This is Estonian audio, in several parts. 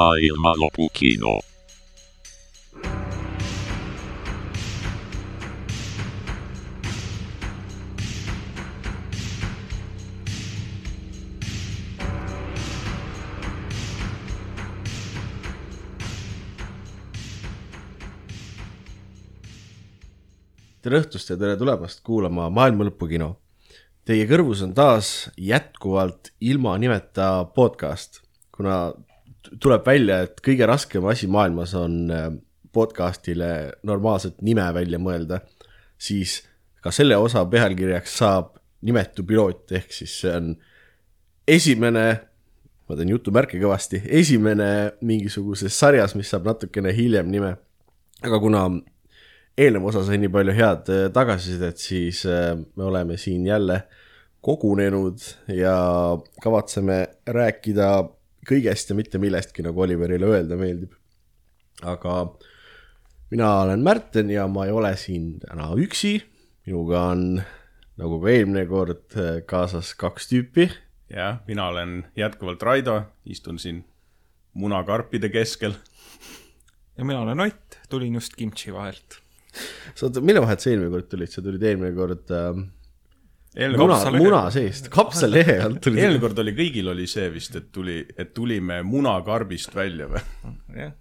Maailmanlopu kino. tere õhtust ja tere tulemast kuulama Maailma Lõpu kino. Teie kõrvus on taas jätkuvalt ilma nimeta podcast, kuna tuleb välja, et kõige raskem asi maailmas on äh, podcastile normaalset nime välja mõelda, siis ka selle osa pealkirjaks saab nimetu piloot, ehk siis see on esimene, ma teen jutumärke kõvasti, esimene mingisuguses sarjas, mis saab natukene hiljem nime. aga kuna eelnev osa sai nii palju head äh, tagasisidet, siis äh, me oleme siin jälle kogunenud ja kavatseme rääkida kõigest ja mitte millestki, nagu Oliverile öelda meeldib. aga mina olen Märten ja ma ei ole siin täna üksi, minuga on nagu ka eelmine kord kaasas kaks tüüpi. jah, mina olen jätkuvalt Raido, istun siin munakarpide keskel. ja mina olen Ott, tulin just kimchi vahelt. sa oota, mille vahelt sa eelmine kord tulid, sa tulid eelmine kord äh, muna muna seest, kapsalehe alt tulid eelmine kord oli kõigil oli see vist, et tuli, et tulime munakarbist välja või? jah,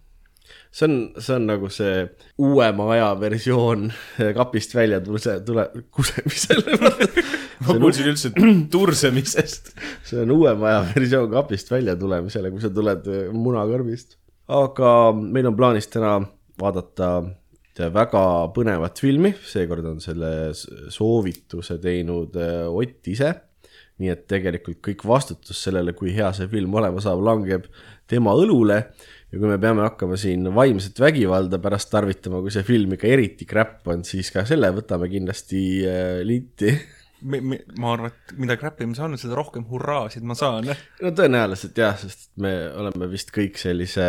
see on, see on nagu see uuema aja versioon kapist välja tule, tule, kusemisele. ma kuulsin üldse tursemisest. see on uuema aja versioon kapist välja tulemisele, kui sa tuled munakarbist. aga meil on plaanis täna vaadata väga põnevat filmi, seekord on selle soovituse teinud äh, Ott ise. nii et tegelikult kõik vastutus sellele, kui hea see film olema saab, langeb tema õlule ja kui me peame hakkama siin vaimset vägivalda pärast tarvitama, kui see film ikka eriti crap on, siis ka selle võtame kindlasti äh, linti ma arvan, et mida crap'im ma saan, seda rohkem hurraasid ma saan. no tõenäoliselt jah, sest me oleme vist kõik sellise,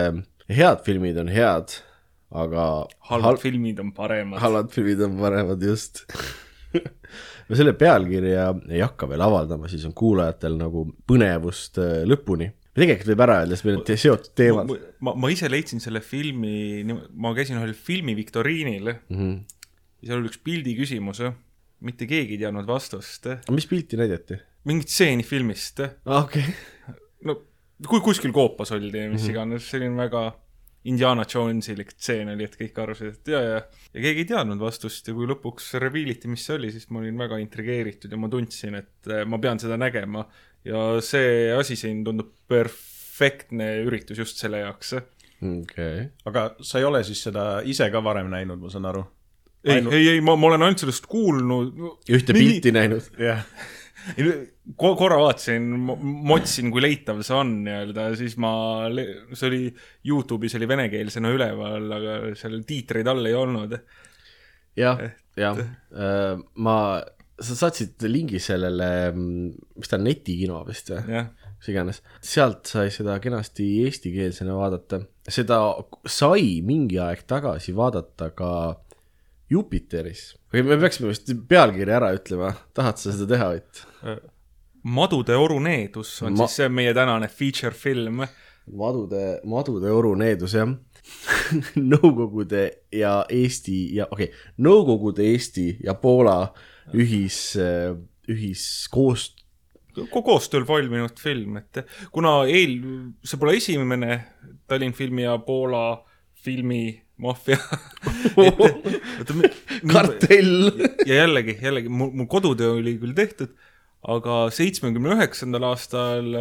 head filmid on head, aga halvad hal- filmid on paremad. halvad filmid on paremad, just. me selle pealkirja ei hakka veel avaldama, siis on kuulajatel nagu põnevust äh, lõpuni. tegelikult võib ära öelda, sest meil on te- seotud teemad. ma, ma ise leidsin selle filmi, ma käisin ühel filmi viktoriinil Mm -hmm. seal oli üks pildi küsimus, mitte keegi ei teadnud vastust. aga mis pilti näidati? mingit stseeni filmist, okei, no kui kuskil koopas oldi mis Mhm. iganes, selline väga Indiana Jonesilik stseen oli, et kõik arvasid, et ja, ja, ja keegi ei teadnud vastust ja kui lõpuks reveal iti, mis see oli, siis ma olin väga intrigeeritud ja ma tundsin, et eh, ma pean seda nägema ja see asi siin tundub perfektne üritus just selle jaoks. okei. aga sa ei ole siis seda ise ka varem näinud, ma saan aru? ei Ainu-, ei, ei, ma, ma olen ainult sellest kuulnud. ühte pilti näinud. jah, Ko- korra vaatasin, motsin, kui leitav see on nii-öelda, siis ma, see oli Youtube'is oli venekeelsena üleval, aga seal tiitreid all ei olnud. jah, jah, ma, sa saatsid lingi sellele, mis ta on, netikino vist või? mis iganes, sealt sai seda kenasti eestikeelsena vaadata, seda sai mingi aeg tagasi vaadata ka Jupiteris. või me peaksime vist pealkirja ära ütlema, tahad sa seda teha, Ott? Madude oru needus on Ma- siis see meie tänane feature film. madude, madude oru needus, jah. Nõukogude ja Eesti ja okei okay,, Nõukogude Eesti ja Poola ühis, ühiskoost-, Ko koostööl valminud film, et kuna eel, see pole esimene Tallinn filmi ja Poola filmi maffia. kartell. ja jällegi, jällegi mul, mul kodutöö oli küll tehtud, aga seitsmekümne üheksandal aastal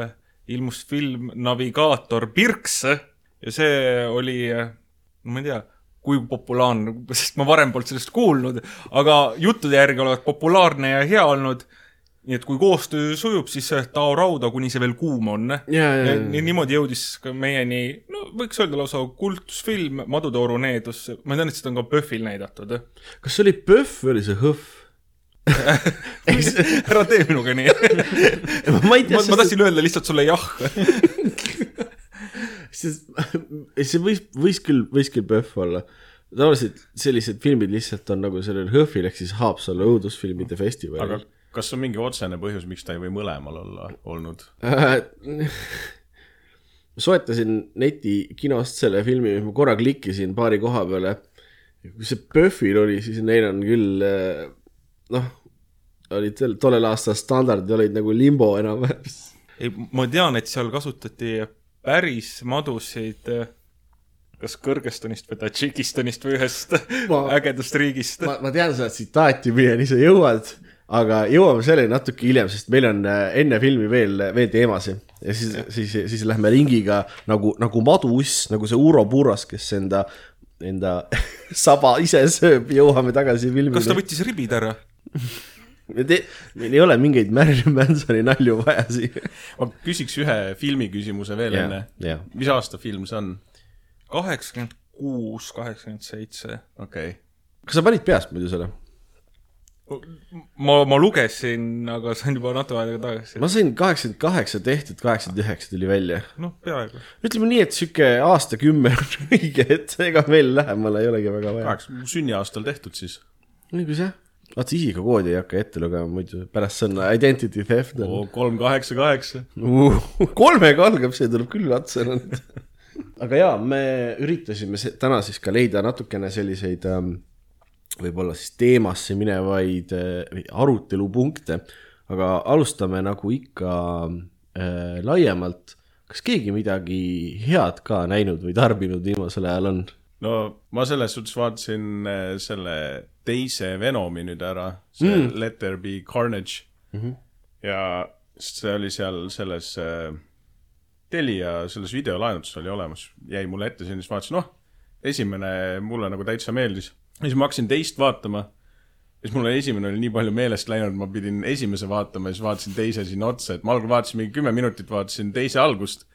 ilmus film Navigaator Pirks ja see oli, ma ei tea, kui populaarne, sest ma varem polnud sellest kuulnud, aga juttude järgi olevat populaarne ja hea olnud. Nii et kui koostöö sujub, siis tao rauda, kuni see veel kuum on. niimoodi jõudis ka meieni, no võiks öelda lausa kultusfilm Madude oru needus, ma tean, et seda on ka PÖFFil näidatud. kas see oli PÖFF või oli see HÕFF? ära tee minuga nii ma tea ma,, ma tahtsin öelda lihtsalt sulle jah. sest see võis, võis küll, võis küll PÖFF olla. tavaliselt sellised filmid lihtsalt on nagu sellel HÖFFil ehk siis Haapsalu õudusfilmide aga festivalil. Kas on mingi otsene põhjus, miks ta ei või mõlemal olla olnud? soetasin netikinost selle filmi, ma korra klikkisin paari koha peale. kui see PÖFFil oli, siis neil on küll eh, noh, olid tollel aastal standardid olid nagu limbo enam-vähem. ei, ma tean, et seal kasutati päris madusid eh, kas Kõrgõzstanist või Tadžikistanist või ühest Ma- ägedast riigist. ma, ma tean seda tsitaati, milleni sa jõuad, aga jõuame selleni natuke hiljem, sest meil on äh, enne filmi veel, veel teemasid. ja siis, siis, siis lähme ringiga nagu, nagu maduuss, nagu see Uro Puuras, kes enda, enda saba ise sööb, jõuame tagasi kas ta võttis ribid ära? me te-, meil ei ole mingeid Marilyn Mansoni nalju vaja siia. ma küsiks ühe filmi küsimuse veel Jah, enne mis aasta film see on? kaheksakümmend kuus, kaheksakümmend seitse. okei okay.. kas sa panid peast muidu selle? ma, ma lugesin, aga see on juba natuke aega tagasi. ma sain kaheksakümmend kaheksa tehtud, kaheksakümmend üheksa tuli välja. noh, peaaegu. ütleme nii, et sihuke aastakümme on õige, et ega veel lähemale ei olegi väga vaja. sünniaastal tehtud siis. õigus jah, vaata isikukoodi ei hakka ette lugema muidu, pärast see on identity theft kolm, kaheksa, kaheksa. kolmega algab, see tuleb küll otsa nüüd. aga jaa, me üritasime täna siis ka leida natukene selliseid ähm, võib-olla siis teemasse minevaid äh, arutelupunkte, aga alustame nagu ikka äh, laiemalt. kas keegi midagi head ka näinud või tarbinud viimasel ajal on? no ma selles suhtes vaatasin äh, selle teise Venomi nüüd ära, see mm. Let there be carnage mm. -hmm. ja see oli seal selles äh, Telia selles videolaenutuses oli olemas, jäi mulle ette, siis vaatasin, noh, esimene mulle nagu täitsa meeldis. Ja siis ma hakkasin teist vaatama. siis mul esimene oli nii palju meelest läinud, ma pidin esimese vaatama ja siis vaatasin teise sinna otsa, et ma algul vaatasin mingi kümme minutit, vaatasin teise algust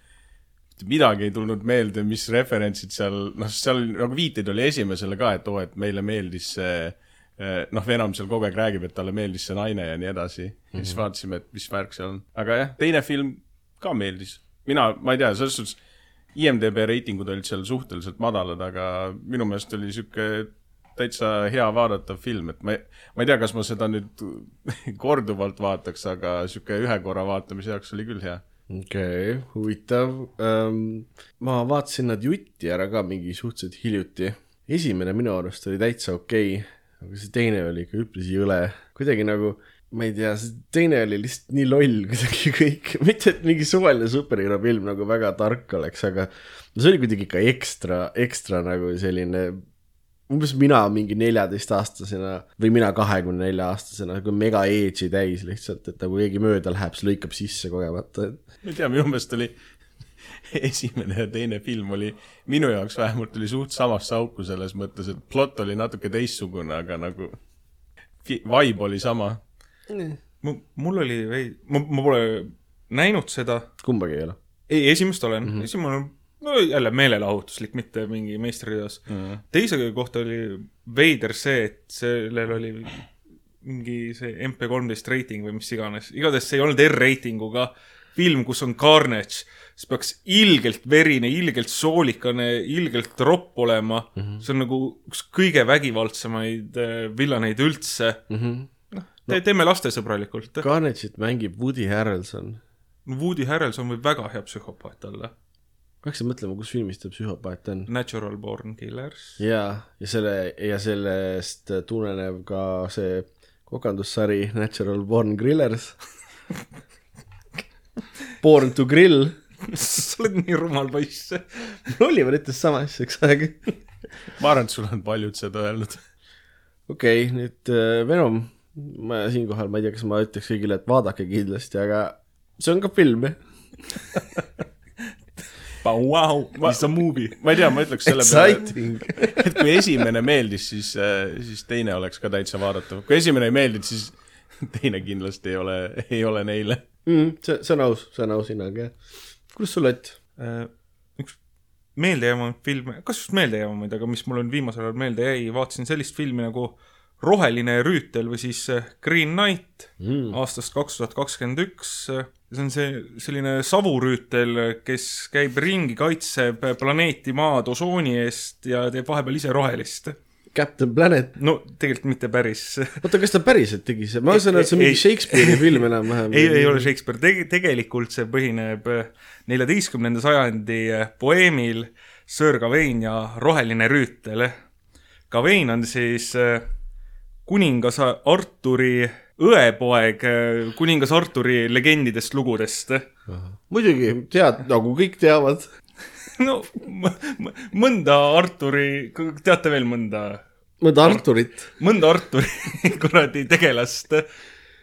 midagi ei tulnud meelde, mis referentsid seal, noh, seal nagu viiteid oli esimesele ka, et oo, et meile meeldis see eh, noh, Venom seal kogu aeg räägib, et talle meeldis see naine ja nii edasi mm. -hmm. ja siis vaatasime, et mis värk seal on. aga jah, teine film ka meeldis. mina, ma ei tea, selles suhtes IMDB reitingud olid seal suhteliselt madalad, aga minu meelest oli sihuke täitsa hea vaadatav film, et ma ei, ma ei tea, kas ma seda nüüd korduvalt vaataks, aga sihuke ühe korra vaatamise jaoks oli küll hea okei okay,, huvitav um,. ma vaatasin nad jutti ära ka mingi suhteliselt hiljuti. esimene minu arust oli täitsa okei okay,, aga see teine oli ikka üpris jõle. kuidagi nagu, ma ei tea, see teine oli lihtsalt nii loll kuidagi kõik, mitte et mingi suvaline superhero film nagu väga tark oleks, aga see oli kuidagi ikka ekstra, ekstra nagu selline umbes mina mingi neljateistaastasena või mina kahekümne nelja aastasena nagu mega edge'i täis lihtsalt, et nagu keegi mööda läheb, siis lõikab sisse kogemata, et ma ei tea, minu meelest oli esimene ja teine film oli, minu jaoks vähemalt oli suht samasse auku selles mõttes, et plott oli natuke teistsugune, aga nagu vibe oli sama. mul oli ma, ma pole näinud seda. kumbagi ei ole. ei, esimest olen mm, -hmm. esimene on no jälle meelelahutuslik, mitte mingi meistriteos mm. -hmm. teise kohta oli veider see, et sellel oli mingi see MP13 reiting või mis iganes, igatahes see ei olnud R-reitinguga film, kus on carnage, siis peaks ilgelt verine, ilgelt soolikane, ilgelt ropp olema mm. -hmm. see on nagu üks kõige vägivaldsemaid äh, villaneid üldse mm. -hmm. Te, teeme lastesõbralikult. Carnage'it mängib Woody Harrelson. Woody Harrelson võib väga hea psühhopaat olla. Peaks mõtlema, kus filmis ta psühhopaat on. Natural Born Killers. ja, ja selle ja sellest tuleneb ka see kokandussari Natural Born Grillers. Born to grill. sa oled nii rumal poiss. Oliver ütles sama asja üks aeg. ma arvan, et sul on paljud seda öelnud. okei okay,, nüüd äh, Venom. ma siinkohal, ma ei tea, kas ma ütleks kõigile, et vaadake kindlasti, aga see on ka film, Wow, it's a movie. ma ei tea, ma ütleks selle peale, Exciting. et kui esimene meeldis, siis, siis teine oleks ka täitsa vaadatav. kui esimene ei meeldinud, siis teine kindlasti ei ole, ei ole neile. mm,. see, see on aus, see on aus hinnang, jah. kuidas sul, Ott? Äh, üks meeldejäävamaid filme, kas just meeldejäävamaid, aga mis mul on viimasel ajal meelde jäi, vaatasin sellist filmi nagu Roheline rüütel või siis äh, Green Knight mm. aastast kaks tuhat kakskümmend üks. see on see selline savurüütel, kes käib ringi, kaitseb planeeti Maad osooni eest ja teeb vahepeal ise rohelist. Captain Planet. no tegelikult mitte päris oota, kas ta päriselt tegi see, ma saan aru, et see on mingi Shakespeare'i film enam-vähem. ei, ei ole Shakespeare Teg, tegelikult see põhineb neljateistkümnenda sajandi äh, poeemil Sir Gawain ja roheline rüütel. Gawain on siis äh, kuningas Arturi õepoeg kuningas Arturi legendidest lugudest. muidugi, tead, nagu kõik teavad. no mõnda Arturi, teate veel mõnda, mõnda Arturit. mõnda Arturi kuradi tegelast,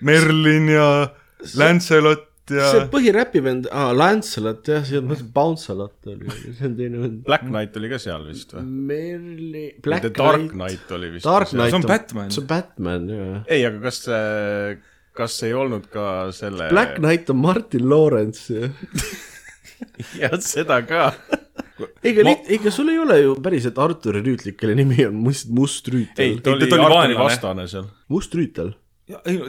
Merlin ja Lancelot ja see põhiräpivend, aa, Lancelot jah, see on, Bouncelot oli, see on teine vend. Black Knight oli ka seal vist või? Merli, Black Dark Knight oli vist. Dark Knight See on Batman. see on Batman, jaa. ei, aga kas see, kas ei olnud ka selle Black Knight on Martin Lawrence ju. jah, seda ka. ega Ma- Ma..., ega sul ei ole ju päriselt Arturi rüütlit, kelle nimi on Must, Must ei Rüütel., ta oli ta oli vaenlane. vastane seal. Must Rüütel.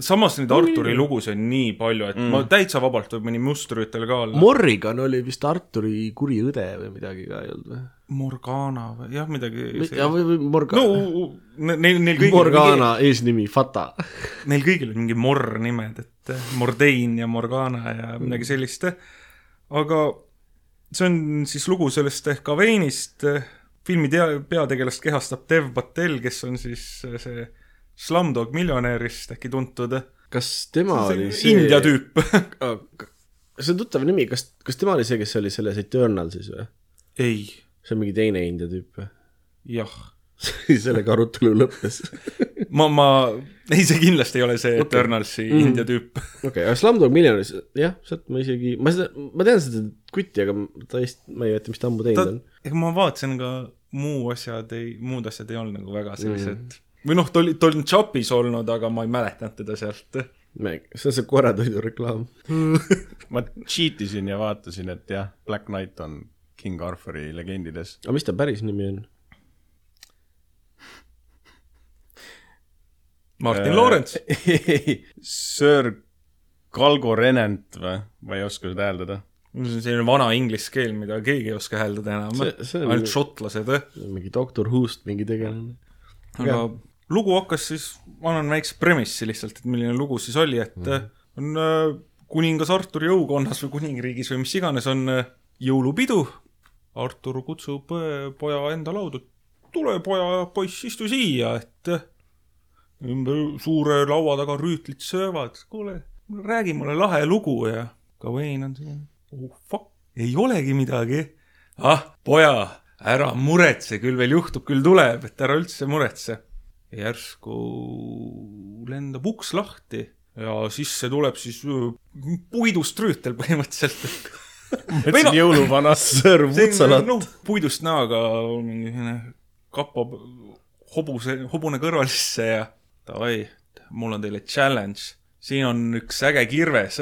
Samas neid Arturi lugusid on nii palju, et mm. ma täitsa vabalt võib mõni mustrüütel ka olla. Morrigan oli vist Arturi kuri õde või midagi ka ei olnud või? Morgana või jah, midagi. ja või, või Morgana no neil, neil kõigil, Morgana eesnimi Fata. neil kõigil on mingi morr nimed, et eh, Mordein ja Morgana ja midagi sellist. aga see on siis lugu sellest ehk Aveinist. filmi tea-, peategelast kehastab Dev Patel, kes on siis eh, see Slumdog miljonärist äkki tuntud. kas tema oli see India tüüp. see on tuttav nimi, kas, kas tema oli see, kes oli selles Eternalsis või? ei, see on mingi teine India tüüp või? jah sellega arutelu lõppes. ma, ma, ei see kindlasti ei ole see Okei. Eternalsi Mm. India tüüp. okei, aga Slumdog Millionis, jah, sealt ma isegi, ma seda, ma tean seda kutti, aga ta vist, ma ei mäleta, mis ta ammu ta teinud on., ega ma vaatasin ka muu asjad ei, muud asjad ei olnud nagu väga sellised mm. Või noh, ta oli, ta oli Chopis olnud, aga ma ei mäletanud teda sealt. see on see koeratoidu reklaam. ma cheat isin ja vaatasin, et jah, Black Knight on King Arthuri legendides. aga mis ta päris nimi on? Martin Äh, Lawrence. Sir Galgo Renent või? ma ei oska seda hääldada. see on selline vana inglise keel, mida keegi ei oska hääldada enam ainult šotlased. mingi Doctor Who'st mingi tegelane. aga lugu hakkas siis, ma annan väikse premissi lihtsalt, et milline lugu siis oli, et mm. on äh, kuningas Arturi jõukonnas või kuningriigis või mis iganes on äh, jõulupidu. Artur kutsub äh, poja enda lauda, tule poja, poiss, istu siia, et ümber suure laua taga rüütlit söövad, kuule, räägi mulle lahe lugu ja Gawain on selline, oh fuck, ei olegi midagi. ah, poja, ära muretse, küll veel juhtub, küll tuleb, et ära üldse muretse. Järsku lendab uks lahti ja sisse tuleb siis öö, puidust rüütel põhimõtteliselt. Või noh- jõuluvana. Sir Vutsalat. noh, puidust näoga mingi selline kapo hobuse, hobune kõrvalisse ja davai, mul on teile challenge. siin on üks äge kirves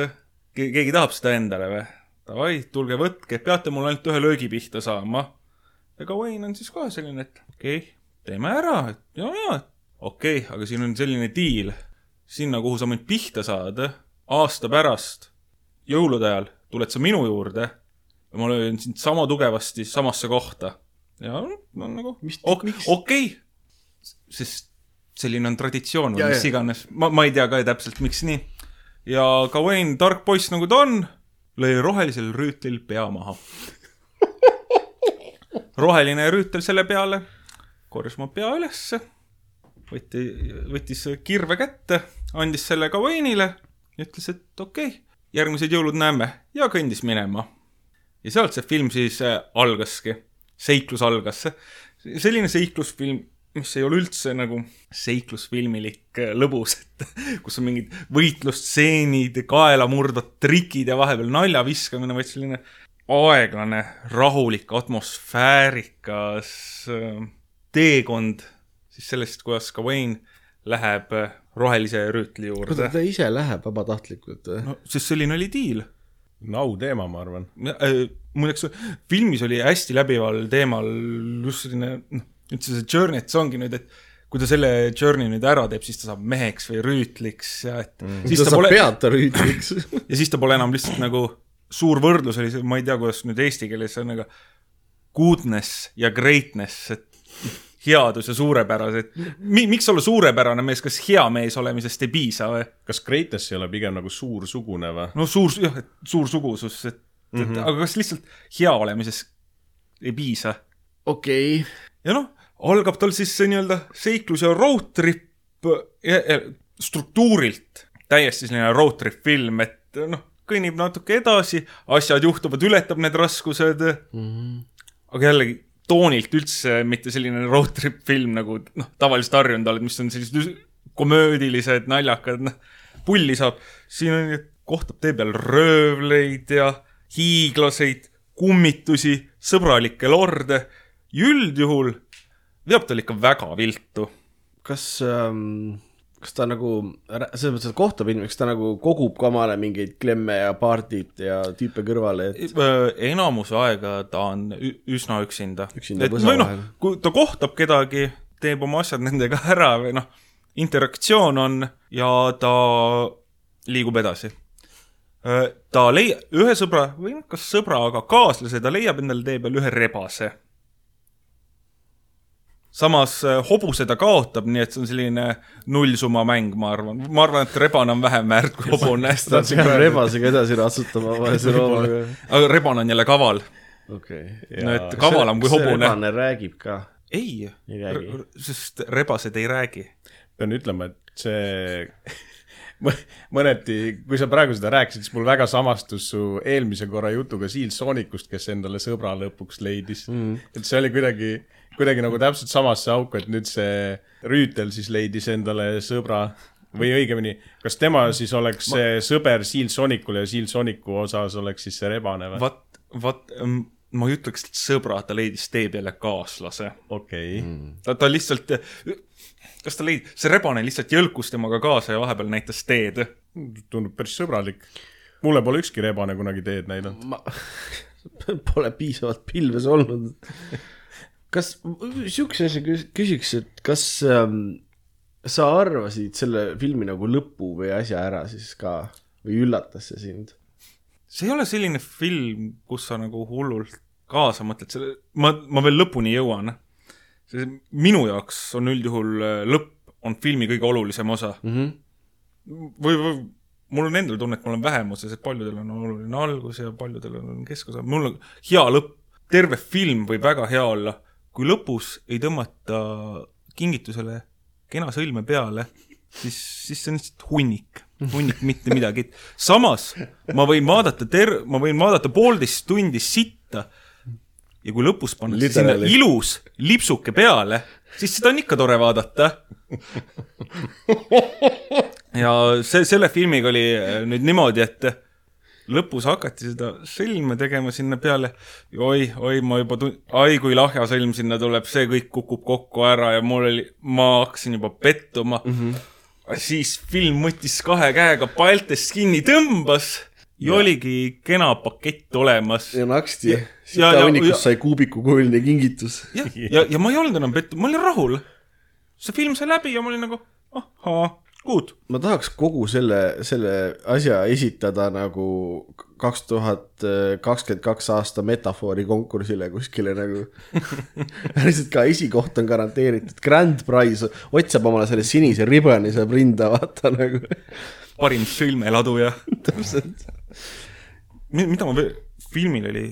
Ke. keegi tahab seda endale või? davai, tulge võtke, peate mul ainult ühe löögi pihta saama. ja Gawain on siis ka selline, et okei okay,, teeme ära, et ja, ja, okei okay,, aga siin on selline diil. sinna, kuhu sa mind pihta saad, aasta pärast, jõulude ajal tuled sa minu juurde ja ma löön sind sama tugevasti samasse kohta. ja no nagu okei okay., sest selline on traditsioon või mis iganes, ma, ma ei tea ka täpselt, miks nii. ja Gawain, tark poiss nagu ta on, lõi rohelisel rüütlil pea maha. roheline rüütel selle peale, korjas oma pea ülesse, võtti, võttis kirve kätte, andis selle Gawainile ütles, et okei okay,, järgmised jõulud näeme ja kõndis minema. ja sealt see film siis äh, algaski, seiklus algas. selline seiklusfilm, mis ei ole üldse nagu seiklusfilmilik äh, lõbus, et kus on mingid võitlusstseenid, kaelamurdvad trikid ja vahepeal nalja viskamine, vaid selline aeglane, rahulik, atmosfäärikas äh, teekond siis sellest, kuidas Gawain läheb äh, rohelise rüütli oota, juurde. ta ise läheb vabatahtlikult või? no sest selline oli diil. au teema, ma arvan. muideks filmis oli hästi läbival teemal just selline, noh, üldse see journey, et see ongi nüüd, et kui ta selle journey nüüd ära teeb, siis ta saab meheks või rüütliks ja et mm. siis ta ta saab pole, peata rüütliks. ja siis ta pole enam lihtsalt nagu suur võrdlus oli see, ma ei tea, kuidas nüüd eesti keeles on, aga goodness ja greatness, et headus ja suurepärased Mi,. miks olla suurepärane mees, kas hea mees olemisest ei piisa või? kas Kratos ei ole pigem nagu suursugune või? no suur, jah, et suursugusus, et, et mm. -hmm. aga kas lihtsalt hea olemisest ei piisa? okei okay., ja noh, algab tal siis see nii-öelda seiklus ja road trip struktuurilt täiesti selline road trip film, et noh, kõnnib natuke edasi, asjad juhtuvad, ületab need raskused mm. -hmm. aga jällegi toonilt üldse mitte selline road trip film nagu noh, tavaliselt harjunud oled, mis on sellised komöödilised, naljakad, noh, pulli saab. siin on, kohtab tee peal röövleid ja hiiglaseid, kummitusi, sõbralikke lorde. üldjuhul veab tal ikka väga viltu kas ähm,, kas ta nagu, selles mõttes, et kohtab inimesi, kas ta nagu kogub ka omale mingeid klemme ja paardid ja tüüpe kõrvale, et Äh, enamuse aega ta on üsna üksinda. Üksinda et põsa vahel., kui ta kohtab kedagi, teeb oma asjad nendega ära või noh, interaktsioon on ja ta liigub edasi. ta leia-, ühe sõbra või noh, kas sõbra, aga kaaslase, ta leiab endale tee peal ühe rebase. Samas äh, hobuse ta kaotab, nii et see on selline nullsumma mäng, ma arvan. ma arvan, et rebane on vähem väärt kui hobune. ta peab rebasega edasi ratsutama vaese loomaga. aga rebane on jälle kaval. okei okay.. no et kavalam kui hobune. rebane räägib ka. ei, Ei räägi., sest rebased ei räägi. pean ütlema, et see mõ- mõneti, kui sa praegu seda rääkisid, siis mul väga samastus su eelmise korra jutuga Seal Soonicust, kes endale sõbra lõpuks leidis mm.. et see oli kuidagi, kuidagi nagu täpselt samasse auku, et nüüd see Rüütel siis leidis endale sõbra või õigemini, kas tema siis oleks see sõber Seal Soonicule ja Seal Soonicu osas oleks siis see rebane või? vaat, vaat ma ei ütleks, et sõbra, ta leidis tee peale kaaslase. okei okay., ta, ta lihtsalt, kas ta leidis, see rebane lihtsalt jõlkus temaga kaasa ja vahepeal näitas teed. tundub päris sõbralik. mulle pole ükski rebane kunagi teed näidanud. ma pole piisavalt pilves olnud. kas, siukse asja küs- küsiks, et kas ähm, sa arvasid selle filmi nagu lõpu või asja ära siis ka või üllatas see sind? see ei ole selline film, kus sa nagu hullult kaasa mõtled, selle, ma, ma veel lõpuni jõuan. see minu jaoks on üldjuhul äh, lõpp on filmi kõige olulisem osa mm. -hmm. või, või mul on endal tunne, et ma olen vähemuses, et paljudel on oluline algus ja paljudel on keskosa, mul on hea lõpp, terve film võib väga hea olla, kui lõpus ei tõmmata kingitusele kena sõlme peale, siis, siis see on lihtsalt hunnik, hunnik mitte midagi. samas ma võin vaadata ter-, ma võin vaadata poolteist tundi sitta ja kui lõpus pannakse sinna ilus lipsuke peale, siis seda on ikka tore vaadata ja see, selle filmiga oli nüüd niimoodi, et lõpus hakati seda sõlme tegema sinna peale ja oi, oi, ma juba tun-, ai kui lahja sõlm sinna tuleb, see kõik kukub kokku ära ja mul oli, ma hakkasin juba pettuma mm. -hmm. siis film võttis kahe käega paltest kinni, tõmbas ja, ja oligi kena pakett olemas. ja naksti, ja- sita ja- hunnikust sai kuubikukujuline kingitus. ja, ja, ja ma ei olnud enam pettunud, ma olin rahul. see film sai läbi ja ma olin nagu, ahhaa, good. ma tahaks kogu selle, selle asja esitada nagu kaks tuhat kakskümmend kaks aasta metafoori konkursile kuskile nagu. lihtsalt ka esikoht on garanteeritud, grand prize, Ott saab omale selle sinise ribani saab rinda vaata nagu. parim filmiladuja. täpselt. mida ma veel, filmil oli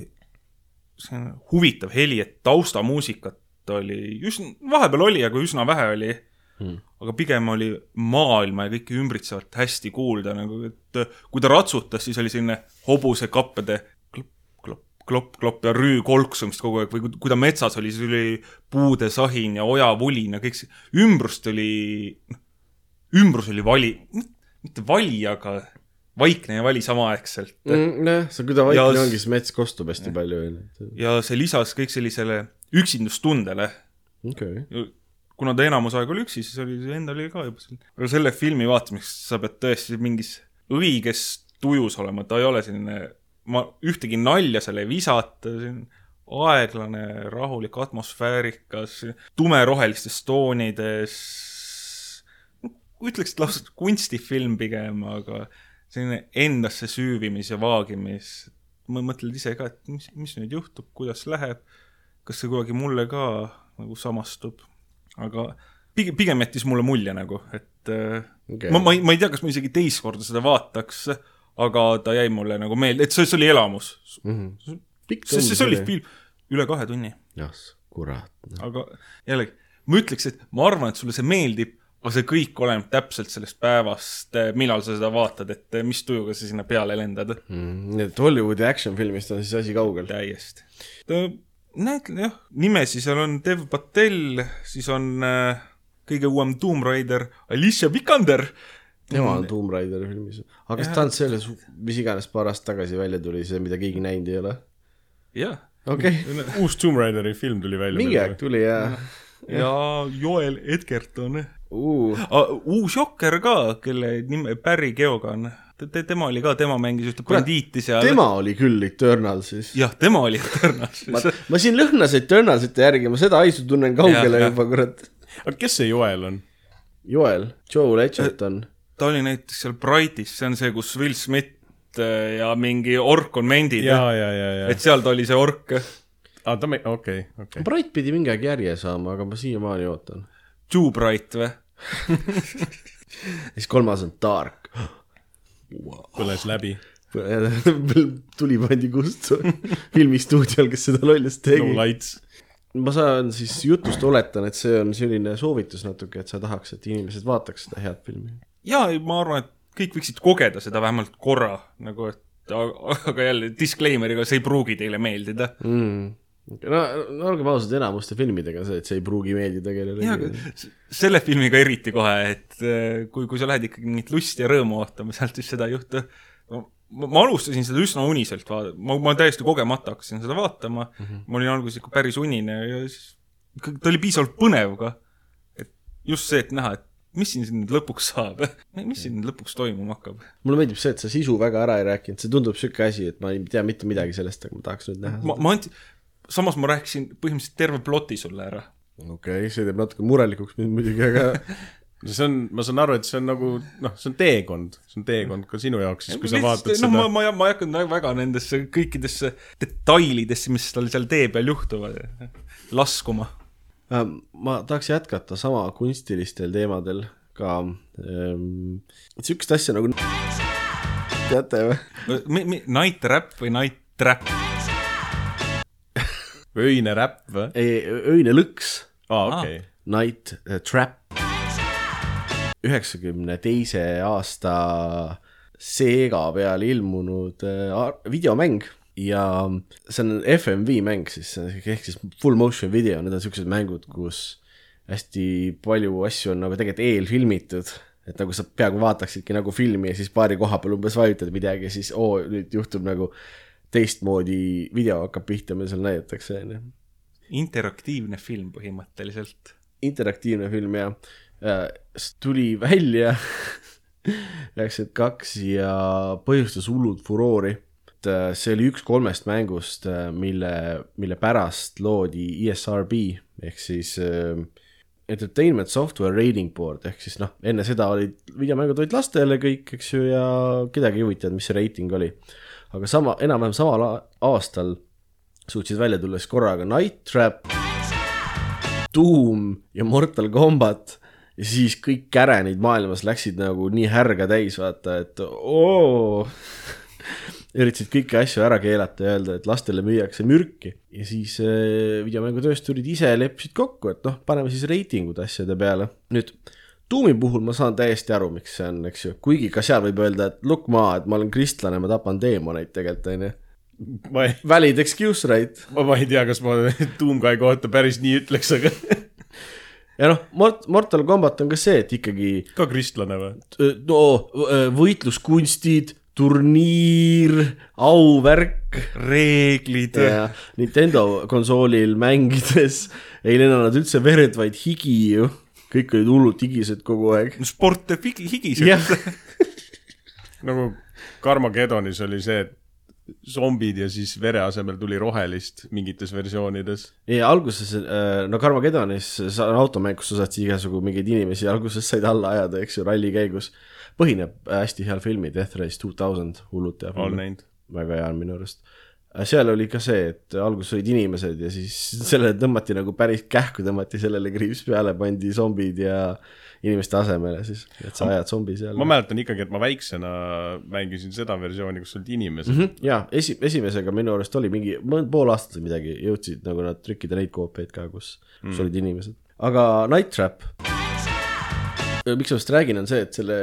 see on huvitav heli, et taustamuusikat oli üsna, vahepeal oli, aga üsna vähe oli hmm.. aga pigem oli maailma ja kõike ümbritsevat hästi kuulda, nagu et kui ta ratsutas, siis oli selline hobusekappede klopp, klopp, klopp, klopp ja rüü kolksumist kogu aeg või kui, kui ta metsas oli, siis oli puude sahin ja ojavulin ja kõik see, ümbrust oli, ümbrus oli vali, mitte vali, aga vaikne ja vali samaaegselt mm.. jah, see, kui ta vaikne Ja ongi, siis mets kostub hästi palju onju. ja see lisas kõik sellisele üksindustundele. okei, kuna ta enamus aega oli üksi, siis oli endal oli ka juba selline. aga selle filmi vaatamiseks sa pead tõesti mingis õiges tujus olema, ta ei ole selline, ma ühtegi nalja seal ei visata, on aeglane, rahulik, atmosfäärikas, tumerohelistes toonides. ütleks, et lausa kunstifilm pigem, aga selline endasse süüvimis ja vaagimis. mõtled ise ka, et mis, mis nüüd juhtub, kuidas läheb, kas see kuidagi mulle ka nagu samastub aga pigem, pigem jättis mulle mulje nagu, et äh, okay. ma, ma ei, ma ei tea, kas ma isegi teist korda seda vaataks, aga ta jäi mulle nagu meelde, et see, see oli elamus. pikk see, see oli film üle kahe tunni, jah, kurat. aga jällegi, ma ütleks, et ma arvan, et sulle see meeldib, aga see kõik oleneb täpselt sellest päevast, millal sa seda vaatad, et mis tujuga sa sinna peale lendad. nii et Hollywoodi action filmist on siis asi kaugel. täiesti. näed, jah, nimesi seal on Dev Patel, siis on äh, kõige uuem Tomb Raider, Alicia Vikander. tema on Tomb Raideri filmis. aga kas ta on selles, mis iganes paar aastat tagasi välja tuli, see, mida keegi näinud ei ole? jah, okei okay. uus Tomb Raideri film tuli välja. mingi aeg tuli ja ja Joel Edgerton. uh,. uus Jokker ka, kelle nime Barry Keoghan, tema oli ka, tema mängis ühte bandiiti seal. tema oli küll Eternal siis. jah, tema oli Eternals ma, ma siin lõhnas Eternalsite järgi, ma seda haisu tunnen kaugele jah. juba, kurat. aga kes see Joel on? Joel, Joel Edgerton. ta oli näiteks seal Brightis, see on see, kus Will Smith äh, ja mingi ork on mendid. ja, ja, ja, ja et. seal ta oli see ork. aa, ta, okei, okei. Bright pidi mingi aeg järje saama, aga ma siiamaani ootan. Too Bright või? siis kolmas on Dark. Põles läbi. tuli pandi kustu filmistuudiol, kes seda lollust no tegi. lights. ma saan siis jutust oletan, et see on selline soovitus natuke, et sa tahaks, et inimesed vaataks seda head filmi. ja ma arvan, et kõik võiksid kogeda seda vähemalt korra nagu, et aga aga jälle disclaimer'iga, see ei pruugi teile meeldida. mm.. No, no olgem ausad, enamuste filmidega see, et see ei pruugi meeldida kellelegi selle filmiga eriti kohe, et äh, kui, kui sa lähed ikkagi mingit lusti ja rõõmu ootama, sealt siis seda ei juhtu no,. ma, alustasin seda üsna uniselt vaadata, ma, ma täiesti kogemata hakkasin seda vaatama mm, -hmm. ma olin alguses ikka päris unine ja siis ta oli piisavalt põnev ka. et just see, et näha, et mis siin nüüd lõpuks saab, mis siin nüüd lõpuks toimuma hakkab. mulle meeldib see, et sa sisu väga ära ei rääkinud, see tundub siuke asi, et ma ei tea mitte midagi sellest, aga ma tahaks nüüd näha ma, ma andsin, samas ma rääkisin põhimõtteliselt terve ploti sulle ära. okei okay,, see teeb natuke murelikuks mind muidugi, aga see on, ma saan aru, et see on nagu noh, see on teekond, see on teekond ka sinu jaoks, siis kui sa vaatad ma, seda. ma, ma ei hakanud väga- väga nendesse kõikidesse detailidesse, mis tal seal tee peal juhtuvad, laskuma. äh, ma tahaks jätkata sama kunstilistel teemadel ka ähm,. sihukest asja nagu teate või? Night Rap või Night Trap? Öine räpp või? ei, öine lõks, aa, okei. Night äh, Trap. üheksakümne teise aasta Sega peal ilmunud äh, videomäng ja see on FMV mäng siis, ehk siis full motion video, need on siuksed mängud, kus hästi palju asju on nagu tegelikult eelfilmitud, et nagu sa peaaegu vaataksidki nagu filmi ja siis paari koha peal umbes vajutad midagi ja siis oo, nüüd juhtub nagu teistmoodi video hakkab pihta, mida seal näidatakse, onju interaktiivne film põhimõtteliselt. interaktiivne film ja äh, tuli välja üheksakümmend kaks ja põhjustas hullult furoori. et äh, see oli üks kolmest mängust, mille, mille pärast loodi ESRB ehk siis äh, Entertainment Software Rating Board ehk siis noh, enne seda olid videomängud olid lastele kõik, eks ju, ja kedagi ei huvitanud, mis see reiting oli. Aga sama, enam-vähem samal aastal suutsid välja tulla siis korraga Night Trap, Doom ja Mortal Combat ja siis kõik kärenid maailmas läksid nagu nii härga täis, vaata, et oo. üritasid kõiki asju ära keelata ja öelda, et lastele müüakse mürki ja siis äh, videomängutöösturid ise leppisid kokku, et noh, paneme siis reitingud asjade peale. nüüd Doomi puhul ma saan täiesti aru, miks see on, eks ju, kuigi ka seal võib öelda, et look ma, et ma olen kristlane, ma tapan teemoneid tegelikult, onju. ma ei, Valid excuse right. ma, ei tea, kas ma Doomguy kohta päris nii ütleks, aga ja noh, Mort-, Mortal Combat on ka see, et ikkagi ka kristlane või? no võitluskunstid, turniir, auvärk reeglid. Nintendo konsoolil mängides ei lennanud üldse verd, vaid higi ju. Kõik olid hullult higised kogu aeg. sport teeb higi, higised nagu Carmageddonis oli see, et zombid ja siis vere asemel tuli rohelist mingites versioonides. ja alguses, no Carmageddonis see on automäng, kus sa saad siis igasugu mingeid inimesi alguses said alla ajada, eks ju, ralli käigus. põhineb hästi heal filmi Death Race two thousand, hullult hea film, väga hea on minu arust. Seal oli ka see, et alguses olid inimesed ja siis sellele tõmmati nagu päris kähku tõmmati sellele kriips peale, pandi zombid ja inimeste asemele siis, et sa ajad zombi seal. ma mäletan ikkagi, et ma väiksena mängisin seda versiooni, kus olid inimesed mm. -hmm. ja esi-, esimesega minu arust oli mingi pool aastat või midagi, jõudsid nagu nad trükkida neid koopiaid ka, kus mm., kus olid inimesed. aga Night Trap, miks ma sellest räägin, on see, et selle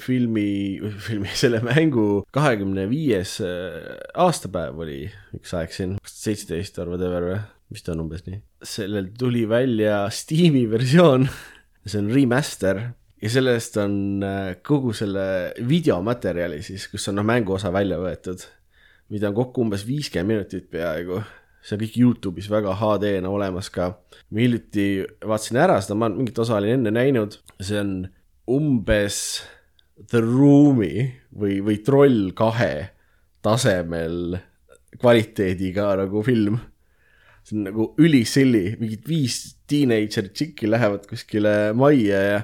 filmi, filmi, selle mängu kahekümne viies äh, aastapäev oli üks aeg siin, tuhat seitseteist or whatever või, vist on umbes nii. sellel tuli välja Steam'i versioon, see on remaster ja sellest on äh, kogu selle videomaterjali siis, kus on noh, mänguosa välja võetud, mida on kokku umbes viiskümmend minutit peaaegu. see on kõik Youtube'is väga HD-na olemas ka. ma hiljuti vaatasin ära seda, ma mingit osa olin enne näinud, see on umbes The Room'i või, või Troll kahe tasemel kvaliteediga nagu film see on nagu ülisilli, mingid viis teenager tšikki lähevad kuskile majja ja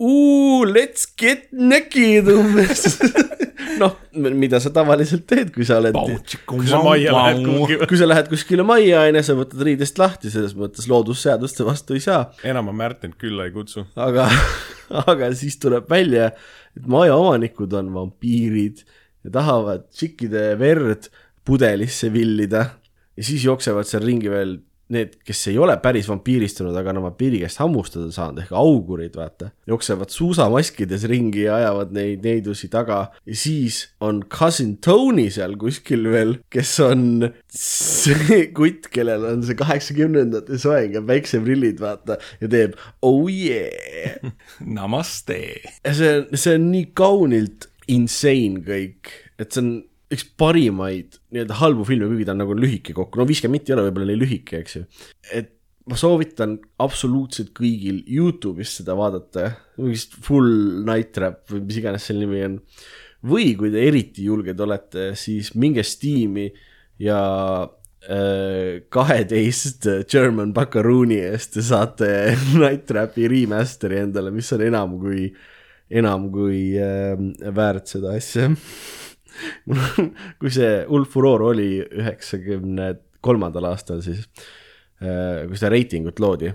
uu, let's get naked umbes. noh, mida sa tavaliselt teed, kui sa oled, kui sa majja lähed kuhugi. kui sa lähed kuskile majja, onju, sa võtad riidest lahti, selles mõttes loodusseaduste vastu ei saa. enam ma Märtenit külla ei kutsu. aga, aga siis tuleb välja, et majaomanikud on vampiirid ja tahavad tšikkide verd pudelisse villida. Ja siis jooksevad seal ringi veel need, kes ei ole päris vampiiristunud, aga on oma vampiiri käest hammustada saanud ehk augurid, vaata. jooksevad suusamaskides ringi ja ajavad neid neidusi taga ja siis on cousin Tony seal kuskil veel, kes on see kutt, kellel on see kaheksakümnendate soeng ja päikseprillid, vaata, ja teeb oh yeah Namaste. see, see on nii kaunilt insane kõik, et see on üks parimaid nii-öelda halbu filme, kuigi ta on nagu lühike kokku, no viiskümmend mitti ei ole võib-olla nii lühike, eks ju. et ma soovitan absoluutselt kõigil Youtube'is seda vaadata, mingist Full Night Trap või mis iganes selle nimi on. või kui te eriti julged olete, siis minge Steam'i ja kaheteist German Buckarooni eest te saate Night Trapi remaster'i endale, mis on enam kui, enam kui äh, väärt seda asja. kui see hull furoor oli üheksakümne kolmandal aastal, siis äh, kui seda reitingut loodi,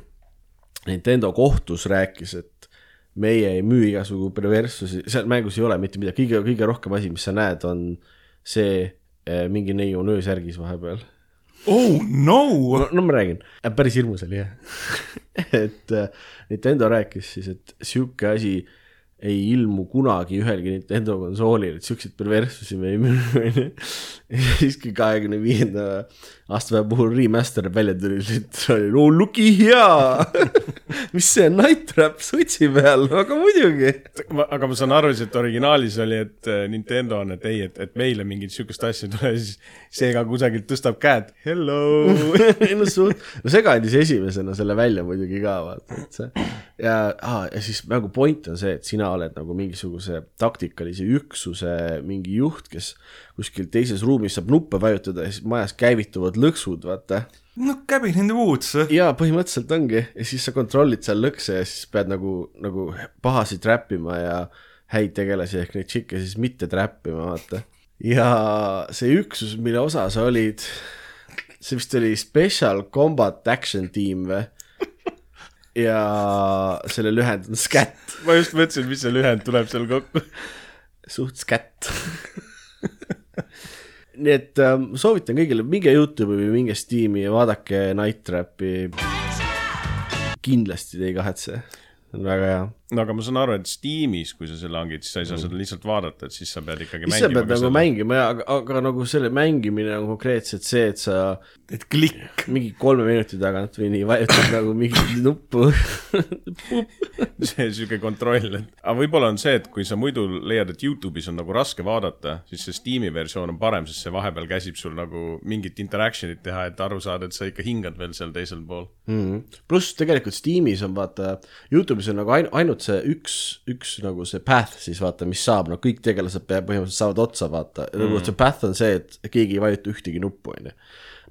Nintendo kohtus rääkis, et meie ei müü igasugu perverssusi, seal mängus ei ole mitte midagi, kõige, kõige rohkem asi, mis sa näed, on see äh, mingi neiu on öösärgis vahepeal oh no no,. no ma räägin, päris hirmus oli jah. et äh, Nintendo rääkis siis, et sihuke asi ei ilmu kunagi ühelgi Nintendo konsoolil, et siukseid perverssusi me ei müü, onju. ja siis, kui kahekümne viienda aastapäeva puhul remaster välja tuli, oli no looky hea. mis see Night Trap sutsi peal, aga muidugi. aga ma saan aru, et originaalis oli, et äh, Nintendo on, et ei, et, et meile mingit sihukest asja ei tule, siis seega kusagilt tõstab käed. Hello. no suht, no see kandis esimesena selle välja muidugi ka vaata, et see ja ah,, ja siis nagu point on see, et sina oled nagu mingisuguse taktikalise üksuse mingi juht, kes kuskil teises ruumis saab nuppe vajutada ja siis majas käivituvad lõksud, vaata. no cabin in the woods. ja põhimõtteliselt ongi ja siis sa kontrollid seal lõkse ja siis pead nagu, nagu pahasid trappima ja häid tegelasi ehk neid tšikke siis mitte trappima, vaata. ja see üksus, mille osa sa olid, see vist oli Special Combat Action Team või? ja selle lühend on SCAT, ma just mõtlesin, mis see lühend tuleb seal kokku. suht SCAT. nii et ähm, soovitan kõigile, minge Youtube'i või minge Steam'i ja vaadake Night Trapi. kindlasti te ei kahetse, see on väga hea. no aga ma saan aru, et Steamis, kui sa selle hangid, siis sa ei saa seda lihtsalt vaadata, et siis sa pead ikkagi siis sa mängima pead nagu. mängima ja, aga, aga nagu selle mängimine on konkreetselt see, et sa et klikk. mingi kolme minuti tagant või nii vajutad nagu mingit nuppu. see sihuke kontroll, et aga võib-olla on see, et kui sa muidu leiad, et Youtube'is on nagu raske vaadata, siis see Steam'i versioon on parem, sest see vahepeal käsib sul nagu mingit interaction'it teha, et aru saada, et sa ikka hingad veel seal teisel pool. mm.. pluss tegelikult Steamis on vaata, Youtube'is on nagu ain-, ainult see üks, üks nagu see path siis vaata, mis saab, no kõik tegelased pea- põhimõtteliselt saavad otsa vaata mm., nagu see path on see, et keegi ei vajuta ühtegi nuppu, onju.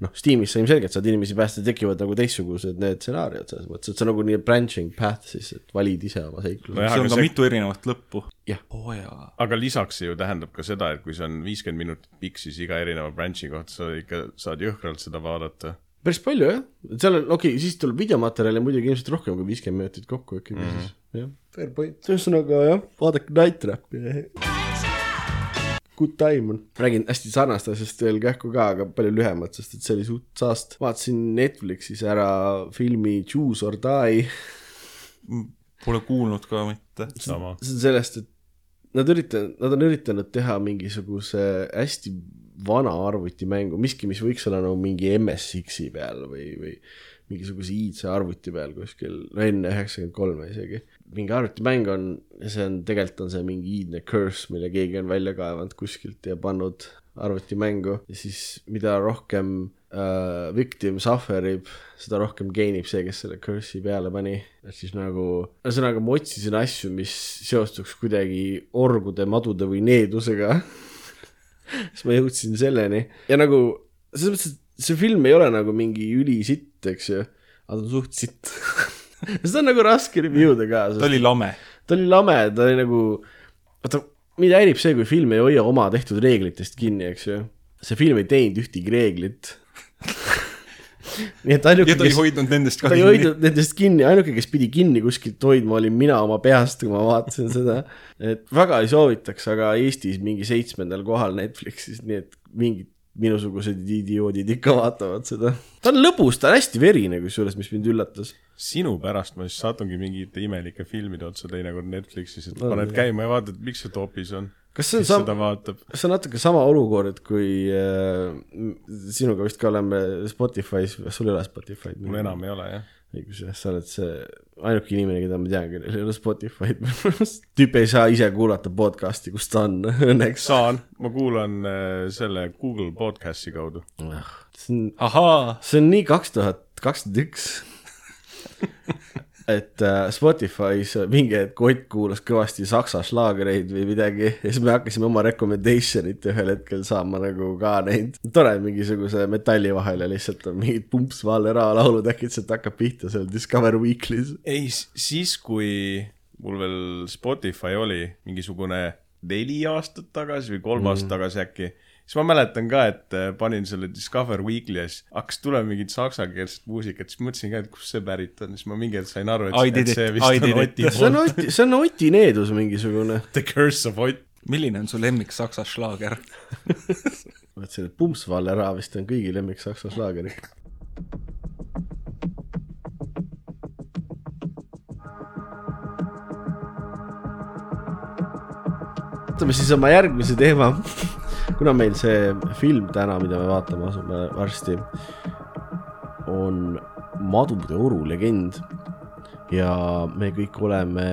noh, Steamis sa ilmselgelt saad inimesi päästa, tekivad nagu teistsugused need stsenaariumid selles mõttes, et see on nagu nii branching path siis, et valid ise oma seikluse see aga on ka see- mitu erinevat lõppu. jah, jaa. aga lisaks see ju tähendab ka seda, et kui see on viiskümmend minutit pikk, siis iga erineva branch'i kohta sa ikka saad jõhkralt seda vaadata. Päris palju jah, seal on okei okay,, siis tuleb videomaterjali muidugi ilmselt rohkem kui viiskümmend minutit kokku ikkagi mm -hmm. siis, jah, fair point, ühesõnaga jah, vaadake Night Trapi. Good time on. räägin hästi sarnast asjast veel kähku ka, aga palju lühemalt, sest et see oli suht saast. vaatasin Netflixis ära filmi Choose or Die. Pole kuulnud ka mitte. sama. see on sellest, et nad üritavad, nad on üritanud teha mingisuguse hästi vana arvutimängu, miski, mis võiks olla nagu mingi MSX-i peal või, või mingisuguse iidse arvuti peal kuskil, no enne üheksakümmend kolme isegi. mingi arvutimäng on, see on, tegelikult on see mingi iidne curse, mille keegi on välja kaevanud kuskilt ja pannud arvutimängu ja siis mida rohkem äh, victim suffer ib, seda rohkem gain ib see, kes selle curse'i peale pani. et siis nagu, ühesõnaga ma otsisin asju, mis seostuks kuidagi orgude, madude või needusega. siis ma jõudsin selleni ja nagu selles mõttes, et see film ei ole nagu mingi ülisitt, eks ju, aga ta on suht sitt. seda on nagu raske review da ka, ta oli lame. ta oli lame, ta oli nagu, vaata, mind häirib see, kui film ei hoia oma tehtud reeglitest kinni, eks ju. see film ei teinud ühtegi reeglit. nii et ainuke, ja ta ei kes, hoidnud nendest ka ta ei hoidnud nendest kinni, ainuke, kes pidi kinni kuskilt hoidma, olin mina oma peast, kui ma vaatasin seda. et väga ei soovitaks, aga Eestis mingi seitsmendal kohal Netflixis, nii et mingid minusugused idioodid ikka vaatavad seda. ta on lõbus, ta on hästi verine kusjuures, mis mind üllatas. sinu pärast ma siis satungi mingite imelike filmide otsa teinekord Netflixis, et On, paned jah. käima ja vaatad, miks see topis on. kas see on kes sam- seda, vaatab? see on natuke sama olukord, kui äh, sinuga vist ka oleme Spotify's, sul ei ole Spotify'd? mul enam ei ole jah. õigus jah, sa oled see ainuke inimene, keda ma tean, kellel ei ole Spotify'd tüüp ei saa ise kuulata podcast'i, kus ta on, õnneks. saan, ma kuulan äh, selle Google podcast'i kaudu. see on, see on nii kaks tuhat kakskümmend üks. et äh, Spotify's mingi hetk Ott kuulas kõvasti saksa šlaagereid või midagi ja siis me hakkasime oma recommendation'it ühel hetkel saama nagu ka neid. tore, mingisuguse metalli vahele lihtsalt on mingid Pumps Valera laulud äkitselt hakkab pihta seal Discover Weekly's. ei, siis kui mul veel Spotify oli mingisugune neli aastat tagasi või kolm mm. aastat tagasi äkki, siis ma mäletan ka, et äh, panin selle Discover Weekly ja siis hakkas tulema mingit saksakeelset muusikat, siis mõtlesin ka, et kust see pärit on, siis ma mingi hetk sain aru, et, see it, vist on. Oti see on poolt. Oti, see on Oti needus mingisugune. The Curse of Ott. milline on su lemmik saksa šlaager? mõtlesin, et Pumps Valera vist on kõigi lemmik saksa šlaager ikka. võtame siis oma järgmise teema. Kuna meil see film täna, mida me vaatama asume varsti, on Madude oru legend ja me kõik oleme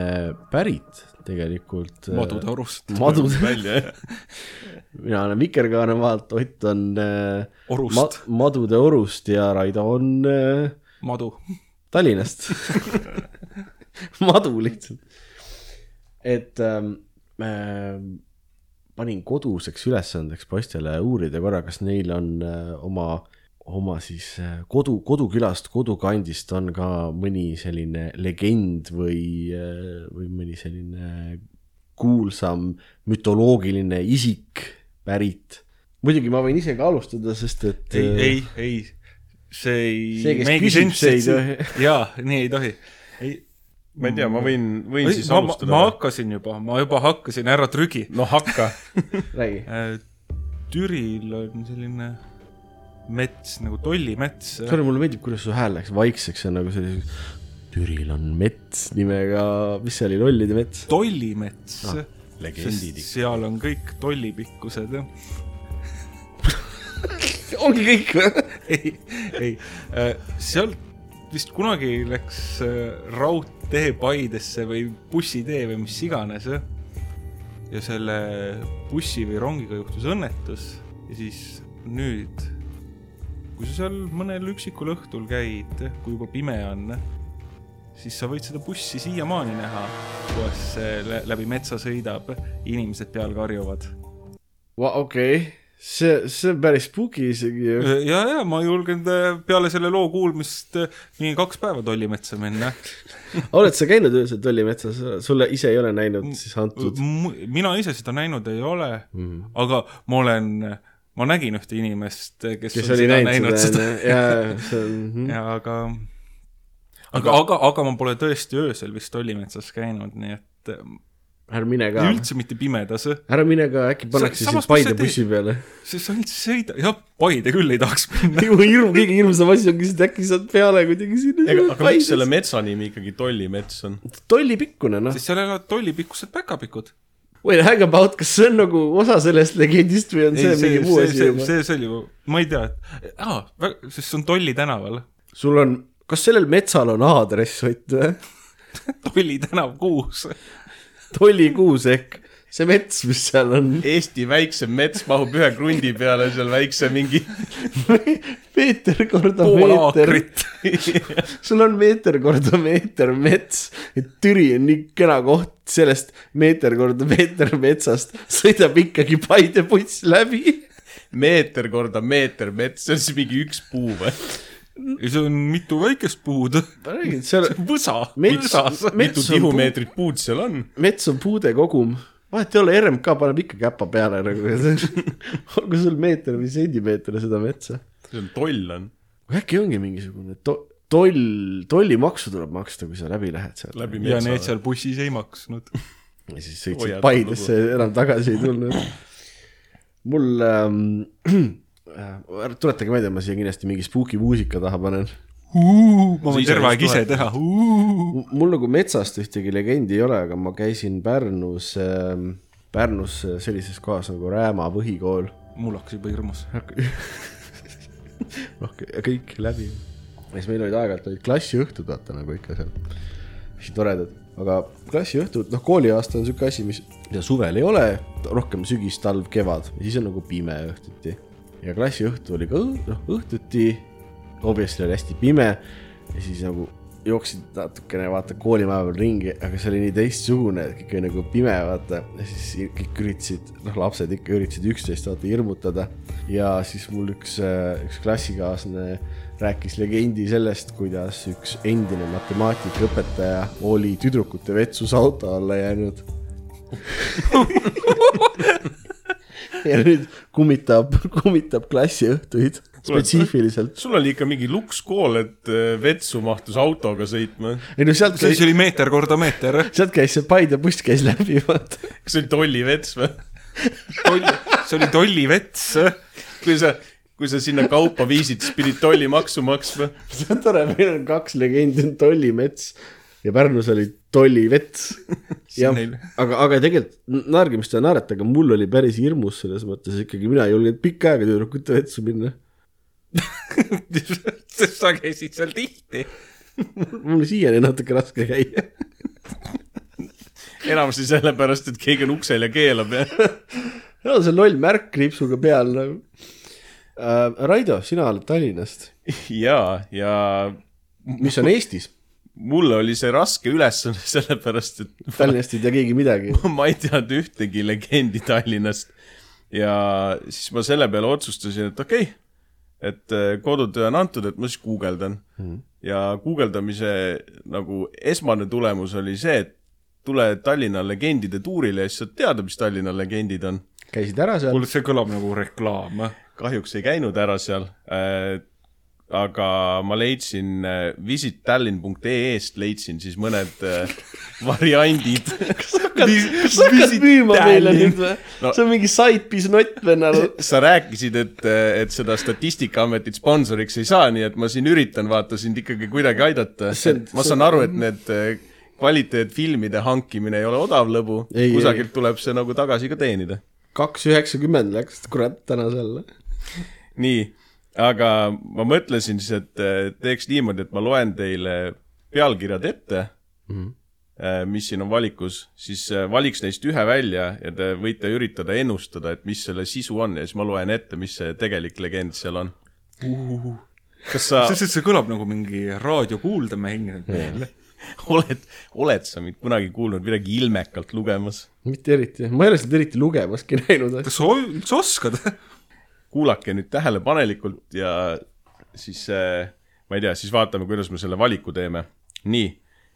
pärit tegelikult. madude orust. madude, välja jah. mina olen Vikerkaaremaalt, Ott on äh, Orust. ma, Madude Orust ja Raido on äh, madu. Tallinnast madu lihtsalt. et ähm, äh, panin koduseks ülesandeks poistele uurida korra, kas neil on äh, oma, oma siis äh, kodu, kodukülast, kodukandist on ka mõni selline legend või äh,, või mõni selline kuulsam mütoloogiline isik pärit. muidugi ma võin ise ka alustada, sest et ei, ei, ei, see ei. See, kes küsib, see ei tohi.. jaa, nii ei tohi. ei, ma ei tea, ma võin, võin siis ma, ma, alustada ma. hakkasin juba, ma juba hakkasin, ära trügi. no hakka. räägi. Türil on selline mets nagu tollimets. sorry, mulle meeldib, kuidas su hääl läks vaikseks ja nagu selliseks. Türil on mets nimega, mis see oli, lollide mets? tollimets Ah, legendid sest seal on kõik tollipikkused jah. ongi kõik või? ei, ei, sealt vist kunagi läks äh, raudtee Paidesse või bussitee või mis iganes ja selle bussi või rongiga juhtus õnnetus ja siis nüüd, kui sa seal mõnel üksikul õhtul käid, kui juba pime on, siis sa võid seda bussi siiamaani näha, kuidas see lä- läbi metsa sõidab, inimesed peal karjuvad. okei, see, see on päris spooky isegi ju. ja, ja ma julgen äh, peale selle loo kuulmist äh, mingi kaks päeva tollimetsa minna. oled sa käinud öösel tollimetsas, sulle ise ei ole näinud siis antud? mina ise seda näinud ei ole mm., aga ma olen, ma nägin ühte inimest, kes, kes on oli seda näinud seda seda, ja, ja see on mhm. ja aga aga, aga, aga ma pole tõesti öösel vist tollimetsas käinud, nii et äh, ära mine ka üldse mitte pimedas, ära mine ka, äkki pannakse Sa- sind Paide sa bussi peale. sest sa ainult sõida, jah, Paide küll ei tahaks minna. hirm, kõige hirmsam asi ongi, et äkki saad peale kuidagi sinna aga miks selle metsa nimi ikkagi tollimets on? tollipikkune noh, sest seal elavad tollipikkused päkapikud. wait hang about, kas see on nagu osa sellest legendist või on see, see mingi muu asi see, juba? see, see oli ju, ma ei tea, et aa, sest see on Tolli tänaval. sul on, kas sellel metsal on aadress Ott või? Tolli tänav kuus. Tollikuus ehk see mets, mis seal on. Eesti väiksem mets mahub ühe krundi peale seal väikse mingi meeter korda meeter, sul on meeter korda meeter mets, et Türi on nii kena koht, sellest meeter korda meeter metsast sõidab ikkagi Paide buss läbi. meeter korda meeter mets, see on siis mingi üks puu või? Ja see on mitu väikest puud. ma räägin, seal võsa, Mets- võsas. mitu tihumeetrit puud seal on? mets on puude kogum, vahet ei ole, RMK paneb ikka käpa peale nagu, olgu sul meeter või sentimeeter seda metsa. see on toll on, äkki ongi mingisugune to-, toll, tollimaksu tuleb maksta, kui sa läbi lähed läbi ja need. seal bussis ei maksnud. ja siis sõitsid Paidesse, enam tagasi ei tulnud. mul ähm, tuletage meelde, ma siia kindlasti mingi spooky muusika taha panen. ma võin terve aeg ise teha. mul nagu metsast ühtegi legendi ei ole, aga ma käisin Pärnus ähm,, Pärnus sellises kohas nagu Rääma põhikool. mul hakkas juba hirmus. noh, kõik läbi. ja siis meil olid aeg-ajalt olid klassiõhtud, vaata nagu ikka seal. hästi toredad, aga klassiõhtud, noh, kooliaasta on sihuke asi, mis mida suvel ei ole, rohkem sügis, talv, kevad ja siis on nagu pime õhtuti. Ja klassiõhtu oli ka noh, õhtuti, obviously oli hästi pime ja siis nagu jooksid natukene vaata koolimaja peal ringi, aga see oli nii teistsugune, et kõik oli nagu pime, vaata. ja siis kõik üritasid, noh, lapsed ikka üritasid üksteist vaata hirmutada. ja siis mul üks, üks klassikaaslane rääkis legendi sellest, kuidas üks endine matemaatikaõpetaja oli tüdrukute vetsus auto alla jäänud. ja nüüd kummitab, kummitab klassiõhtuid spetsiifiliselt. sul oli ikka mingi lukskool, et äh, vetsu mahtus autoga sõitma. ei no sealt siis käis, oli meeter korda meeter. sealt käis see Paide buss käis läbi, vaata. kas see oli tollivets või? see oli tollivets. kui sa, kui sa sinna kaupa viisid, siis pidid tollimaksu maksma. see on tore, meil on kaks legendi, on Tollimets ja Pärnus oli Tollivets. Neil-, aga, aga tegelikult naerge, mis te naerate, aga mul oli päris hirmus selles mõttes ikkagi, mina ei julgenud pikka aega tüdrukute vetsu minna. sest sa käisid seal tihti. mul on siiani natuke raske käia. enamasti sellepärast, et keegi on uksel ja keelab ja no see loll märk kriipsuga peal nagu äh,. Raido, sina oled Tallinnast, ja, ja mis on Eestis? Mulle oli see raske ülesanne, sellepärast et Tallinnast ei tea keegi midagi. ma ei teadnud ühtegi legendi Tallinnast. ja siis ma selle peale otsustasin, et okei okay,, et äh, kodutöö on antud, et ma siis guugeldan mm. -hmm. ja guugeldamise nagu esmane tulemus oli see, et tule Tallinna legendide tuurile ja siis saad teada, mis Tallinna legendid on. käisid ära seal? kuule, see kõlab nagu reklaam. kahjuks ei käinud ära seal äh,. Aga ma leidsin äh, visittallinn.ee-st leidsin siis mõned äh, variandid. kas sa hakkad müüma meile nüüd või No- see on mingi sait pisnott vennal. sa rääkisid, et, et seda Statistikaametit sponsoriks ei saa, nii et ma siin üritan vaata sind ikkagi kuidagi aidata. Ma saan aru, et need kvaliteetfilmide hankimine ei ole odav lõbu, Ei, kusagilt tuleb see nagu tagasi ka teenida. kaks üheksakümmend läks kurat täna seal. nii, aga ma mõtlesin siis, et eh, teeks niimoodi, et ma loen teile pealkirjad ette mm, -hmm. mis siin on valikus, siis eh, valiks neist ühe välja ja te võite üritada ennustada, et mis selle sisu on ja siis ma loen ette, mis see tegelik legend seal on. kas sa see, see kõlab nagu mingi raadiokuuldemäng meil. oled, oled sa mind kunagi kuulnud midagi ilmekalt lugemas? mitte eriti, ma ei ole seda eriti lugemaski näinud. kas sa üldse oskad? kuulake nüüd tähelepanelikult ja siis äh, ma ei tea, siis vaatame, kuidas me selle valiku teeme. nii,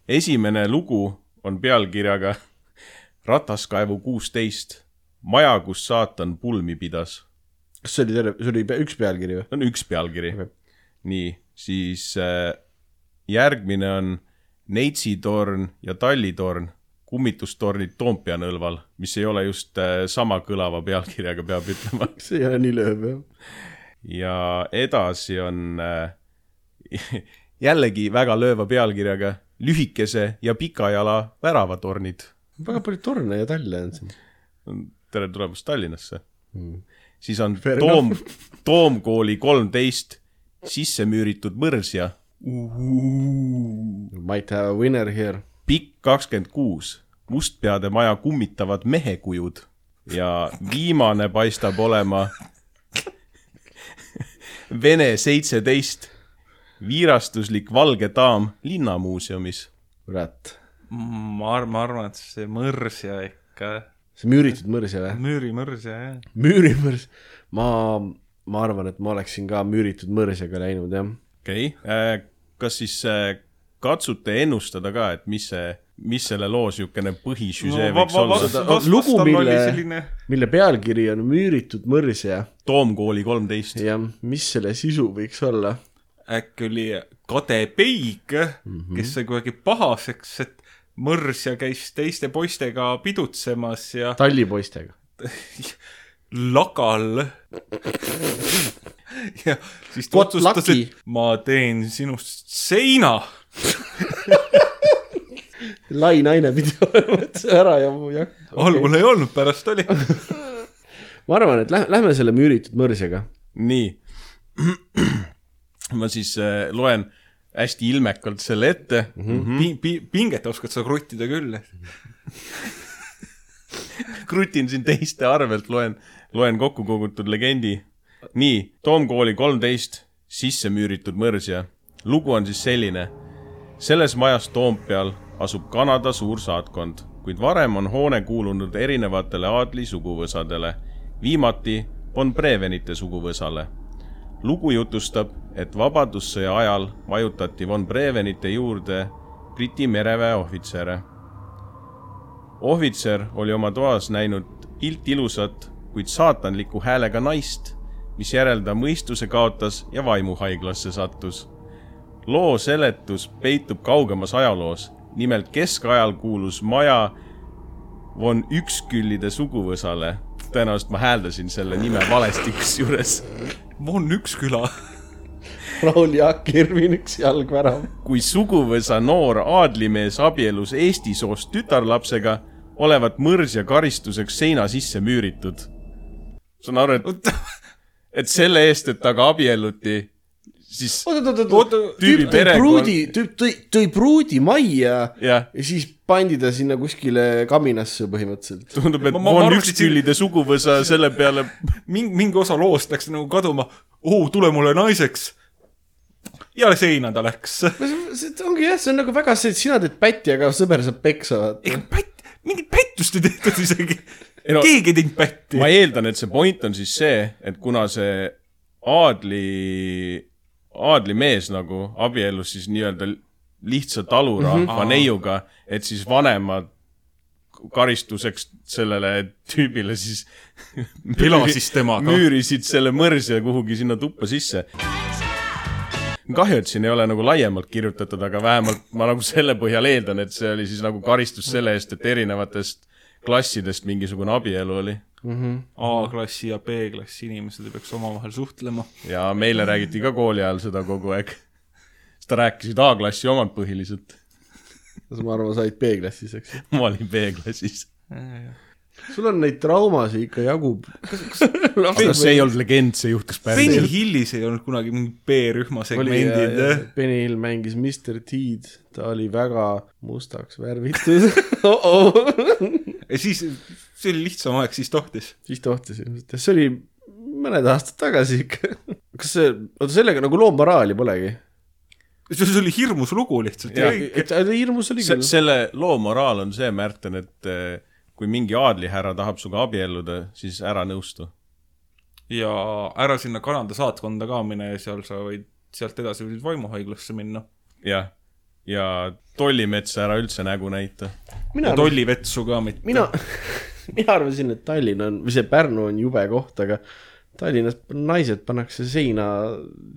esimene lugu on pealkirjaga Rataskaevu kuusteist, maja, kus saatan pulmi pidas. kas see oli terve, see oli üks pealkiri või? on üks pealkiri Okei. nii, siis äh, järgmine on Neitsitorn ja Tallitorn, kummitustornid Toompea nõlval, mis ei ole just äh, sama kõlava pealkirjaga, peab ütlema. see ei ole nii lööv jah. ja edasi on äh, jällegi väga lööva pealkirjaga Lühikese ja pika jala väravatornid. väga palju torne ja talle on siin. tere tulemast Tallinnasse Mm. siis on Fair Toom, Toomkooli kolmteist sisse müüritud mõrsja, Might have a winner here. Pikk kakskümmend kuus, mustpeade maja kummitavad mehekujud ja viimane paistab olema Vene seitseteist, viirastuslik valge daam linnamuuseumis. kurat, ma arvan, ma arvan, et see mõrsja ikka, see müüritud mõrsja või? müürimõrsja, jah. müürimõrs, ma, ma arvan, et ma oleksin ka müüritud mõrsjaga läinud jah. okei okay., kas siis äh, katsute ennustada ka, et mis see, mis selle loo niisugune põhisüžee va- võiks olla Lugu, mille selline-, mille pealkiri on Müüritud mõrsja Toomkooli kolmteist. ja mis selle sisu võiks olla? äkki oli Kade Peig mm. -hmm. kes sai kuidagi pahaseks, et mõrsja käis teiste poistega pidutsemas ja tallipoistega. lagal. ja siis ta What otsustas, et ma teen sinust seina. lai naine pidi olema, et see ära ja jah. algul ei olnud, pärast oli. ma arvan, et lähme, lähme selle Müüritud mõrsjaga. nii, ma siis äh, loen hästi ilmekalt selle ette mm. -hmm. Pi-, pi-, pinget oskad sa kruttida küll. krutin siin teiste arvelt, loen, loen kokku kogutud legendi. nii, Toomkooli kolmteist, sisse müüritud mõrsja. lugu on siis selline. selles majas Toompeal asub Kanada suursaatkond, kuid varem on hoone kuulunud erinevatele aadli suguvõsadele, viimati von Brevenite suguvõsale. lugu jutustab, et Vabadussõja ajal majutati von Brevenite juurde Briti mereväe ohvitsere ohvitser oli oma toas näinud iltilusat, kuid saatanliku häälega naist, misjärel ta mõistuse kaotas ja vaimuhaiglasse sattus. loo seletus peitub kaugemas ajaloos, nimelt keskajal kuulus maja von Üksküllide suguvõsale. tõenäoliselt ma hääldasin selle nime valesti kusjuures. on üks küla. Raul Jaak Irvin, üks jalgvärav. kui suguvõsa noor aadlimees abielus Eesti soost tütarlapsega, olevat mõrsja karistuseks seina sisse müüritud. Saan aru, et, et selle eest, et temaga abielluti, siis oot, oot, oot, oot, tüüp tõi pruudi, tüüp tõi, tõi pruudi majja jah, ja siis pandi ta sinna kuskile kaminasse põhimõtteliselt. tundub, et Ma- ma on arvasin- üksküllide suguvõsa selle peale, mingi, mingi osa loost läks nagu kaduma. oo, tule mulle naiseks. ja seina ta läks. see ongi jah, see on nagu väga see, et sina teed pätti, aga sõber saab peksa, ega pätt, mingit pättust ei tehtud isegi no- keegi ei teinud pätti ma. eeldan, et see point on siis see, et kuna see aadli, aadlimees nagu abiellus siis nii-öelda lihtsa talurahva mm -hmm. neiuga, et siis vanemad karistuseks sellele tüübile siis Elasis temaga. müürisid selle mõrsja kuhugi sinna tuppa sisse. kahju, et siin ei ole nagu laiemalt kirjutatud, aga vähemalt ma nagu selle põhjal eeldan, et see oli siis nagu karistus selle eest, et erinevatest klassidest mingisugune abielu oli. A-klassi ja B-klassi inimesed ei peaks omavahel suhtlema. ja meile räägiti ka kooli ajal seda kogu aeg. sest ta rääkisid A-klassi omad põhiliselt. ma arvan, sa olid B-klassis, eks ju. ma olin B-klassis. sul on neid traumasid ikka jagub. aga see ei olnud legend, see juhtus Benny päriselt. Hillis ei olnud kunagi mingi B-rühma segmendid. Benny Hill mängis Mr T-d, ta oli väga mustaks värvitud oh. -oh. Ja siis, see oli lihtsam aeg, siis tohtis. siis tohtis ilmselt, see oli mõned aastad tagasi ikka. kas see, oota sellega nagu loo moraali polegi? see oli hirmus lugu lihtsalt Jah. hirmus oli Se, küll. selle loo moraal on see, Märten, et eh, kui mingi aadlihärra tahab sinuga abielluda, siis ära nõustu. ja ära sinna Kanada saatkonda ka mine, seal sa võid, sealt edasi võid vaimuhaiglasse minna. jah, ja tollimetsa ära üldse nägu näita. ja, tollivetsu ka mitte. mina, mina arvasin, et Tallinn on, või see Pärnu on jube koht, aga Tallinnas naised pannakse seina,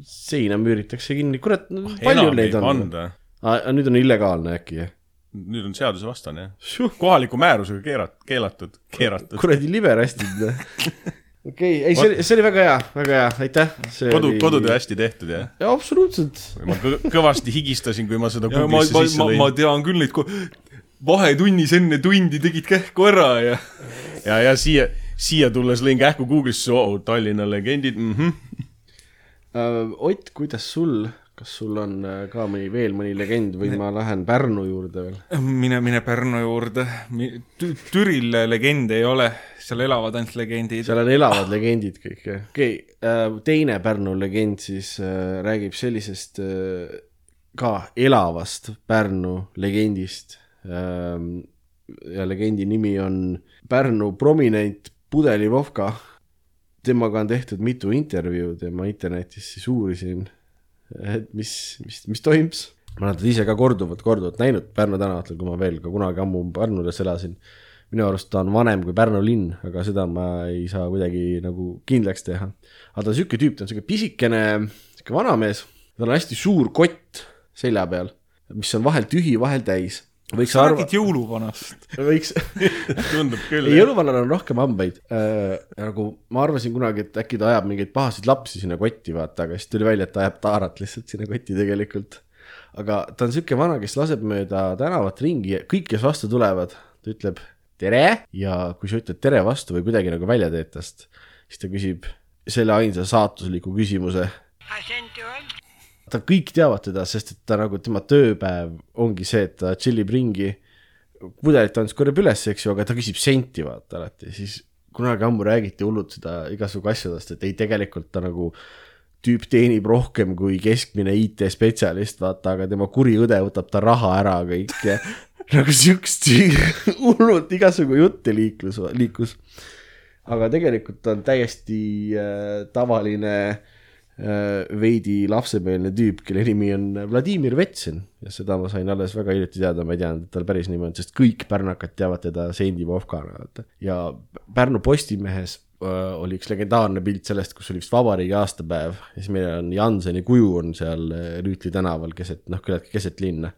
seina müüritakse kinni, kurat, palju enam ei neid on? panda. nüüd on illegaalne äkki, jah? nüüd on seadusevastane jah. kohaliku määrusega keerat-, keelatud, keeratud. kuradi liberastid. okei, ei, see oli, see oli väga hea, väga hea, aitäh. kodu, kodutöö hästi tehtud jah. jaa, absoluutselt. ma kõ- kõvasti higistasin, kui ma seda Google'isse ma, sisse ma, ma lõin. tean küll neid, vahetunnis enne tundi tegid kähku ära ja ja, ja siia, siia tulles lõin kähku Google'isse, oo, Tallinna legendid mm, -hmm. Äh, Ott, kuidas sul, kas sul on äh, ka mõni, veel mõni legend või ma lähen Pärnu juurde veel? mine, mine Pärnu juurde. Türil legende ei ole, seal elavad ainult legendid. seal on elavad legendid kõik, jah. okei okay,, teine Pärnu legend siis äh, räägib sellisest äh, ka elavast Pärnu legendist ähm,. ja legendi nimi on Pärnu prominent Pudeli Vovka. temaga on tehtud mitu intervjuud ja ma internetis siis uurisin, et mis, mis, mis toimus. ma olen teda ise ka korduvalt, korduvalt näinud Pärnu tänavatel, kui ma veel ka kunagi ammu Pärnulis elasin minu arust ta on vanem kui Pärnu linn, aga seda ma ei saa kuidagi nagu kindlaks teha. aga ta on sihuke tüüp, ta on sihuke pisikene, sihuke vanamees, tal on hästi suur kott selja peal, mis on vahel tühi, vahel täis. Võiks sa arva, räägid jõuluvanast. võiks, tundub küll ei. jõuluvanal on rohkem hambaid äh,. nagu ma arvasin kunagi, et äkki ta ajab mingeid pahasid lapsi sinna kotti, vaata, aga siis tuli välja, et ta ajab taarat lihtsalt sinna kotti tegelikult. aga ta on sihuke vana, kes laseb mööda tänavat ringi, kõik, kes vastu tulevad, ta ütleb tere ja kui sa ütled tere vastu või kuidagi nagu välja teed tast, siis ta küsib selle ainsa saatusliku küsimuse. Ta kõik teavad teda, sest et ta nagu tema tööpäev ongi see, et ta tšillib ringi pudelit andis korjab üles, eks ju, aga ta küsib senti vaata alati, siis kunagi ammu räägiti hullult seda igasugu asjadest, et ei, tegelikult ta nagu tüüp teenib rohkem kui keskmine IT-spetsialist, vaata, aga tema kuri õde võtab ta raha ära kõik ja nagu siukest hullult igasugu jutte liiklus, liiklus. aga tegelikult on täiesti äh, tavaline äh, veidi lapsemeelne tüüp, kelle nimi on Vladimir Vetsin ja seda ma sain alles väga hiljuti teada, ma ei teadnud, et tal päris nimi on, sest kõik pärnakad teavad teda Sendi Vovkana, vaata. ja Pärnu Postimehes äh, oli üks legendaarne pilt sellest, kus oli vist vabariigi aastapäev ja siis meil on Janseni kuju on seal äh, Rüütli tänaval keset, noh, küllaltki keset linna.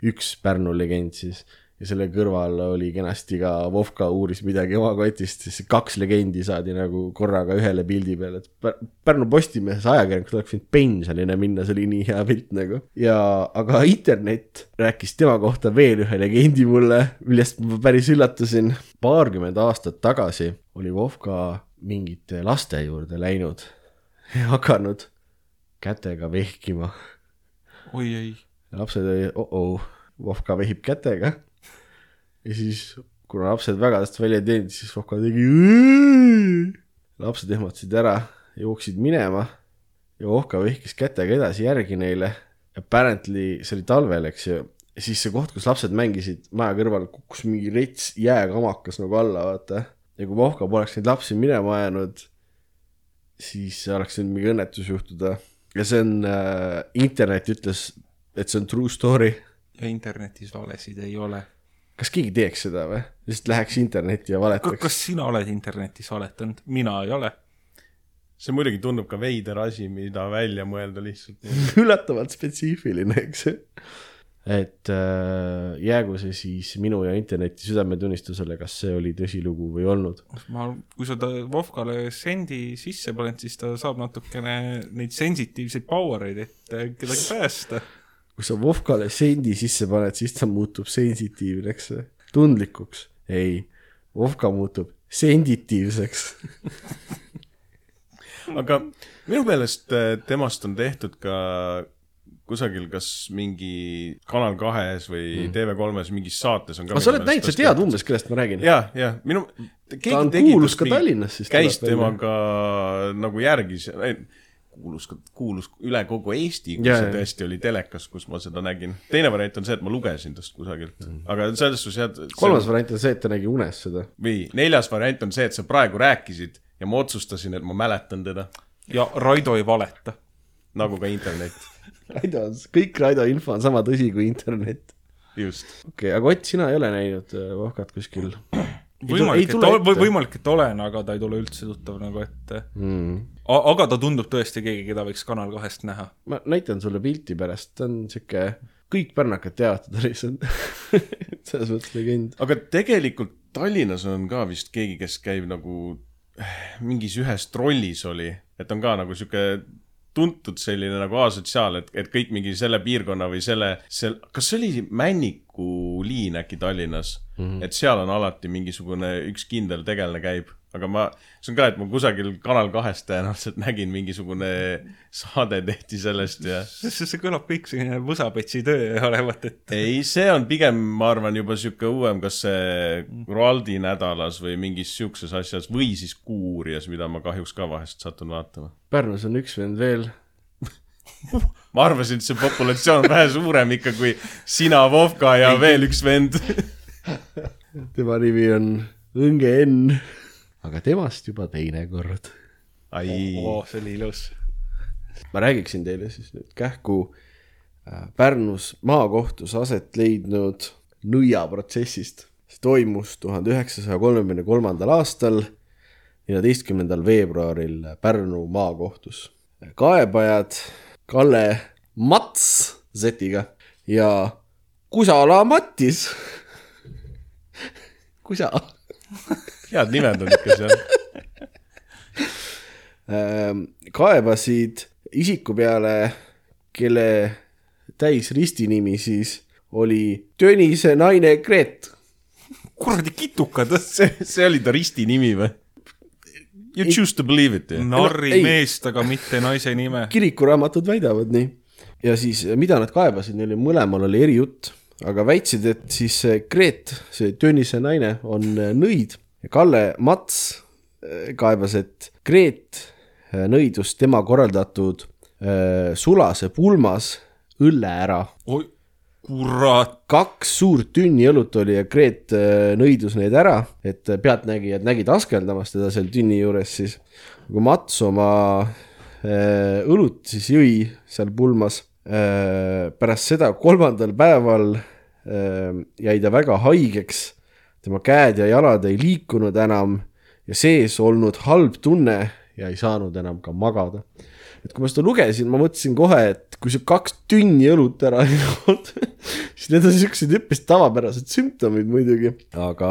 üks Pärnu legend siis ja selle kõrval oli kenasti ka Vovka uuris midagi oma kotist, siis kaks legendi saadi nagu korraga ühele pildi peale, et Pär- Pärnu Postimehes ajakirjanikud oleks võinud pensionile minna, see oli nii hea pilt nagu. ja, aga internet rääkis tema kohta veel ühe legendi mulle, millest ma päris üllatusin. paarkümmend aastat tagasi oli Vovka mingite laste juurde läinud ja hakanud kätega vehkima oi ei. lapsed olid oh-oh, Vovka vehib kätega. Ja siis, kuna lapsed väga tast välja ei teinud, siis Vovka tegi. lapsed ehmatasid ära, jooksid minema ja Vovka vehkis kätega edasi järgi neile. Apparently see oli talvel, eks ju, siis see koht, kus lapsed mängisid maja kõrval, kukkus mingi rets jääkamakas nagu alla, vaata. ja kui Vovka poleks neid lapsi minema ajanud, siis oleks võinud mingi õnnetus juhtuda ja see on äh,, internet ütles, et see on true story. ja internetis valesid ei ole. Kas keegi teeks seda või? lihtsalt läheks internetti ja valetaks. kas sina oled internetis valetanud? mina ei ole. see muidugi tundub ka veider asi, mida välja mõelda lihtsalt. üllatavalt spetsiifiline, eks et äh, jäägu see siis minu ja interneti südametunnistusele, kas see oli tõsilugu või olnud. ma, kui sa ta Vovkale sendi sisse paned, siis ta saab natukene neid sensitiivseid power eid, et äh, kedagi päästa. Kui sa Vovkale sendi sisse paned, siis ta muutub sensitiivseks, tundlikuks. ei, Vovka muutub senditiivseks. aga minu meelest äh, temast on tehtud ka kusagil kas mingi Kanal kahes või mm. TV3-s mingis saates on ka sa oled näinud, sa tead umbes, kellest ma räägin? ja, ja minu ta on kuulus ka Tallinnas siis. käis temaga nagu järgis, kuulus kuulus üle kogu Eesti, kui Jaa, see tõesti oli telekas, kus ma seda nägin. teine variant on see, et ma lugesin tast kusagilt mm., aga selles suhtes jah. kolmas variant on see, et ta nägi unes seda. või neljas variant on see, et sa praegu rääkisid ja ma otsustasin, et ma mäletan teda, ja Raido ei valeta. nagu ka internet. Raido, kõik Raido info on sama tõsi kui internet. just. okei okay,, aga Ott, sina ei ole näinud äh, Vohkat kuskil võimalik, et võimalik, et olen, aga ta ei tule üldse tuttav nagu ette. mm.? aga ta tundub tõesti keegi, keda võiks Kanal kahest näha. ma näitan sulle pilti pärast, ta on sihuke, kõik pärnakad teavad teda lihtsalt. selles mõttes legend. aga tegelikult Tallinnas on ka vist keegi, kes käib nagu mingis ühes trollis oli, et on ka nagu sihuke tuntud selline nagu asotsiaal, et, et kõik mingi selle piirkonna või selle, sel-, kas see oli Männiku liin äkki Tallinnas mm, -hmm. et seal on alati mingisugune üks kindel tegelane käib, aga ma, see on ka, et ma kusagil Kanal kahest tõenäoliselt nägin mingisugune saade tehti sellest ja see, see kõlab kõik selline võsapetsi töö olevat, et ei, see on pigem, ma arvan, juba sihuke uuem, kas see Raldi nädalas või mingis siukses asjas või siis Kuuuurijas, mida ma kahjuks ka vahest satun vaatama. Pärnus on üks vend veel. ma arvasin, et see populatsioon on vähe suurem ikka kui sina, Vovka ja veel üks vend. tema nimi on Õnge Enn. Aga temast juba teinekord. ai, oo, see oli ilus. ma räägiksin teile siis nüüd kähku äh, Pärnus maakohtus aset leidnud nõiaprotsessist. see toimus tuhande üheksasaja kolmekümne kolmandal aastal, neljateistkümnendal veebruaril Pärnu maakohtus. kaebajad Kalle Mats Z-iga ja Kusala Mattis. Kusa head nimed on ikka seal. ähm, kaebasid isiku peale, kelle täisristinimi siis oli Tõnise naine Gret. kuradi kitukad, see, see oli ta risti nimi või? You choose to believe it, narri ei. meest, aga mitte naise nime. kirikuraamatud väidavad nii. ja siis, mida nad kaebasid, neil oli mõlemal oli erijutt, aga väitsid, et siis see Gret, see Tõnise naine on äh, nõid Kalle Mats äh, kaebas, et Gret äh, nõidus tema korraldatud äh, sulase pulmas õlle ära. Oi, kurat, kaks suurt tünni õlut oli ja Gret äh, nõidus neid ära, et pealtnägijad nägid askeldamas teda seal tünni juures siis. kui Mats oma õlut siis jõi seal pulmas pärast seda kolmandal päeval jäi ta väga haigeks, tema käed ja jalad ei liikunud enam ja sees olnud halb tunne ja ei saanud enam ka magada et kui ma seda lugesin, ma mõtlesin kohe, et kui sa kaks tünni õlut ära ei jood, siis need on siuksed üpris tavapärased sümptomid muidugi, aga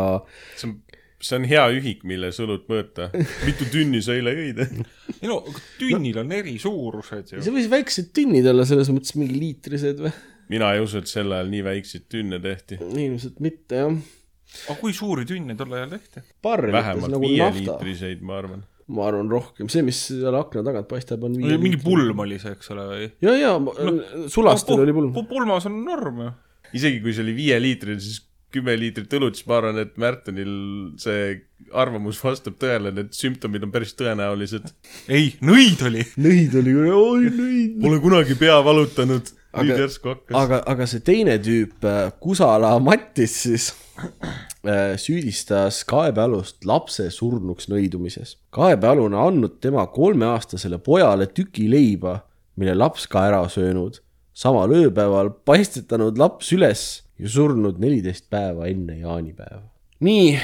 see on, see on hea ühik, milles õlut mõõta. mitu tünni sa eile jõid? ei no aga tünnil on eri suurused ju. see võis väiksed tünnid olla selles mõttes mingi liitrised või? mina ei usu, et sel ajal nii väikseid tünne tehti. ilmselt mitte jah. Aga kui suuri tünne tol ajal tehti? vähemalt nagu viieliitriseid, ma arvan. ma arvan rohkem, see, mis seal akna tagant paistab, on viie mingi pulm oli see, eks ole, või? ja, ja sulastel oli pulm. pulmas on norm ju. isegi kui see oli viieliitrine, siis kümme liitrit õlut, siis ma arvan, et Märtenil see arvamus vastab tõele, need sümptomid on päris tõenäolised. ei, nõid oli. nõid oli, oi nõid. Pole kunagi pea valutanud. nüüd Aga- järsku hakkas. aga, aga see teine tüüp, Kusala Mattis siis äh, süüdistas kaebealust lapse surnuks nõidumises. kaebealune andnud tema kolmeaastasele pojale tüki leiba, mille laps ka ära söönud. samal ööpäeval paistetanud laps üles ja surnud neliteist päeva enne jaanipäeva. nii,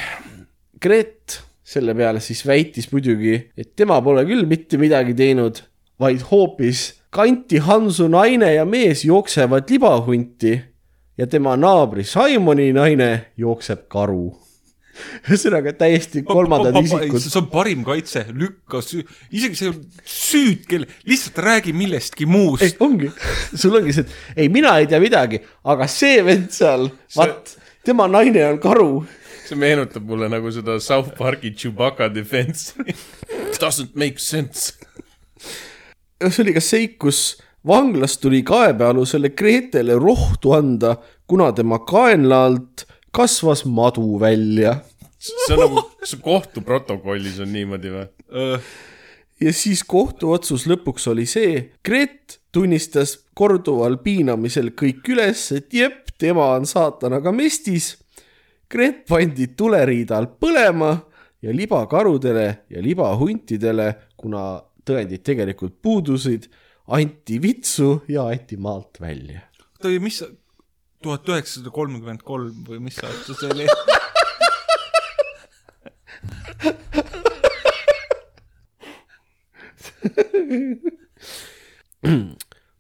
Gret selle peale siis väitis muidugi, et tema pole küll mitte midagi teinud, vaid hoopis Kanti Hansu naine ja mees jooksevad libahunti ja tema naabri Simoni naine jookseb karu. ühesõnaga täiesti kolmandad isikud. see on parim kaitse, lükka isegi see süüd, kelle, lihtsalt räägi millestki muust ei, ongi, sul ongi see, et ei, mina ei tea midagi, aga see vend seal, vaat, tema naine on karu. see meenutab mulle nagu seda South Park'i Chewbacca defense'i. Doesn't make sense. see oli ka seik, kus vanglast tuli kaebealusele Gretele rohtu anda, kuna tema kaenla alt kasvas madu välja see on nagu, kas kohtuprotokollis on niimoodi või? ja siis kohtuotsus lõpuks oli see, Gret tunnistas korduval piinamisel kõik üles, et jep, tema on saatanaga mestis. Gret pandi tuleriidal põlema ja libakarudele ja libahuntidele, kuna tõendid tegelikult puudusid, anti vitsu ja aeti maalt välja. oota, mis, tuhat üheksasada kolmkümmend kolm või mis aasta see oli?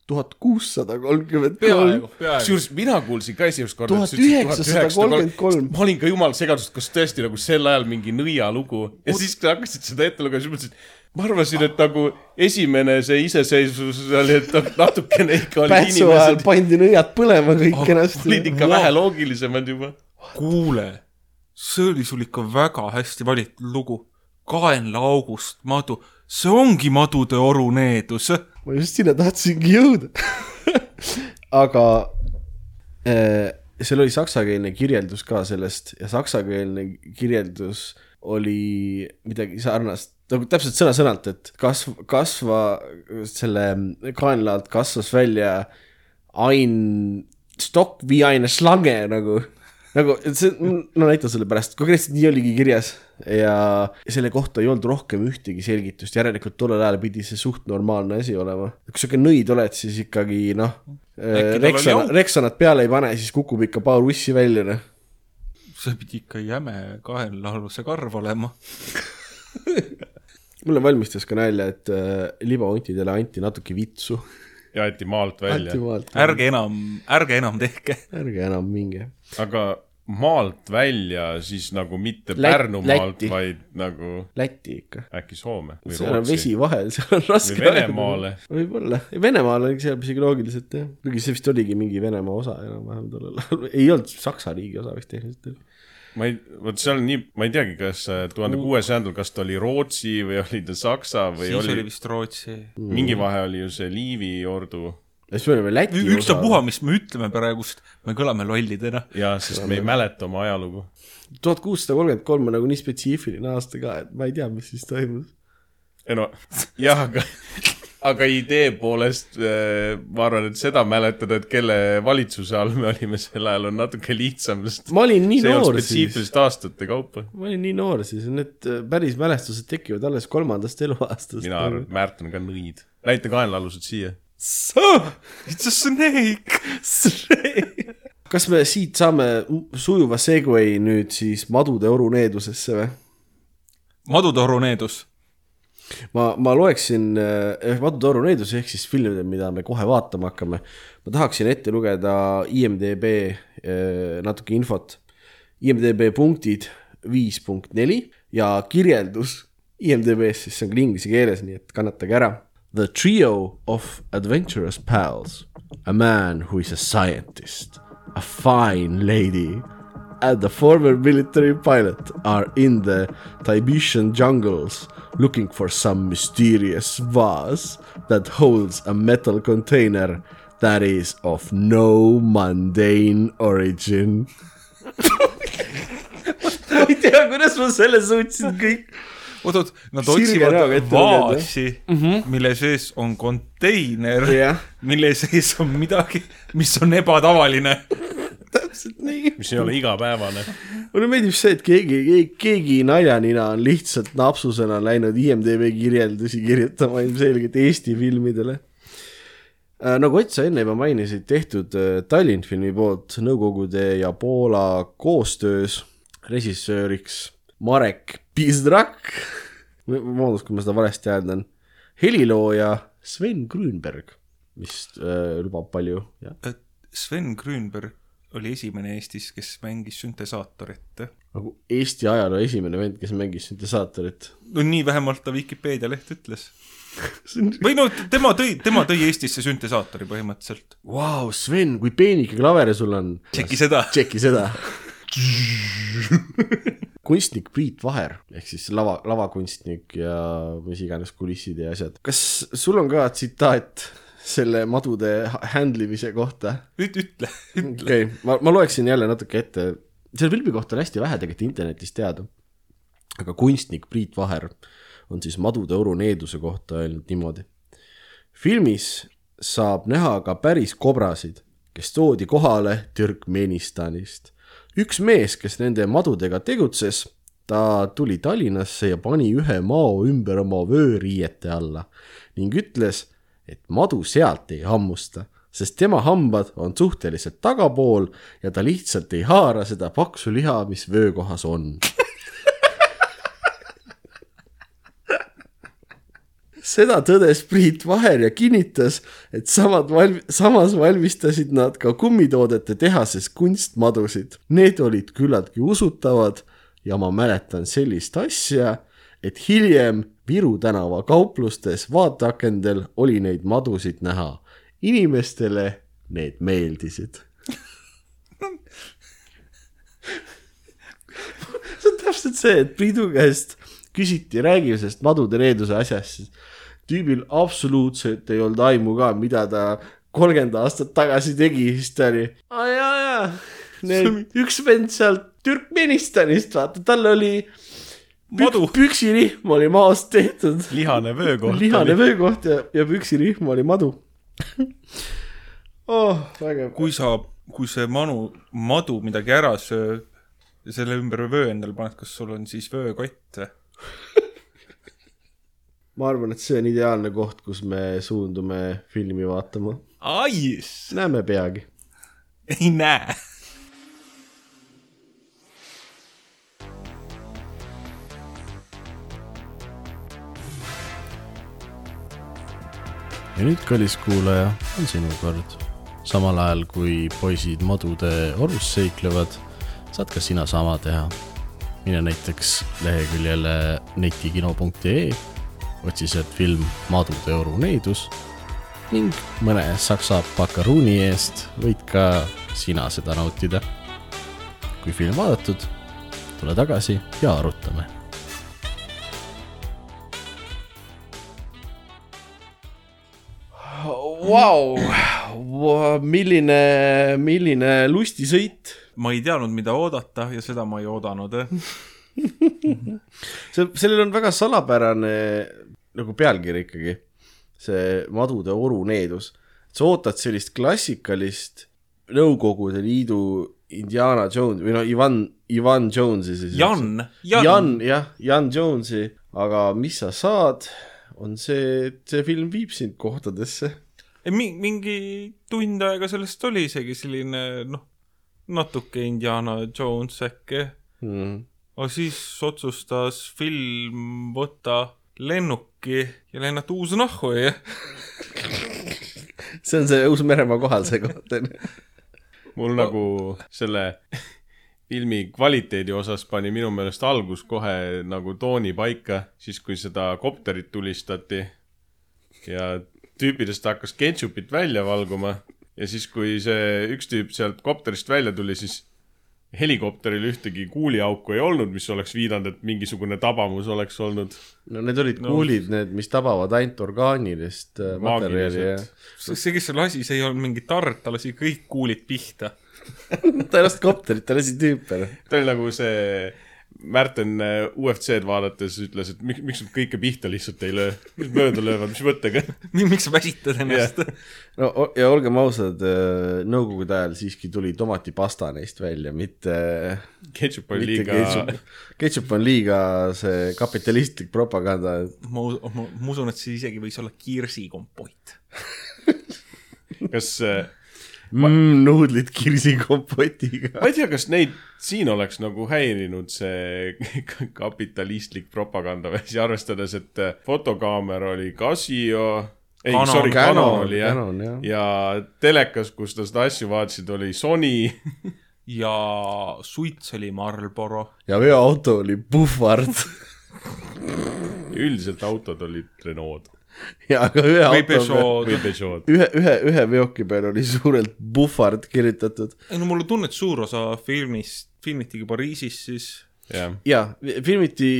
tuhat kuussada kolmkümmend kolm kusjuures mina kuulsin ka esimest korda. 1933. ma olin ka jumal segaduses, kas tõesti nagu sel ajal mingi nõialugu ja siis, kui hakkasid seda ette lugema, siis mõtlesin, ma arvasin, et nagu esimene see iseseisvus oli, et natukene ikka olid Pätsu ajal pandi nõiad põlema kõik kenasti olid ikka vähe loogilisemad juba. kuule, see oli sul ikka väga hästi valitud lugu. kaenlaaugust madu, see ongi madude oru needus. ma just sinna tahtsingi jõuda. aga äh, seal oli saksakeelne kirjeldus ka sellest ja saksakeelne kirjeldus oli midagi sarnast, nagu täpselt sõna-sõnalt, et kasv, kasva selle kaenla alt kasvas välja ein stokk wie eine Schlange nagu, nagu see, no näitan sulle pärast, konkreetselt nii oligi kirjas ja selle kohta ei olnud rohkem ühtegi selgitust, järelikult tollel ajal pidi see suht normaalne asi olema. kui sa ikka nõid oled, siis ikkagi noh, Rexona au., Rexonat peale ei pane, siis kukub ikka paar ussi välja, noh. see pidi ikka jäme kaenlaaluse karv olema. mulle valmistas ka nalja, et äh, libahuntidele anti natuke vitsu. ja aeti maalt välja anti. ärge enam, ärge enam tehke. ärge enam minge. aga maalt välja siis nagu mitte Lät- Pärnumaalt Lätti., vaid nagu Läti ikka. äkki Soome või seal on Rootsi vesi vahel, seal on raske. või Venemaale. võib-olla, Venemaal oli seal isegi loogiliselt jah, kuigi see vist oligi mingi Venemaa osa enam-vähem tollel ajal, ei olnud Saksa riigi osa vist tehniliselt oli. Ma ei, vot seal nii, ma ei teagi, kas tuhande kuuesajandal, kas ta oli Rootsi või oli ta Saksa või siis oli, oli oli vist Rootsi. mingi vahe oli ju see Liivi ordu ja siis me olime Läti ükstapuha, mis me ütleme praegust, me kõlame lollidena. ja sest me ei mäleta oma ajalugu. tuhat kuussada kolmkümmend kolm on nagu nii spetsiifiline aasta ka, et ma ei tea, mis siis toimus. ei no jah, aga, aga idee poolest äh, ma arvan, et seda mäletada, et kelle valitsuse all me olime sel ajal, on natuke lihtsam, sest ma olin nii noor siis, spetsiifiliselt aastate kaupa. ma olin nii noor siis, need äh, päris mälestused tekivad alles kolmandast eluaastast. mina arvan, et Märt on ka nõid. näita kaenlaalused siia. It's a snake. kas me siit saame sujuva segway nüüd siis madude oruneedusesse või? madutoru needus. ma, ma loeksin eh, Madude oruneedus ehk siis filmid, mida me kohe vaatama hakkame. ma tahaksin ette lugeda IMDB eh, natuke infot. IMDB punktid viis punkt neli ja kirjeldus IMDB-s, siis see on küll inglise keeles, nii et kannatage ära. The trio of adventurous pals, a man who is a scientist, a fine lady and a former military pilot are in the Tibetian jungles looking for some mysterious vase that holds a metal container that is of no mundane origin. ma ei tea, kuidas ma selle suutsin kõik. oot-oot, nad Sirge otsivad vaasi mm, -hmm. mille sees on konteiner Jah., mille sees on midagi, mis on ebatavaline. Täpselt nii. mis ei ole igapäevane. mulle meeldib see, et keegi, keegi, keegi naljanina on lihtsalt napsusena läinud IMDB kirjeldusi kirjutama ilmselgelt Eesti filmidele. nagu Ott sa enne juba mainisid, tehtud äh, Tallinn filmi poolt Nõukogude ja Poola koostöös režissööriks Marek Pizdrak. vabandust, kui ma seda valesti hääldan. helilooja Sven Grünberg, mis äh, lubab palju, jah. Sven Grünberg oli esimene Eestis, kes mängis süntesaatorit. nagu Eesti ajaloo esimene vend, kes mängis süntesaatorit. no nii vähemalt ta Vikipeedia leht ütles. või no tema tõi, tema tõi Eestisse süntesaatori põhimõtteliselt. Vau, Sven, kui peenike klaver sul on. tšeki seda. tšeki seda. kunstnik Priit Vaher ehk siis lava, lavakunstnik ja mis iganes kulissid ja asjad. kas sul on ka tsitaat selle madude handle imise kohta? ütle, ütle. okei okay,, ma, ma loeksin jälle natuke ette. selle filmi kohta on hästi vähe tegelikult internetis teada. aga kunstnik Priit Vaher on siis madude oru needuse kohta öelnud niimoodi. filmis saab näha ka päris kobrasid, kes toodi kohale Türkmenistanist. üks mees, kes nende madudega tegutses, ta tuli Tallinnasse ja pani ühe mao ümber oma vööriiete alla ning ütles, et madu sealt ei hammusta, sest tema hambad on suhteliselt tagapool ja ta lihtsalt ei haara seda paksu liha, mis vöökohas on seda tõdes Priit Vaher ja kinnitas, et samad valm-, samas valmistasid nad ka kummitoodete tehases kunstmadusid. Need olid küllaltki usutavad ja ma mäletan sellist asja, et hiljem Viru tänava kauplustes vaateakendel oli neid madusid näha. inimestele need meeldisid see on täpselt see, et Priidu käest küsiti, räägi sellest madude reeduse asjast, siis tüübil absoluutselt ei olnud aimu ka, mida ta kolmkümmend aastat tagasi tegi, siis ta oli, aa jaa, jaa, üks vend sealt Türkmenistanist, vaata, tal oli Madu. Pük, püksirihm oli maast tehtud, lihane vöökoht lihane oli. vöökoht ja, ja püksirihm oli madu oh,. kui sa, kui see manu, madu midagi ära sööb ja selle ümber vöö endale paned, kas sul on siis vöökott või? ma arvan, et see on ideaalne koht, kus me suundume filmi vaatama. näeme peagi. ei näe. Ja nüüd, kallis kuulaja, on sinu kord. samal ajal kui poisid madude orus seiklevad, saad ka sina sama teha. mine näiteks leheküljele netikino.ee, otsi sealt film Madude oru needus ning mõne saksa pakaruuni eest võid ka sina seda nautida. kui film vaadatud, tule tagasi ja arutame Vau, milline, milline lustisõit. ma ei teadnud, mida oodata ja seda ma ei oodanud. see, sellel on väga salapärane nagu pealkiri ikkagi, see Madude oru needus. sa ootad sellist klassikalist Nõukogude Liidu Indiana Jones või no Ivan, Ivan Jonesi siis. Jan, Jan, Jan, jah, Jan Jonesi, aga mis sa saad, on see, et see film viib sind kohtadesse mingi tund aega sellest oli isegi selline noh, natuke Indiana Jones äkki. mm.. aga siis otsustas film võtta lennuki ja lennata Uus-Nahhu ja see on see Uus-Meremaa kohal see koht on ju. mul nagu selle filmi kvaliteedi osas pani minu meelest algus kohe nagu tooni paika, siis kui seda kopterit tulistati ja tüüpidest hakkas ketšupit välja valguma ja siis, kui see üks tüüp sealt kopterist välja tuli, siis helikopteril ühtegi kuuliauku ei olnud, mis oleks viidanud, et mingisugune tabamus oleks olnud. no need olid No. kuulid, need, mis tabavad ainult orgaanilist äh, materjali ja see, kes selle lasi, see ei olnud mingi tard, ta lasi kõik kuulid pihta. ta ei lasknud kopterit, ta lasi tüüpe. ta oli nagu see Märten äh, UFC-d vaadates ütles, et miks, miks nad kõike pihta lihtsalt ei löö, mis mööda löövad, mis mõttega. miks sa väsitad ennast Jah. no ja olgem ausad, nõukogude ajal siiski tuli tomatipasta neist välja, mitte, ketšup oli mitte liiga, ketšup. ketšup on liiga see kapitalistlik propaganda, ma, ma, ma usun, et see isegi võis olla kirsikompott. kas äh, mm, nuudlid kirsikompotiga. ma ei tea, kas neid siin oleks nagu häirinud see kapitalistlik propaganda või siis arvestades, et äh, fotokaamera oli Casio, ei, Canon. sorry, Canon, oli jah jah. ja telekas, kus ta seda asju vaatasid, oli Sony ja suits oli Marlboro. ja veoauto oli Buffard üldiselt autod olid Renault ja aga ühe või auto peal, Peugeot või. Peugeot. ühe, ühe, ühe veoki peal oli suurelt Buffard kirjutatud ei no mul on tunne, et suur osa filmist filmitigi Pariisis siis. jah, ja filmiti,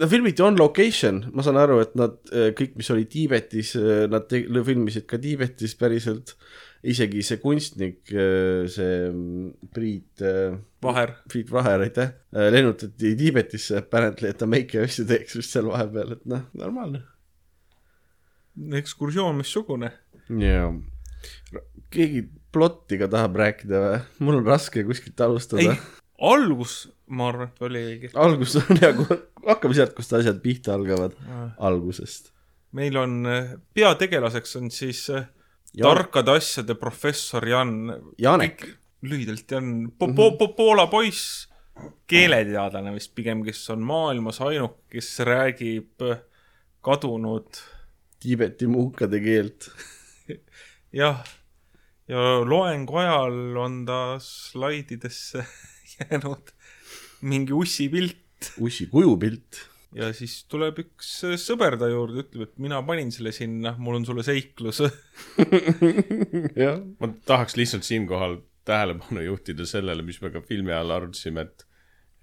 no filmiti on location, ma saan aru, et nad äh, kõik, mis oli Tiibetis, nad te- filmisid ka Tiibetis päriselt. isegi see kunstnik, see mm, Priit, Vaher. Priit Vaher, aitäh, lennutati Tiibetisse apparently, et ta meiki ja asju teeks vist seal vahepeal, et noh, normaalne. Ekskursioon missugune. jaa. keegi plotti ka tahab rääkida või? mul on raske kuskilt alustada algus, ma arvan, et oli õige. algus on nagu, hakkame sealt, kust asjad pihta algavad, algusest. meil on, peategelaseks on siis äh, Jan- tarkade asjade professor Jan. Janek. lühidalt Jan po,, po, po, Poola poiss, keeleteadlane vist pigem, kes on maailmas ainuke, kes räägib äh, kadunud Tiibeti munkade keelt. jah, ja loengu ajal on ta slaididesse jäänud mingi ussi pilt ussi kujupilt. ja siis tuleb üks sõber ta juurde, ütleb, et mina panin selle sinna, mul on sulle seiklus. jah. ma tahaks lihtsalt siinkohal tähelepanu juhtida sellele, mis me ka filmi ajal arutasime, et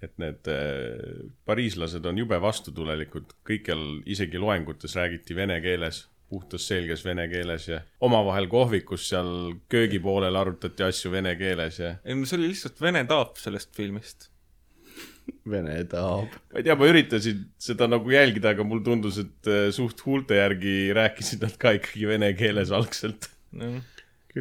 et need äh, pariislased on jube vastutulelikud, kõikjal, isegi loengutes räägiti vene keeles, puhtas selges vene keeles ja omavahel kohvikus seal köögi poolel arutati asju vene keeles ja ei no see oli lihtsalt vene taap sellest filmist. Vene taab. ma ei tea, ma üritasin seda nagu jälgida, aga mulle tundus, et äh, suht huulte järgi rääkisid nad ka ikkagi vene keeles algselt.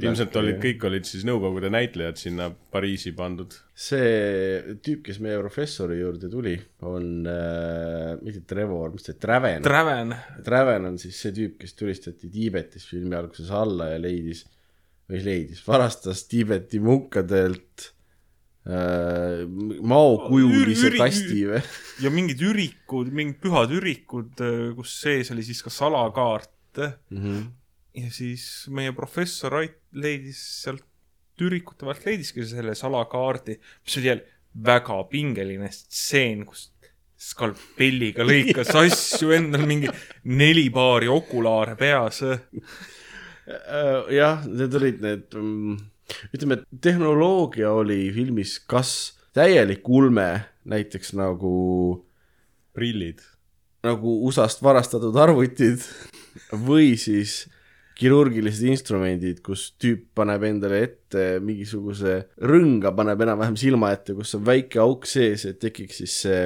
Ilmselt olid, kõik olid siis Nõukogude näitlejad sinna Pariisi pandud. see tüüp, kes meie professori juurde tuli, on äh, mitte Trevor, mis ta, Traven. Traven, Traven on siis see tüüp, kes tulistati Tiibetis filmi alguses alla ja leidis, või leidis, varastas Tiibeti munkadelt äh, maokujulise Üri- kasti või? ja mingid ürikud, mingid pühad ürikud, kus sees oli siis ka salakaart. Ja siis meie professor Ait leidis sealt ürikute vahelt leidiski selle salakaardi, mis oli jälle väga pingeline stseen, kus skalpelliga lõikas asju endal mingi neli paari okulaare peas. Äh, jah, need olid need, ütleme, et tehnoloogia oli filmis kas täielik ulme, näiteks nagu, prillid. nagu USA-st varastatud arvutid või siis kirurgilised instrumendid, kus tüüp paneb endale ette mingisuguse rõnga, paneb enam-vähem silma ette, kus on väike auk sees, et tekiks siis see,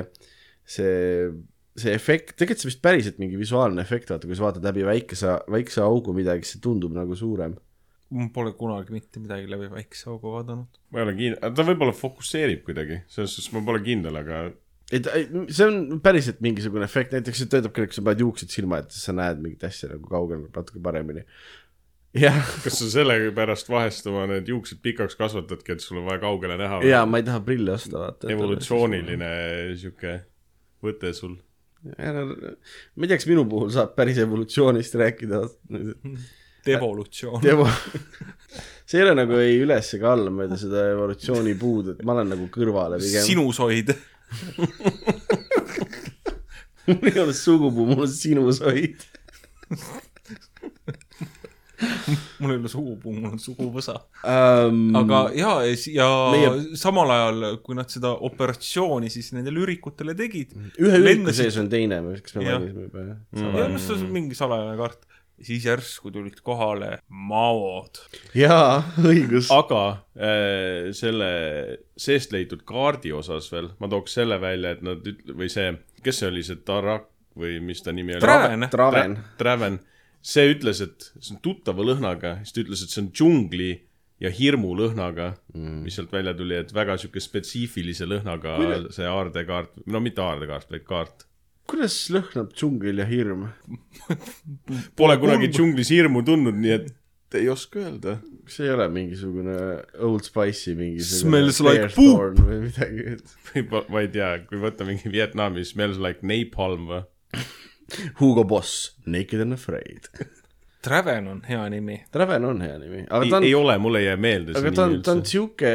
see, see efekt, tegelikult see vist päriselt mingi visuaalne efekt, vaata, kui sa vaatad läbi väikese, väikse augu midagi, siis see tundub nagu suurem. pole kunagi mitte midagi läbi väikse augu vaadanud. ma ei ole kindel, ta võib-olla fokusseerib kuidagi, selles suhtes ma pole kindel, aga et ei, see on päriselt mingisugune efekt, näiteks see töötab küll, kui sa paned juuksed silma ette, siis sa näed mingit asja nagu kaugemalt natuke paremini. jah, kas sa sellepärast vahest oma need juuksed pikaks kasvatadki, et sul on vaja kaugele näha? ja ma ei taha prille osta, vaata. evolutsiooniline sihuke võte sul. ma ei tea, kas minu puhul saab päris evolutsioonist rääkida. Devolutsioon. Evo- see ei ole nagu ei üles ega alla mööda seda evolutsioonipuud, et ma olen nagu kõrvale pigem. sinusoid. Mul ei ole sugupuu, mul on sinusoid. mul ei ole sugupuu, mul on suguvõsa. um,. aga ja, ja Meie- samal ajal, kui nad seda operatsiooni siis nendele ürikutele tegid, ühe üriku lendasid- sees on teine, kas me mainisime juba, jah? ja no see on mingi salajane kaart, siis järsku tulid kohale maod. jaa, õigus. aga äh, selle seest leitud kaardi osas veel, ma tooks selle välja, et nad ütle-, või see, kes see oli, see Tarak või mis ta nimi oli? Traven. Traven. Traven, see ütles, et see on tuttava lõhnaga, siis ta ütles, et see on džungli ja hirmu lõhnaga mm., mis sealt välja tuli, et väga sihuke spetsiifilise lõhnaga Kuida- see aardekaart, no mitte aardekaart, vaid kaart. Kuidas lõhnab džungel ja hirm? Pole kunagi džunglis hirmu tundnud, nii et ei oska öelda. kas see ei ole mingisugune Old Spice'i mingisugune Smells like Bearthorn või midagi? või ma ei tea, kui võtta mingi Vietnami smells like napalm või? Hugo Boss, Naked and Afraid. Traven on hea nimi. Traven on hea nimi, aga ei on ei, ole, mulle ei jää meelde see aga ta on, nimi ta on üldse. sihuke,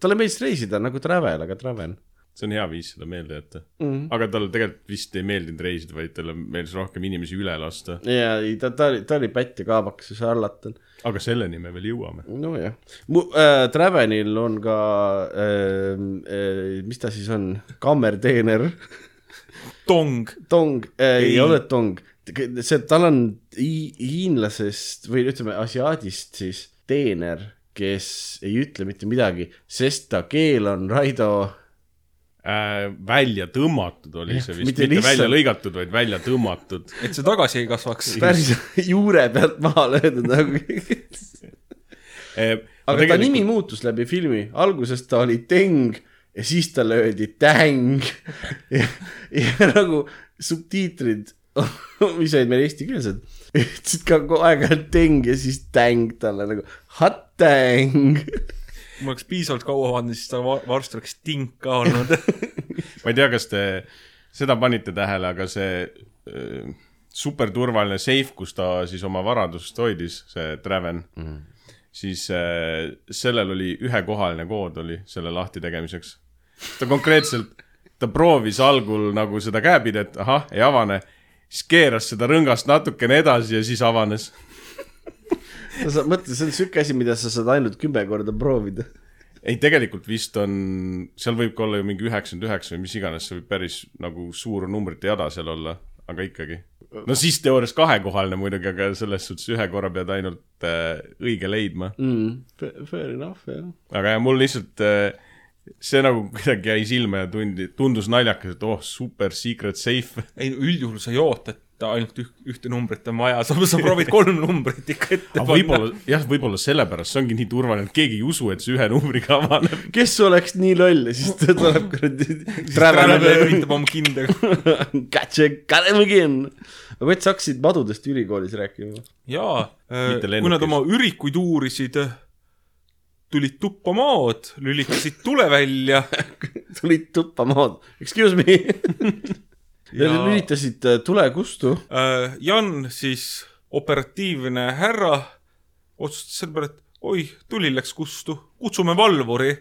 talle meeldis reisida nagu Travel, aga Traven see on hea viis seda meelde jätta. mm.. aga talle tegelikult vist ei meeldinud reisida, vaid talle meeldis rohkem inimesi üle lasta. ja ei, ta, ta oli, ta oli pätt ja kaabakas ja šarlatan. aga selleni me veel jõuame. nojah, mu äh, Travenil on ka äh,, äh, mis ta siis on, kammerteener, Tong. tong äh,, ei ole tong, see, tal on hi- hiinlasest või ütleme asiaadist siis teener, kes ei ütle mitte midagi, sest ta keel on Raido äh,. välja tõmmatud oli see vist, mitte mitte, lihtsalt- välja lõigatud, vaid välja tõmmatud. et see tagasi ei kasvaks. päris juure pealt maha löödud nagu. Eh, aga ta nimi muutus läbi filmi, alguses ta oli Teng ja siis talle öeldi täng ja, ja nagu subtiitrid, mis olid meil eestikeelsed, ütlesid ka aeg-ajalt teng ja siis täng talle nagu hot täng. Kui ma oleks piisavalt kaua vaadanud, siis ta va- varsti oleks tink ka olnud. ma ei tea, kas te seda panite tähele, aga see äh, superturvaline seif, kus ta siis oma varadust hoidis, see Traven mm., siis äh, sellel oli ühekohaline kood oli selle lahti tegemiseks. ta konkreetselt, ta proovis algul nagu seda käepidet, ahah, ei avane, siis keeras seda rõngast natukene edasi ja siis avanes. Sa mõtled, see on siuke asi, mida sa saad ainult kümme korda proovida. ei, tegelikult vist on, seal võib ka olla ju mingi üheksakümmend üheksa või mis iganes, see võib päris nagu suur numbrite jada seal olla, aga ikkagi. no siis teoorias kahekohaline muidugi, aga selles suhtes ühe korra pead ainult äh, õige leidma. mm,. Fair enough, jah. aga jah, mul lihtsalt äh, see nagu kuidagi jäi silma ja tundi, tundus naljakas, et oh, super secret safe. ei, üldjuhul sa ei oota, et ainult üht, ühte numbrit on vaja, sa, sa proovid kolm numbrit ikka ette aga võib-olla, jah, võib-olla sellepärast see ongi nii turvaline, et keegi ei usu, et see ühe numbriga avaneb. kes oleks nii loll ja siis ta tuleb kuradi. Üritab oma kindega. Gotcha, got him again. aga Ott, sa hakkasid madudest ülikoolis rääkima. jaa, Mitte kui nad oma ürikuid uurisid, tulid tuppa maad, lülitasid tule välja tulid tuppa maad, excuse me. ja Ja- lülitasid äh, tule kustu. Äh, Jan siis, operatiivne härra, otsustas selle peale, et oi, tuli läks kustu, kutsume valvuri.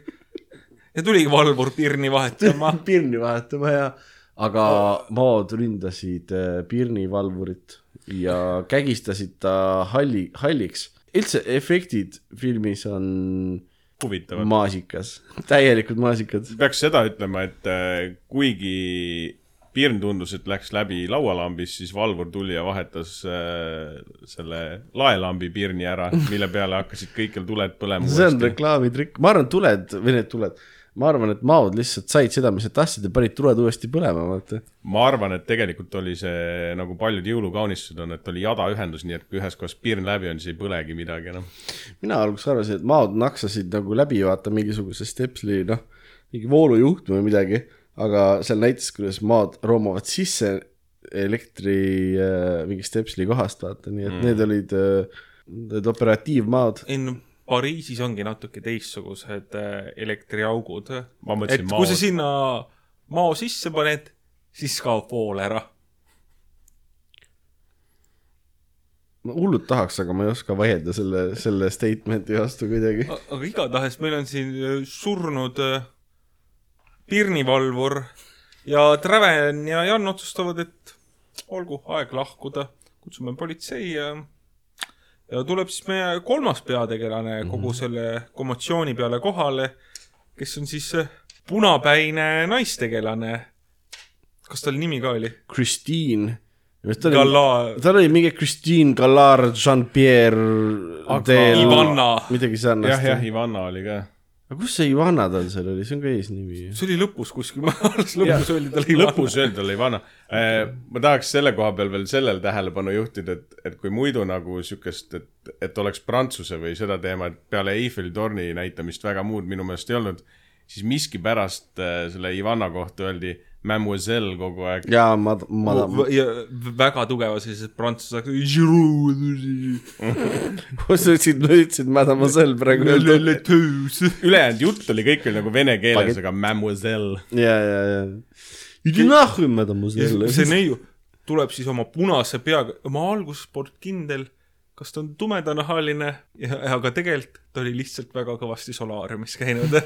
ja tuligi valvur pirni vahetama. pirni vahetama ja, aga maad ründasid äh, Pirni valvurit ja kägistasid ta halli, halliks. üldse efektid filmis on huvitav. maasikas, täielikult maasikad. peaks seda ütlema, et äh, kuigi Pirn tundus, et läks läbi laualambist, siis valvur tuli ja vahetas äh, selle laelambi pirni ära, mille peale hakkasid kõikjal tuled põlema see on. reklaamitrikk, ma arvan, tuled või need tuled, ma arvan, et maod lihtsalt said seda, mis nad tahtsid ja panid tuled uuesti põlema, vaata. ma arvan, et tegelikult oli see nagu paljud jõulukaunistused on, et oli jadaühendus, nii et kui ühes kohas pirn läbi on, siis ei põlegi midagi enam. mina alguses arvasin, et maod naksasid nagu läbi vaata mingisuguse stepsli, noh, mingi voolujuhtme või midagi, aga seal näitas, kuidas maad roomavad sisse elektri äh, mingi stepsli kohast, vaata, nii et mm. need olid äh, need operatiivmaad. ei no Pariisis ongi natuke teistsugused äh, elektriaugud. Et mõtlesin kui sa sinna mao sisse paned, siis kaob vool ära. ma hullult tahaks, aga ma ei oska vaielda selle, selle statement'i vastu kuidagi. aga igatahes meil on siin äh, surnud äh, pirnivalvur ja Traven ja Jan otsustavad, et olgu aeg lahkuda, kutsume politsei ja ja tuleb siis meie kolmas peategelane kogu selle kommotsiooni peale kohale, kes on siis punapäine naistegelane. kas tal nimi ka oli? Christine. tal oli, Gala- tal oli mingi Christine Gallard, Jean-Pierre Aga- Del- Ivanna. midagi jah, sarnast. jah, Ivanna oli ka. Aga kus see Ivanna tal seal oli, see on ka eesnimi. See oli lõpus kuskil, alles lõpus öeldi talle lõpus öeldi talle Ivanna. ma tahaks selle koha peal veel sellele tähelepanu juhtida, et, et kui muidu nagu siukest, et, et oleks Prantsuse või seda teemat peale Eiffeli torni näitamist väga muud minu meelest ei olnud, siis miskipärast äh, selle Ivanna kohta öeldi Mademoiselle kogu aeg. jaa, ma, madam. ja väga tugeva sellised prantsuse kus sa ütlesid, ma ütlesin mademoiselle praegu. ülejäänud jutt oli kõik veel nagu vene keeles, aga Mademoiselle. ja, ja, ja. Idi nahhu, mademoiselle. see neiu tuleb siis oma punase peaga, ma alguses polnud kindel, kas ta on tumedanahaline aga tegelikult ta oli lihtsalt väga kõvasti solaariumis käinud.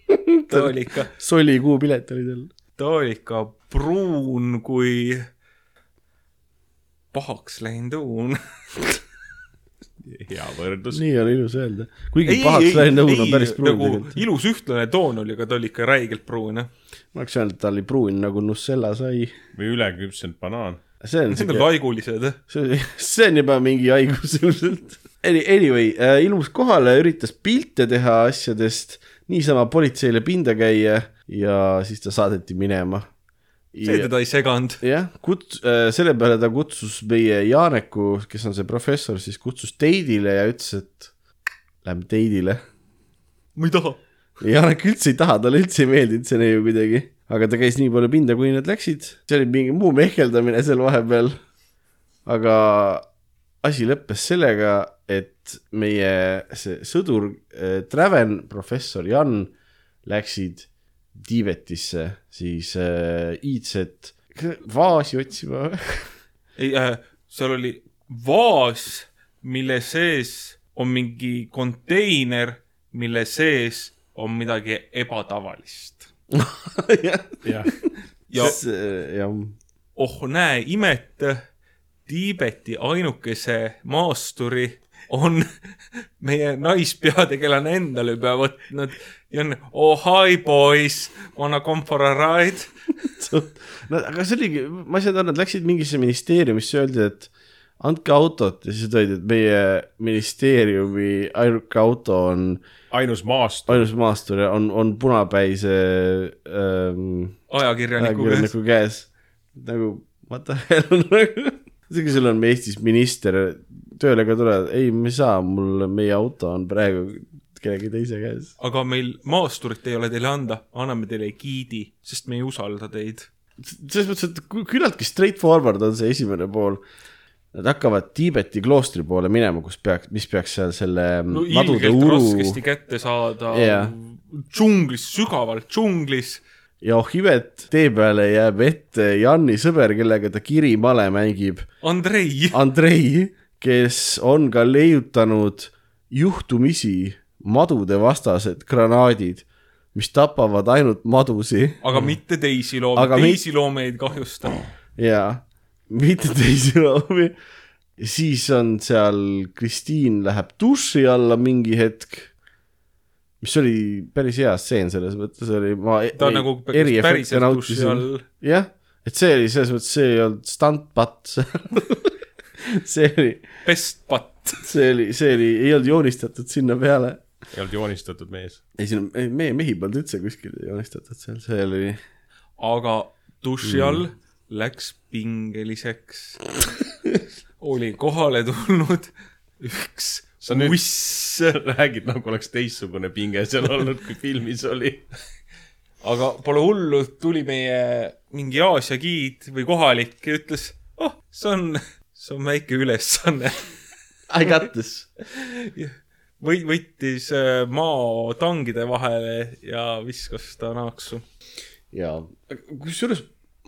ta oli ikka, soli kuupilet oli tal. Ta oli ikka pruun kui pahaks läinud õun. hea võrdlus. nii on ilus öelda. kuigi pahaks läinud õun on päris pruun nagu tegelikult. ilus ühtlane toon oli, aga ta oli ikka räigelt pruun, jah. ma oleks öelnud, et ta oli pruun nagu Nussella sai. või üleküpsenud banaan. see on Need on siuke, laigulised. see, see on juba mingi haigus ilmselt. Anyway äh,, ilmus kohale, üritas pilte teha asjadest, niisama politseile pinda käia ja siis ta saadeti minema. see teda ei seganud. jah, kuts-, selle peale ta kutsus meie Jaaneku, kes on see professor, siis kutsus teidile ja ütles, et lähme teidile. ma ei taha. Janek üldse ei taha, talle üldse ei meeldinud see neiu kuidagi, aga ta käis nii palju pinda, kui nad läksid, see oli mingi muu mehkeldamine seal vahepeal. aga asi lõppes sellega, et meie see sõdur äh, Traven, professor Jan läksid Tiibetisse siis äh, iidset vaasi otsima. ei äh,, seal oli vaas, mille sees on mingi konteiner, mille sees on midagi ebatavalist. jah, jah, ja jah, oh näe imet, Tiibeti ainukese maasturi on meie naispeategelane endale juba võtnud ja on oh hi boys, wanna come for a ride? no aga see oligi, ma ei saanud aru, nad läksid mingisse ministeeriumisse, öeldi, et andke autot ja siis öeldi, et meie ministeeriumi ainuke auto on ainus maastur. ainus maastur ja on, on punapäise ähm, ajakirjaniku käes. ajakirjaniku käes. nagu what the hell nagu, isegi sul on Eestis minister tööle ka tuleb, ei, me ei saa, mul, meie auto on praegu kellegi teise käes. aga meil maasturit ei ole teile anda, anname teile giidi, sest me ei usalda teid. selles mõttes, et kü- küllaltki straightforward on see esimene pool. Nad hakkavad Tiibeti kloostri poole minema, kus peaks, mis peaks seal selle no madude uru raskesti kätte saada Jah. džunglis, sügavalt džunglis. ja oh imet, tee peale jääb ette Janni sõber, kellega ta kirimale mängib, Andrei, Andrei, kes on ka leiutanud juhtumisi madudevastased granaadid, mis tapavad ainult madusi aga mitte teisi loomi. Teisi loome ei kahjusta. ja mitte teisi loomi. siis on seal, Kristiin läheb duši alla mingi hetk, mis oli päris hea stseen selles mõttes oli, ma ta on nagu päriselt duši all. jah, et see oli selles mõttes, see ei olnud stunt-patt see oli, best butt. see oli, see oli, ei olnud joonistatud sinna peale. ei olnud joonistatud mees. ei, siin on, meie mehi polnud üldse kuskil joonistatud seal, see oli, aga duši Mm. all läks pingeliseks. oli kohale tulnud üks Sa nüüd- uss, räägid nagu oleks teistsugune pinge seal olnud, kui filmis oli. aga pole hullu, tuli meie mingi Aasia giid või kohalik ja ütles, oh, see on, see on väike ülesanne. I got this. või võttis äh, mao tangide vahele ja viskas ta naaksu. ja kusjuures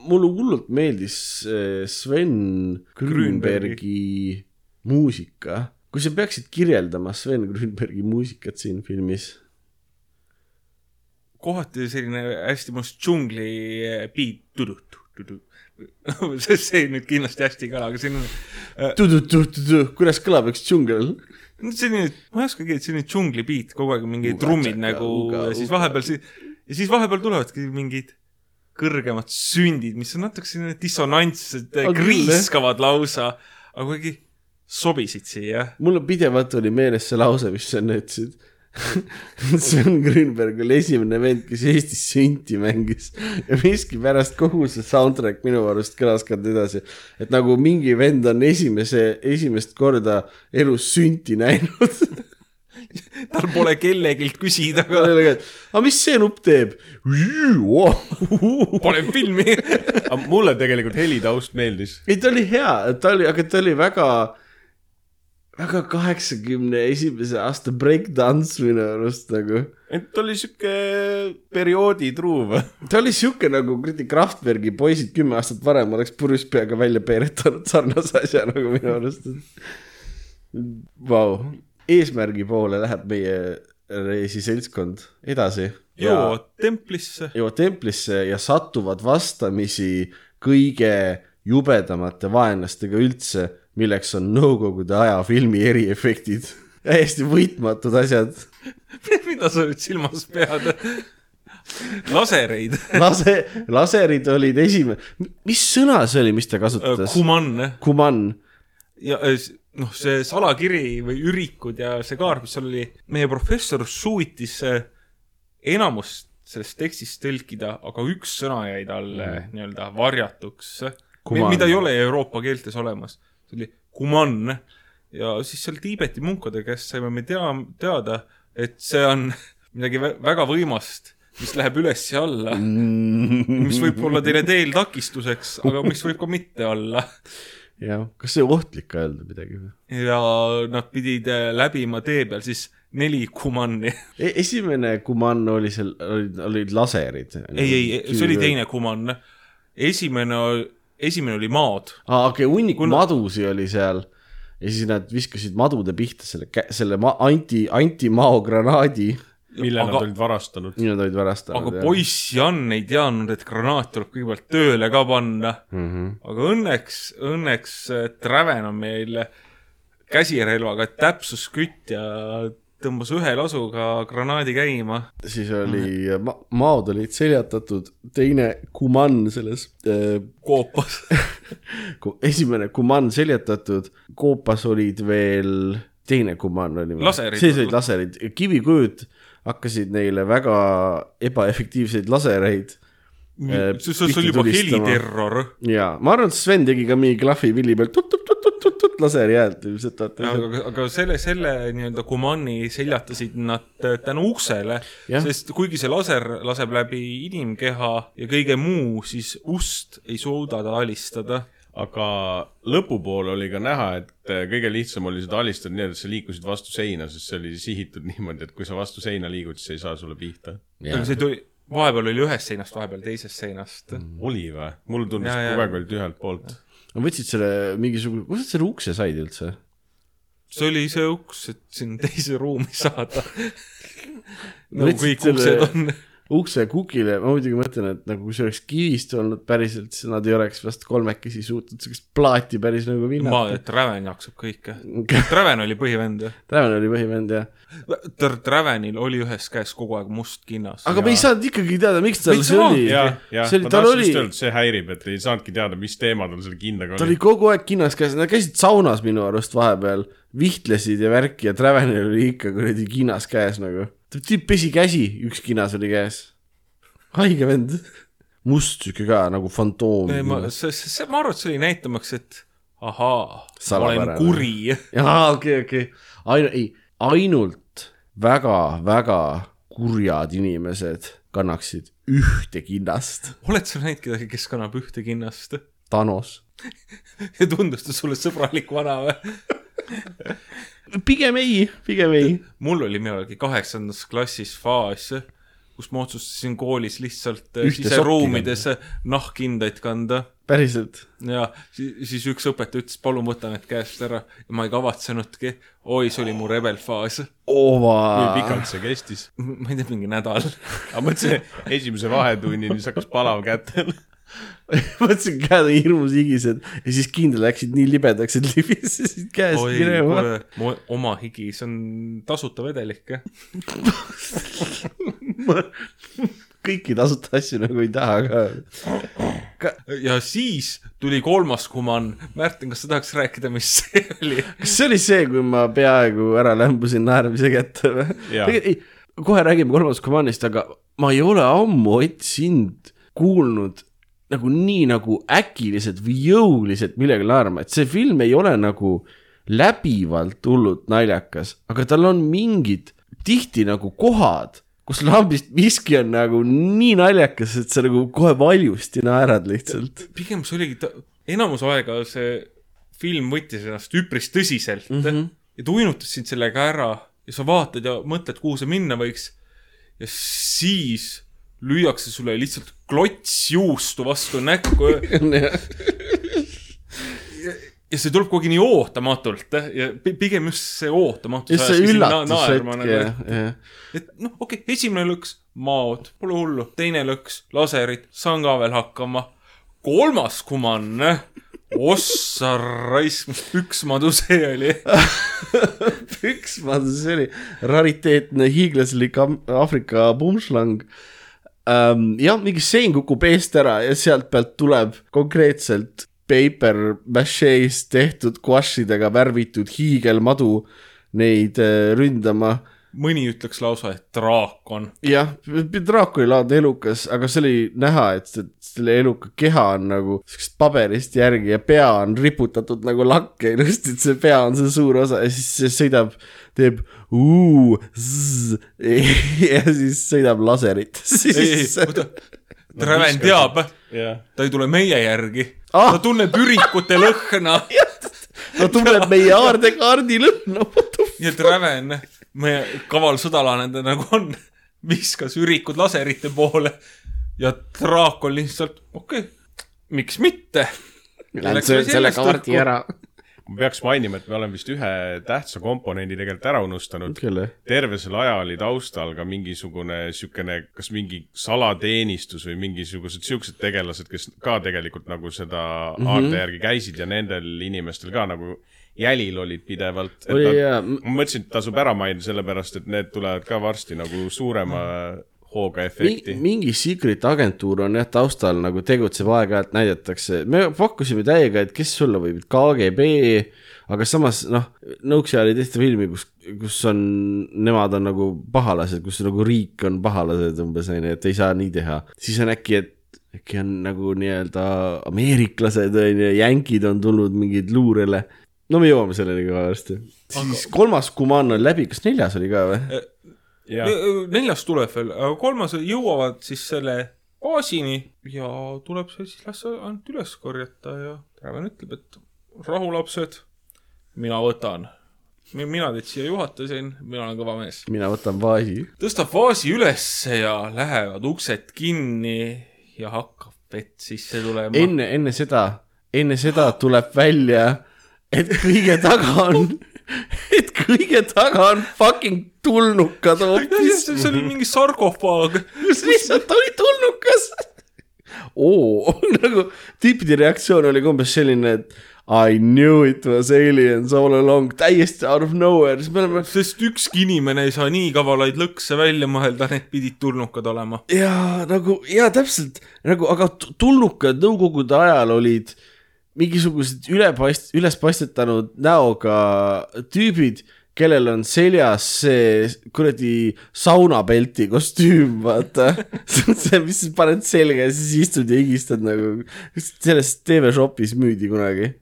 mulle hullult meeldis eh, Sven Grünbergi muusika. kui sa peaksid kirjeldama Sven Grünbergi muusikat siin filmis, kohati selline hästi mõnus džungli äh, beat. see nüüd kindlasti hästi ei kõla, aga selline, kuidas kõlab üks džungel? selline, ma ei oskagi, selline džungli beat, kogu aeg mingid trummid nagu uga, ja siis vahepeal si-, ja siis vahepeal tulevadki mingid kõrgemad sündid, mis on natuke selline dissonantsed, On küll, kriiskavad lausa, aga kuidagi sobisid siia. mul pidevalt oli meeles see lause, mis sa enne ütlesid. Sven Grünberg oli esimene vend, kes Eestis sünti mängis ja miskipärast kogu see soundtrack minu arust kõlas ka edasi, et nagu mingi vend on esimese, esimest korda elus sünti näinud tal pole kellegilt küsida, aga aga mis see nupp teeb? pole filmi. mulle tegelikult helitaust meeldis. ei, ta oli hea, ta oli, aga ta oli väga, väga kaheksakümne esimese aasta breakdance minu arust nagu. et ta oli sihuke perioodi truuv. ta oli sihuke nagu kuradi Kraftwerki poisid kümme aastat varem oleks purjus peaga välja peeretanud sarnase asja nagu minu arust. Vau, eesmärgi poole läheb meie reisiseltskond edasi. jõuavad templisse. jõuavad templisse ja satuvad vastamisi kõige jubedamate vaenlastega üldse, milleks on nõukogude aja filmi eriefektid. täiesti võitmatud asjad. mida sa nüüd silmas pead? lasereid. lase, laserid olid esimene, mis sõna see oli, mis ta kasutas? Kuman Kuman. ja äh, noh, see salakiri või ürikud ja see kaart, mis seal oli, meie professor suutis äh, enamust sellest tekstist tõlkida, aga üks sõna jäi talle mm. nii-öelda varjatuks, mida ei ole Euroopa keeltes olemas. See oli kuman ja siis seal Tiibeti munkade käest saime me tea, teada, et see on midagi vä- väga võimast, mis läheb üles ja alla, mis võib olla teile teel takistuseks, aga mis võib ka mitte olla. jah, kas see ohtlik ka öelda midagi või? ja nad pidid äh, läbima tee peal siis neli kumanni. E, esimene kumann oli seal, olid, olid laserid. ei, ei, see oli. teine kumann. esimene, esimene oli maad. aa, okei okay,, hunnik Kuna- madusi oli seal ja siis nad viskasid madude pihta selle, selle anti, antimaogranaadi, mille Aga- nad olid varastanud. nii nad olid varastanud. aga poiss Jan ei teadnud, et granaat tuleb kõigepealt tööle ka panna. mm. -hmm. aga õnneks, õnneks äh, Traven on meil käsirelvaga täpsuskütt ja tõmbas ühe lasuga granaadi käima. siis oli ma,, maod olid seljatatud, teine kumann selles äh,, koopas. esimene kumann seljatatud, koopas olid veel, teine kumann oli. Siis olid laserid, kivikujud hakkasid neile väga ebaefektiivseid lasereid see see oli juba heliterror. ja ma arvan, et Sven tegi ka mingi klahvi villi peal tut-tut-tut-tut-tut laseri häält ilmselt aga, aga selle, selle nii-öelda kumanni seljatasid nad äh, tänu uksele, sest kuigi see laser laseb läbi inimkeha ja kõige muu, siis ust ei suuda ta alistada. aga lõpupoole oli ka näha, et äh, kõige lihtsam oli seda alistada nii, et sa liikusid vastu seina, sest see oli sihitud niimoodi, et kui sa vastu seina liigud, siis ei saa sulle pihta. aga see tuli, vahepeal oli ühest seinast, vahepeal teisest seinast. oli või? mulle tundus, kogu aeg olid ühelt poolt. Nad võtsid selle mingisugune, kust nad selle ukse said üldse? see oli see uks, et sinna teise ruumi saada. No nagu võtsid kõik selle- uksed on. Ukse kukile, ma muidugi mõtlen, et nagu kui see oleks kivist olnud päriselt, siis nad ei oleks vast kolmekesi suutnud sellist plaati päris nagu ma, vinnata. Traven jaksab kõike. Traven oli põhivend ju. Traven oli põhivend jah, Travenil oli ühes käes kogu aeg must kinnas. aga me ei saanud ikkagi teada, miks tal see oli. see oli, tal oli see häirib, et ei saanudki teada, mis teema tal selle kindaga ta oli oli. kogu aeg kinnas käes, nad käisid saunas minu arust vahepeal, vihtlesid ja värki ja Travenil oli ikka kuradi kinnas käes nagu. Tüüp pesi käsi, üks kinnas oli käes. haige vend. must sihuke ka nagu fantoom. ma, see, see, ma arvan, et see oli näitamaks, et ahaa, ma olen kuri. jaa, okei, okei, ainu-, ei, ainult väga-väga kurjad inimesed kannaksid ühte kinnast. oled sa näinud kedagi, kes kannab ühte kinnast Thanos. ja tundus ta sulle sõbralik vana või? pigem ei, pigem ei. mul oli millalgi kaheksandas klassis faas, kus ma otsustasin koolis lihtsalt äh, Ühte siseruumides nahkkindaid kanda päriselt. ja siis, üks õpetaja ütles, palun võta need käest ära ja ma ei kavatsenudki. oi, see oli mu rebelfaas. kui ova. pikalt see kestis? ma ei tea, mingi nädal. aga mõtlesin, esimese vahetunnini, siis hakkas palav kätel. mõtlesin, käed on hirmus higised ja siis kindel läksid nii libedaks, et libisesid käest oi, minema. mu oma higi, see on tasuta vedelik, jah. kõiki tasuta asju nagu ei taha ka. ja siis tuli kolmas kumann. Märten, kas sa tahaks rääkida, mis see oli? kas see oli see, kui ma peaaegu ära lämbusin naermise kätte või? Kohe räägime kolmandast komandist, aga ma ei ole ammu Ott sind kuulnud nagu nii nagu äkiliselt või jõuliselt millegi naerma, et see film ei ole nagu läbivalt hullult naljakas, aga tal on mingid tihti nagu kohad, kus lambist miski on nagu nii naljakas, et sa nagu kohe valjusti naerad lihtsalt. pigem see oligi, enamus aega see film võttis ennast üpris tõsiselt mm -hmm. ja ta uinutas sind sellega ära ja sa vaatad ja mõtled, kuhu see minna võiks. ja siis lüüakse sulle lihtsalt klots juustu vastu näkku ja see tuleb aeg nii ootamatult ja pi- pigem just see ootamatus just see ajaski sind na- üllatus naerma hetk nagu, ja et-, jah. et noh, okei okay,, esimene lõks, maod, pole hullu, teine lõks, laserid, saan ka veel hakkama. kolmas kumann, ossa raisk, mis püksmadu see oli. üks, vaata see oli rariteetne hiiglaslik Aafrika pumpslang ähm,. jah, mingi sein kukub eest ära ja sealt pealt tuleb konkreetselt paper machee'st tehtud guašidega värvitud hiigelmadu neid äh, ründama mõni ütleks lausa, et draakon. jah, draakonilaadne elukas, aga see oli näha, et selle eluka keha on nagu siukest paberist järgi ja pea on riputatud nagu lakke ilusti, et see pea on see suur osa ja siis see sõidab, teeb ja siis sõidab laserit ei, sisse. oota, Traven teab, ta ei tule meie järgi. Ah! ta tunneb ürikute lõhna. Ta tunneb meie aardekaardi lõhna, what the f- ja Traven, meie kaval sõdalane ta nagu on, viskas ürikud laserite poole. Ja draakon lihtsalt, okei okay,, miks mitte. Lähen söön selle kaardi ära. Ma peaks mainima, et me oleme vist ühe tähtsa komponendi tegelikult ära unustanud. terve selle aja oli taustal ka mingisugune siukene, kas mingi salateenistus või mingisugused siuksed tegelased, kes ka tegelikult nagu seda mm -hmm. aarte järgi käisid ja nendel inimestel ka nagu jälil olid pidevalt. oli jaa, ma mõtlesin, et tasub ära mainida, sellepärast et need tulevad ka varsti nagu suurema hooga efekti. mingi secret agentuur on jah taustal nagu tegutseb aeg-ajalt näidatakse, me pakkusime täiega, et kes olla võib, KGB, aga samas noh, nõuks ajal ei tehta filmi, kus, kus on, nemad on nagu pahalased, kus nagu riik on pahalased umbes onju, et ei saa nii teha, siis on äkki, et äkki on nagu nii-öelda ameeriklased onju, jänkid on tulnud mingid luurele. no me jõuame selleni ka varsti. siis kolmas Kuman oli läbi, kas neljas oli ka või? Neljas tuleb veel, aga kolmas jõuavad siis selle baasini ja tuleb see siis las ainult üles korjata ja Traven ütleb, et rahu, lapsed, mina võtan. mina teid siia juhatasin, mina olen kõva mees. mina võtan vaasi tõstab vaasi ülesse ja lähevad uksed kinni ja hakkab vett sisse tulema. enne, enne seda, enne seda tuleb välja, et kõige taga on, et kõige taga on fucking tulnukad hoopis. see oli mingi sarkofaag. kus lihtsalt oli tulnukas. oo, nagu tüüpide reaktsioon oli ka umbes selline, et I knew it was aliens all along, täiesti out of nowhere, siis me oleme sest ükski inimene ei saa nii kavalaid lõkse välja mõelda, need pidid tulnukad olema. ja nagu ja täpselt nagu, aga tulnukad nõukogude ajal olid mingisugused ülepaist-, ülespaistetanud näoga tüübid, kellel on seljas see kuradi saunapelti kostüüm, vaata. see, mis sa paned selga ja siis istud ja higistad nagu, sellest TV Shopis müüdi kunagi.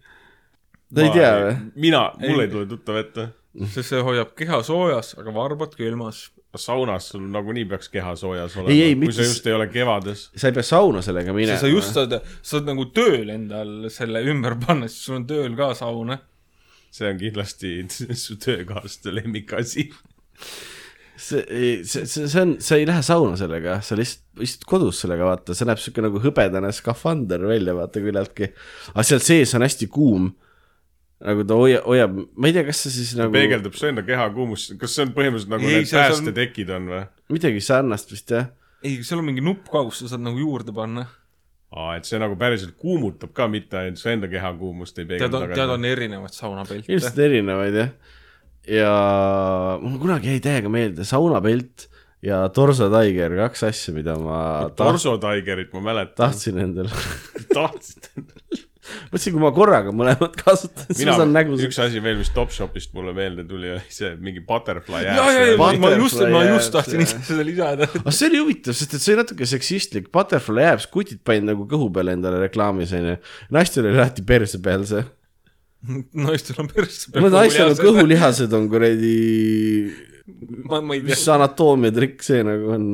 ta ei tea või?? mina, mul ei tule tuttav ette. sest see hoiab keha soojas, aga varbad külmas. Saunas sul nagunii peaks keha soojas olema, Ei, ei, kui mitte sa just ei ole kevades. sa ei pea sauna sellega minema. sa just saad, sa oled nagu tööl endal selle ümber panna, siis sul on tööl ka saun. see on kindlasti su töökaaslaste lemmikasi. see, see, see, see on, sa ei lähe sauna sellega, sa lihtsalt istud kodus sellega, vaata, see näeb siuke nagu hõbedane skafander välja, vaata küllalt,. aga seal sees on hästi kuum. Nagu ta hoiab, hoiab, ma ei tea, kas see siis nagu peegeldab su enda keha kuumust, kas see on põhimõtteliselt nagu Ei, need see on- päästetekid on või? midagi sarnast vist jah. ei, seal on mingi nupp ka, kus sa saad nagu juurde panna. aa, et see nagu päriselt kuumutab ka, mitte ainult su enda keha kuumust ei tead, peegelda tead, on erinevaid saunapelte. ilmselt erinevaid jah. ja mul kunagi jäi täiega meelde saunapelt ja Torso Tiger, kaks asja, mida ma Torso Tigerit ma mäletan. tahtsin endale. tahtsid? mõtlesin, kui ma korraga mõlemat kasutan, siis ma saan, nägu üks asi veel, mis Topshopist mulle meelde tuli, oli see mingi butterfly Butterfly ma just, ma just jääb, tahtsin see- ise seda lisada. aga see oli huvitav, sest et see oli natuke seksistlik, Butterfly Abs, kutid panid nagu kõhu peale endale reklaamis onju. naistel oli alati perse peal see. naistel on persse no naistel on. kõhulihased on kuradi, ma, ma ei mis tea. anatoomiatrikk see nagu on.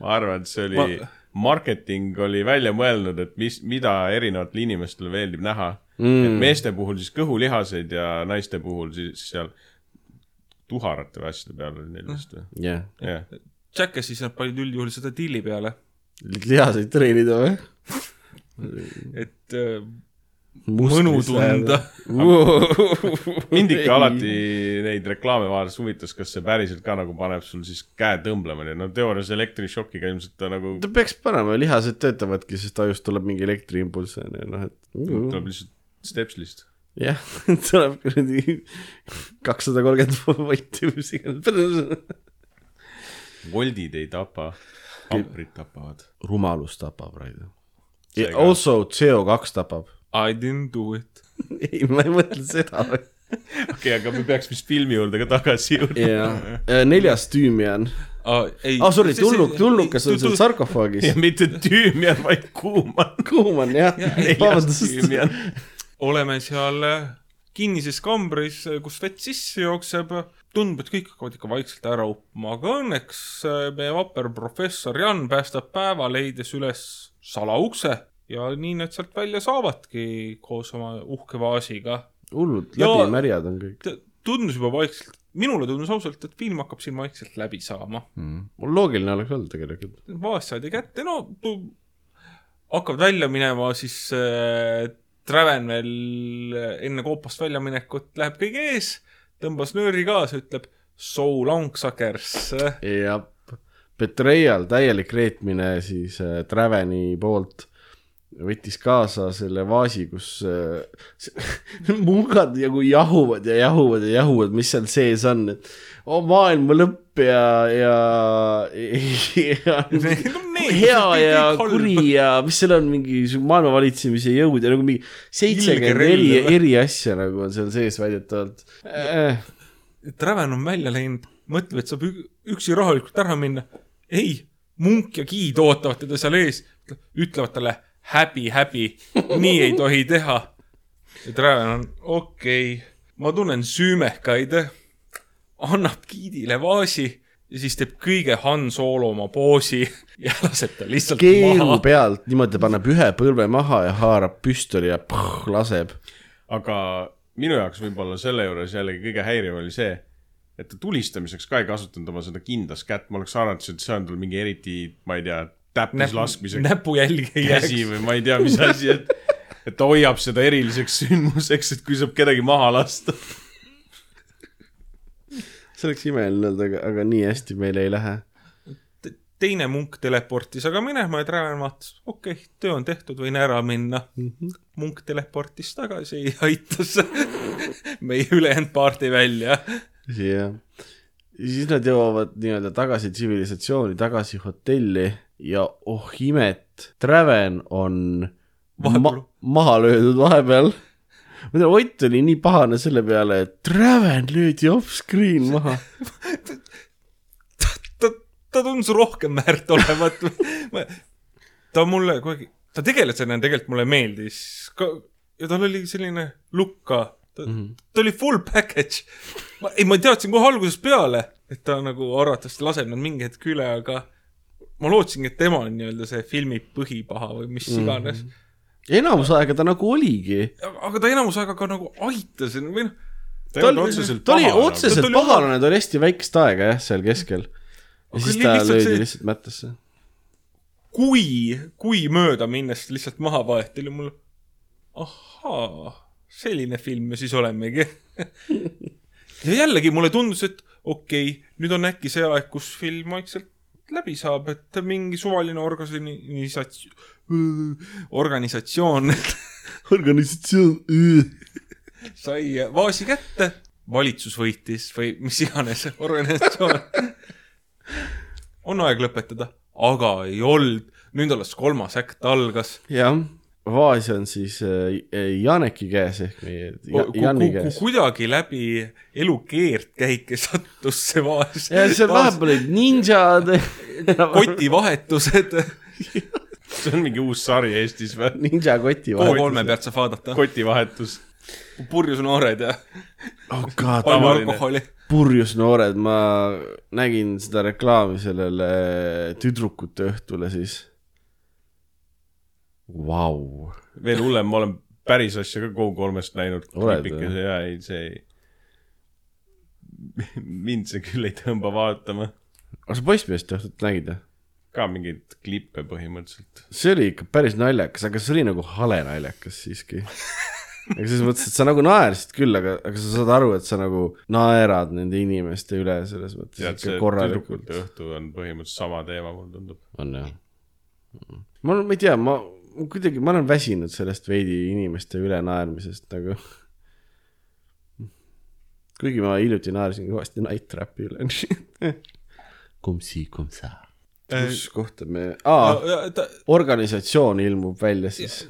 ma arvan, et see oli ma..., marketing oli välja mõelnud, et mis, mida erinevatele inimestele meeldib näha mm.. et meeste puhul siis kõhulihaseid ja naiste puhul siis seal tuharate või asjade peal oli neil vist või? jah, jah, Jackassis nad panid üldjuhul seda tilli peale, lihaseid treenida või? et äh, mõnu tunda. mind ikka alati neid reklaame vaadates huvitas, kas see päriselt ka nagu paneb sul siis käe tõmblema, nii et no teoorias elektrišokiga ilmselt ta nagu ta peaks panema, lihased töötavadki, sest ajust tuleb mingi elektriimpulss onju, noh et. tuleb lihtsalt stepslist. jah, tuleb kuradi kakssada kolmkümmend volti või mis iganes. voldid ei tapa, amprid tapavad. rumalus tapab, Raido. Also CO2 tapab. I didn't do it. ei, ma ei mõtle seda. okei, aga me peaks vist filmi juurde ka tagasi jõudma. ja neljas tüümian. aa, ei. aa, sorry, tulnuk, tulnukas on seal sarkofaagis ja. mitte tüümian, vaid kuuman. kuuman jah, vabandust. oleme seal äh, kinnises kambris, kus vett sisse jookseb, tundub, et kõik hakkavad ikka vaikselt ära uppuma, aga õnneks äh, meie vapper professor Jan päästab päeva, leides üles salaukse ja nii nad sealt välja saavadki koos oma uhke vaasiga. hullult Ja- läbimärjad on kõik. tundus juba vaikselt, minule tundus ausalt, et film hakkab siin vaikselt läbi saama. mul loogiline oleks olnud tegelikult. vaas saadi kätte, no hakkavad välja minema, siis äh, Traven veel enne koopast väljaminekut läheb kõige ees, tõmbas nööri kaasa, ütleb so long suckers. jah, Betrayal, täielik reetmine siis äh, Traveni poolt võttis kaasa selle vaasi, kus äh, mungad nagu jahuvad ja jahuvad ja jahuvad, mis seal sees on, et oh, maailma lõpp ja, ja, ja hea ja kuri ja mis seal on, mingi maailma valitsemise jõud ja nagu mingi seitsekümmend eri eri asja nagu on seal sees väidetavalt äh,. Traven on välja läinud, mõtleb, et saab üksi rahulikult ära minna. ei, munk ja giid ootavad teda seal ees, ütlevad talle häbi, häbi, nii ei tohi teha. ja Traven on okei okay,, ma tunnen süümekaid, annab giidile vaasi ja siis teeb kõige Han Solo oma poosi ja laseb ta lihtsalt keeru maha. pealt niimoodi paneb ühe põlve maha ja haarab püstoli ja püh, laseb. aga minu jaoks võib-olla selle juures jällegi kõige häiriv oli see, et ta tulistamiseks ka ei kasutanud oma seda kindlas kätt, ma oleks arvanud, et see on tal mingi eriti, ma ei tea, täppis laskmiseks näpujälgi ei käsi jääks. või ma ei tea, mis asi, et, et ta hoiab seda eriliseks sündmuseks, et kui saab kedagi maha lasta. see oleks imeline olnud, aga, aga nii hästi meil ei lähe. teine munk teleportis aga minema ja Traven vaatas, okei okay,, töö on tehtud, võin ära minna mm. -hmm. munk teleportis tagasi ja aitas meie ülejäänud paarti välja. jah. siis nad jõuavad nii-öelda tagasi tsivilisatsiooni, tagasi hotelli ja oh imet, Traven on ma Vahepeal- maha löödud vahepeal. ma tean, Ott oli nii pahane selle peale, et Traven löödi off-screen maha. ta, ta tundus rohkem väärt olevat. ta mulle aeg, ta tegelasena tegelikult mulle meeldis ka ja tal oli selline look ka, ta mm, -hmm. ta oli full package. ma, ei, ma teadsin kohe algusest peale, et ta nagu arvatavasti laseb nad mingi hetk üle, aga ma lootsingi, et tema on nii-öelda see filmi põhipaha või mis iganes mm. enamus aega ta nagu oligi. aga ta enamus aega ka nagu aitas või noh, ta ei olnud otseselt ta oli otseselt pahalane, ta oli hästi väikest aega jah, seal keskel. ja siis ta löödi lihtsalt mättasse. kui, kui mööda minnes lihtsalt maha võeti, oli mul ahaa, selline film me siis olemegi. ja jällegi mulle tundus, et okei okay,, nüüd on äkki see aeg, kus film vaikselt läbi saab, et mingi suvaline organisatsioon, organisatsioon organisatsioon. sai vaasi kätte, valitsus võitis või mis iganes organisatsioon. on aeg lõpetada, aga ei olnud, nüüd alles kolmas äkt algas jah, vaas on siis äh, Janeki käes ehk meie ja, Janni käes. kuidagi läbi elu keerdkäike sattus see vaas. ja seal vahepeal olid ninjad. kotivahetused. see on mingi uus sari Eestis või? ninja koti pool vahel. kolme pealt saab vaadata. kotivahetus. purjus noored ja oh god, palju Tavaline. alkoholi. purjus noored, ma nägin seda reklaami sellele tüdrukute õhtule siis. Vau, veel hullem, ma olen päris asja ka Go3-st näinud. Klipikese ja ei, see ei, mind see küll ei tõmba vaatama. aga sa poissmeeste õhtut nägid või? ka mingeid klippe põhimõtteliselt. see oli ikka päris naljakas, aga see oli nagu hale naljakas siiski. aga selles mõttes, et sa nagu naersid küll, aga, aga sa saad aru, et sa nagu naerad nende inimeste üle selles mõttes see ikka korralikult. õhtu on põhimõtteliselt sama teema, mulle tundub. on jah. ma, ma ei tea, ma kuidagi, ma olen väsinud sellest veidi inimeste üle naermisest nagu. kuigi ma hiljuti naersin kõvasti Night Trapi üle. Comme si, comme ça. kus kohta me, aa, organisatsioon ilmub välja siis.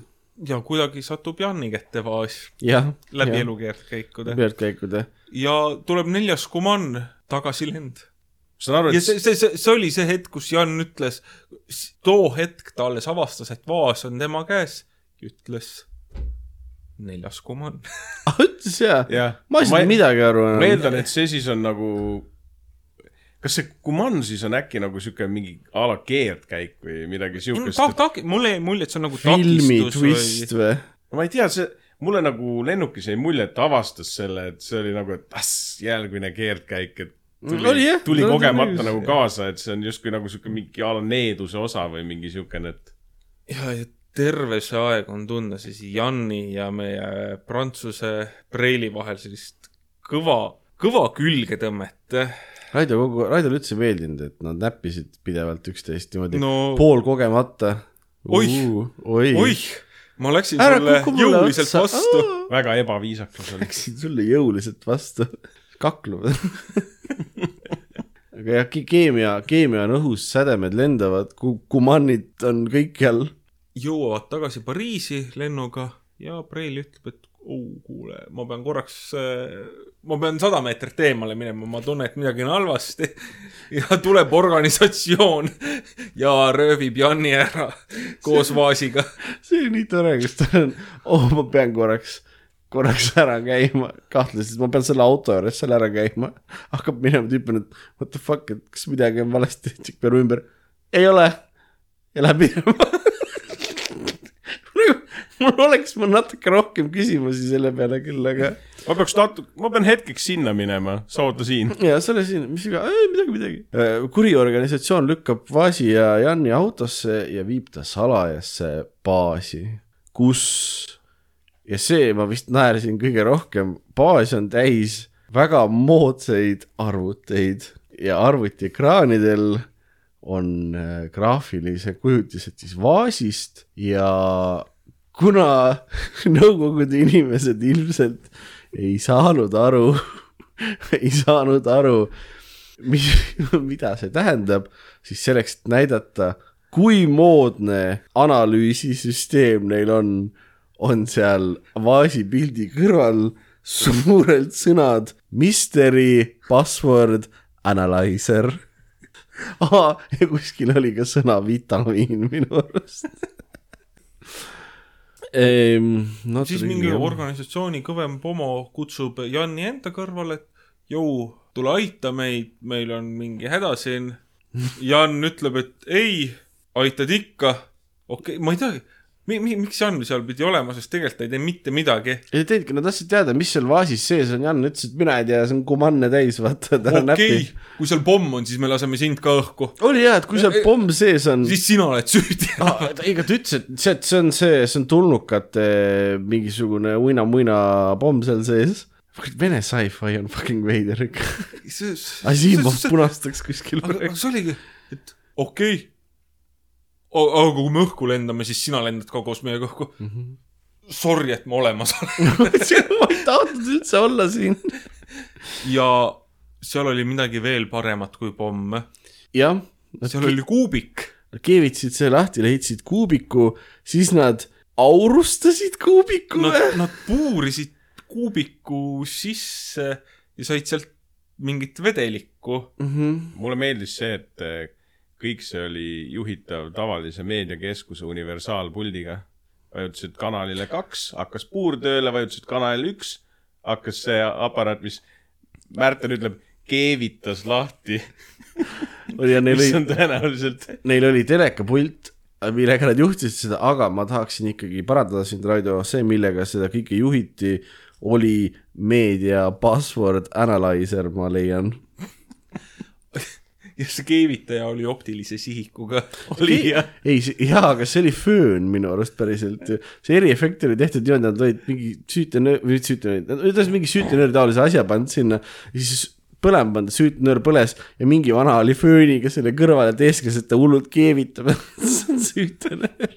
ja kuidagi satub Janni kätte vaas läbi. elukeerdkäikude. pealtkäikude. ja tuleb neljas kumann, tagasilend. ja see, see, see, see oli see hetk, kus Jan ütles, too hetk ta alles avastas, et vaas on tema käes, ütles neljas kumann. ütles jaa jah. ma ei saanud midagi aru ma eeldan, et see siis on nagu, kas see kumann siis on äkki nagu siuke mingi a la keerdkäik või midagi siukest ta, ta, mulle jäi mulje, et see on nagu filmi takistus või twist või? ma ei tea, see, mulle nagu lennukis jäi mulje, et ta avastas selle, et see oli nagu, et ass, järgmine keerdkäik, et tuli, Oli jah, tuli ta kogemata oli- nagu kaasa, et see on justkui nagu siuke mingi a la needuse osa või mingi siukene, et ja, ja terve see aeg on tunda siis Janni ja meie prantsuse preili vahel sellist kõva, kõva külgetõmmet. Raido kogu, Raidole üldse ei meeldinud, et nad näppisid pidevalt üksteist niimoodi no. no poolkogemata. Oih! oi, oih, ma läksin Ära sulle jõuliselt otsa. vastu. väga ebaviisakas oli. läksin sulle jõuliselt vastu. kakluvad. aga jah, keemia, keemia on õhus, sädemed lendavad, kumannid on kõikjal. jõuavad tagasi Pariisi lennuga ja Preili ütleb, et oh, kuule, ma pean korraks, ma pean sada meetrit eemale minema, ma tunnen, et midagi on halvasti. ja tuleb organisatsioon ja röövib Janni ära koos vaasiga. see oli nii tore, kus ta on, oh, ma pean korraks, korraks ära käima, kahtlesin, et ma pean selle auto juures seal ära käima. hakkab minema tüüp et what the fuck, et kas midagi on valesti, tšikk pöörab ümber. ei ole. ja läheb minema. nagu mul oleks ma natuke rohkem küsimusi selle peale küll, aga ma peaks natu-, ma pean hetkeks sinna minema, sa oota siin. ja see oli siin, mis iga, midagi, midagi. kuri organisatsioon lükkab Vaasi ja Janni autosse ja viib ta salajasse baasi, kus ja see ma vist naersin kõige rohkem, baas on täis väga moodsaid arvuteid ja arvutiekraanidel on äh, graafilised kujutised siis vaasist ja kuna Nõukogude inimesed ilmselt ei saanud aru, ei saanud aru, mis, mida see tähendab, siis selleks, et näidata, kui moodne analüüsisüsteem neil on, on seal vaasipildi kõrval suurelt sõnad mystery password analyzer. aa, ja kuskil oli ka sõna vitamiin minu arust. Ehm, no siis mingi organisatsiooni kõvem pomo kutsub Janni enda kõrvale, et jõu, tule aita meid, meil on mingi häda siin. Jan ütleb, et ei, aitad ikka. okei okay,, ma ei teagi mi,, mi, miks Jan seal pidi olema, sest tegelikult ta ei tee mitte midagi. ei teidki, nad tahtsid teada, mis seal vaasis sees on, Jan ütles, et mina ei tea, see on kumanne täis, vaata, tal on okei näpi., kui seal pomm on, siis me laseme sind ka õhku. oli jah, et kui seal pomm sees on. siis sina oled süüdi. ei, aga ta ütles, et see, see on see, see on tulnukate mingisugune uina-muina pomm seal sees. Vene sci-fi on fucking veider ikka. asi ilmub punastaks kuskil. aga see oligi, et okei okay.. Aga kui me õhku lendame, siis sina lendad ka koos meiega õhku mm. -hmm. Sorry, et ma olemas olen. ma ei tahtnud üldse olla siin. ja seal oli midagi veel paremat kui pomm. jah, seal oli kuubik. nad keevitasid selle lahti, leidsid kuubiku, siis nad aurustasid kuubiku Nad või?, nad puurisid kuubiku sisse ja said sealt mingit vedelikku. Mhm. mulle meeldis see, et eh, kõik see oli juhitav tavalise meediakeskuse universaalpuldiga. vajutasid kanalile kaks, hakkas puur tööle, vajutasid kanalile üks, hakkas see aparaat, mis Märten ütleb, keevitas lahti, oli mis on oli, tõenäoliselt neil oli telekapult, millega nad juhtisid seda, aga ma tahaksin ikkagi parandada sind, Raido, see, millega seda kõike juhiti, oli meedia password analyzer, ma leian. Ja see keevitaja oli optilise sihikuga. oli jah. ei, jaa, aga see oli föön minu arust päriselt ju. see eriefekt oli tehtud niimoodi, nad olid mingi süütenöör, või süütenöör, ühesõnaga mingi süütenööri taolise asja pannud sinna ja siis põlema pannud, süütenöör põles ja mingi vana oli fööniga selle kõrval ja teeskles, et ta hullult keevitab. see on süütenöör.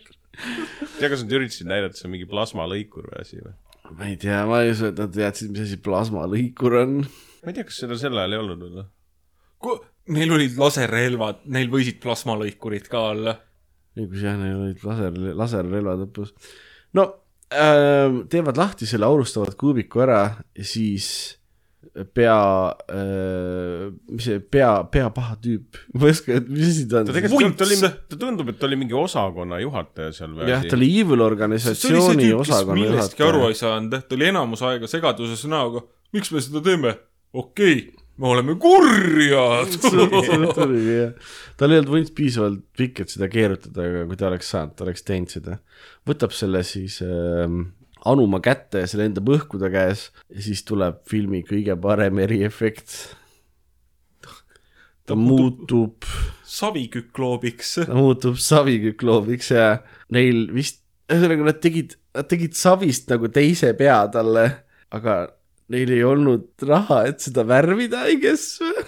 tea, kas nad üritasid näidata, et see on mingi plasmalõikur või asi või? ma ei tea, ma ei usu, et nad teadsid, mis asi plasmalõikur on. ma ei tea, kas seda sel ajal ei olnud või? Neil olid laserrelvad, neil võisid plasmalõikurid ka olla. õigus jah, neil olid laser, laserrelvad lõpus. no äh, teevad lahti selle aurustavad kuubiku ära siis pea äh,, mis see pea, pea paha tüüp, ma ei oska, mis asi ta on ta? tegelikult oli ta tundub, et ta oli mingi osakonna juhataja seal või jah, ta oli Evil organisatsiooni tüüp, osakonna millestki aru juhataja. ei saanud, ta oli enamus aega segaduses näoga. miks me seda teeme? okei okay,, me oleme kurjad. tal ei olnud vunts piisavalt pikk, et seda keerutada, aga kui ta oleks saanud, ta oleks teinud seda. võtab selle siis ähm, anuma kätte ja see lendab õhku ta käes ja siis tuleb filmi kõige parem eriefekt. ta muutub, savikükloobiks. ta muutub savikükloobiks ja neil vist, ühesõnaga nad tegid, nad tegid savist nagu teise pea talle, aga neil ei olnud raha, et seda värvida, I guess või?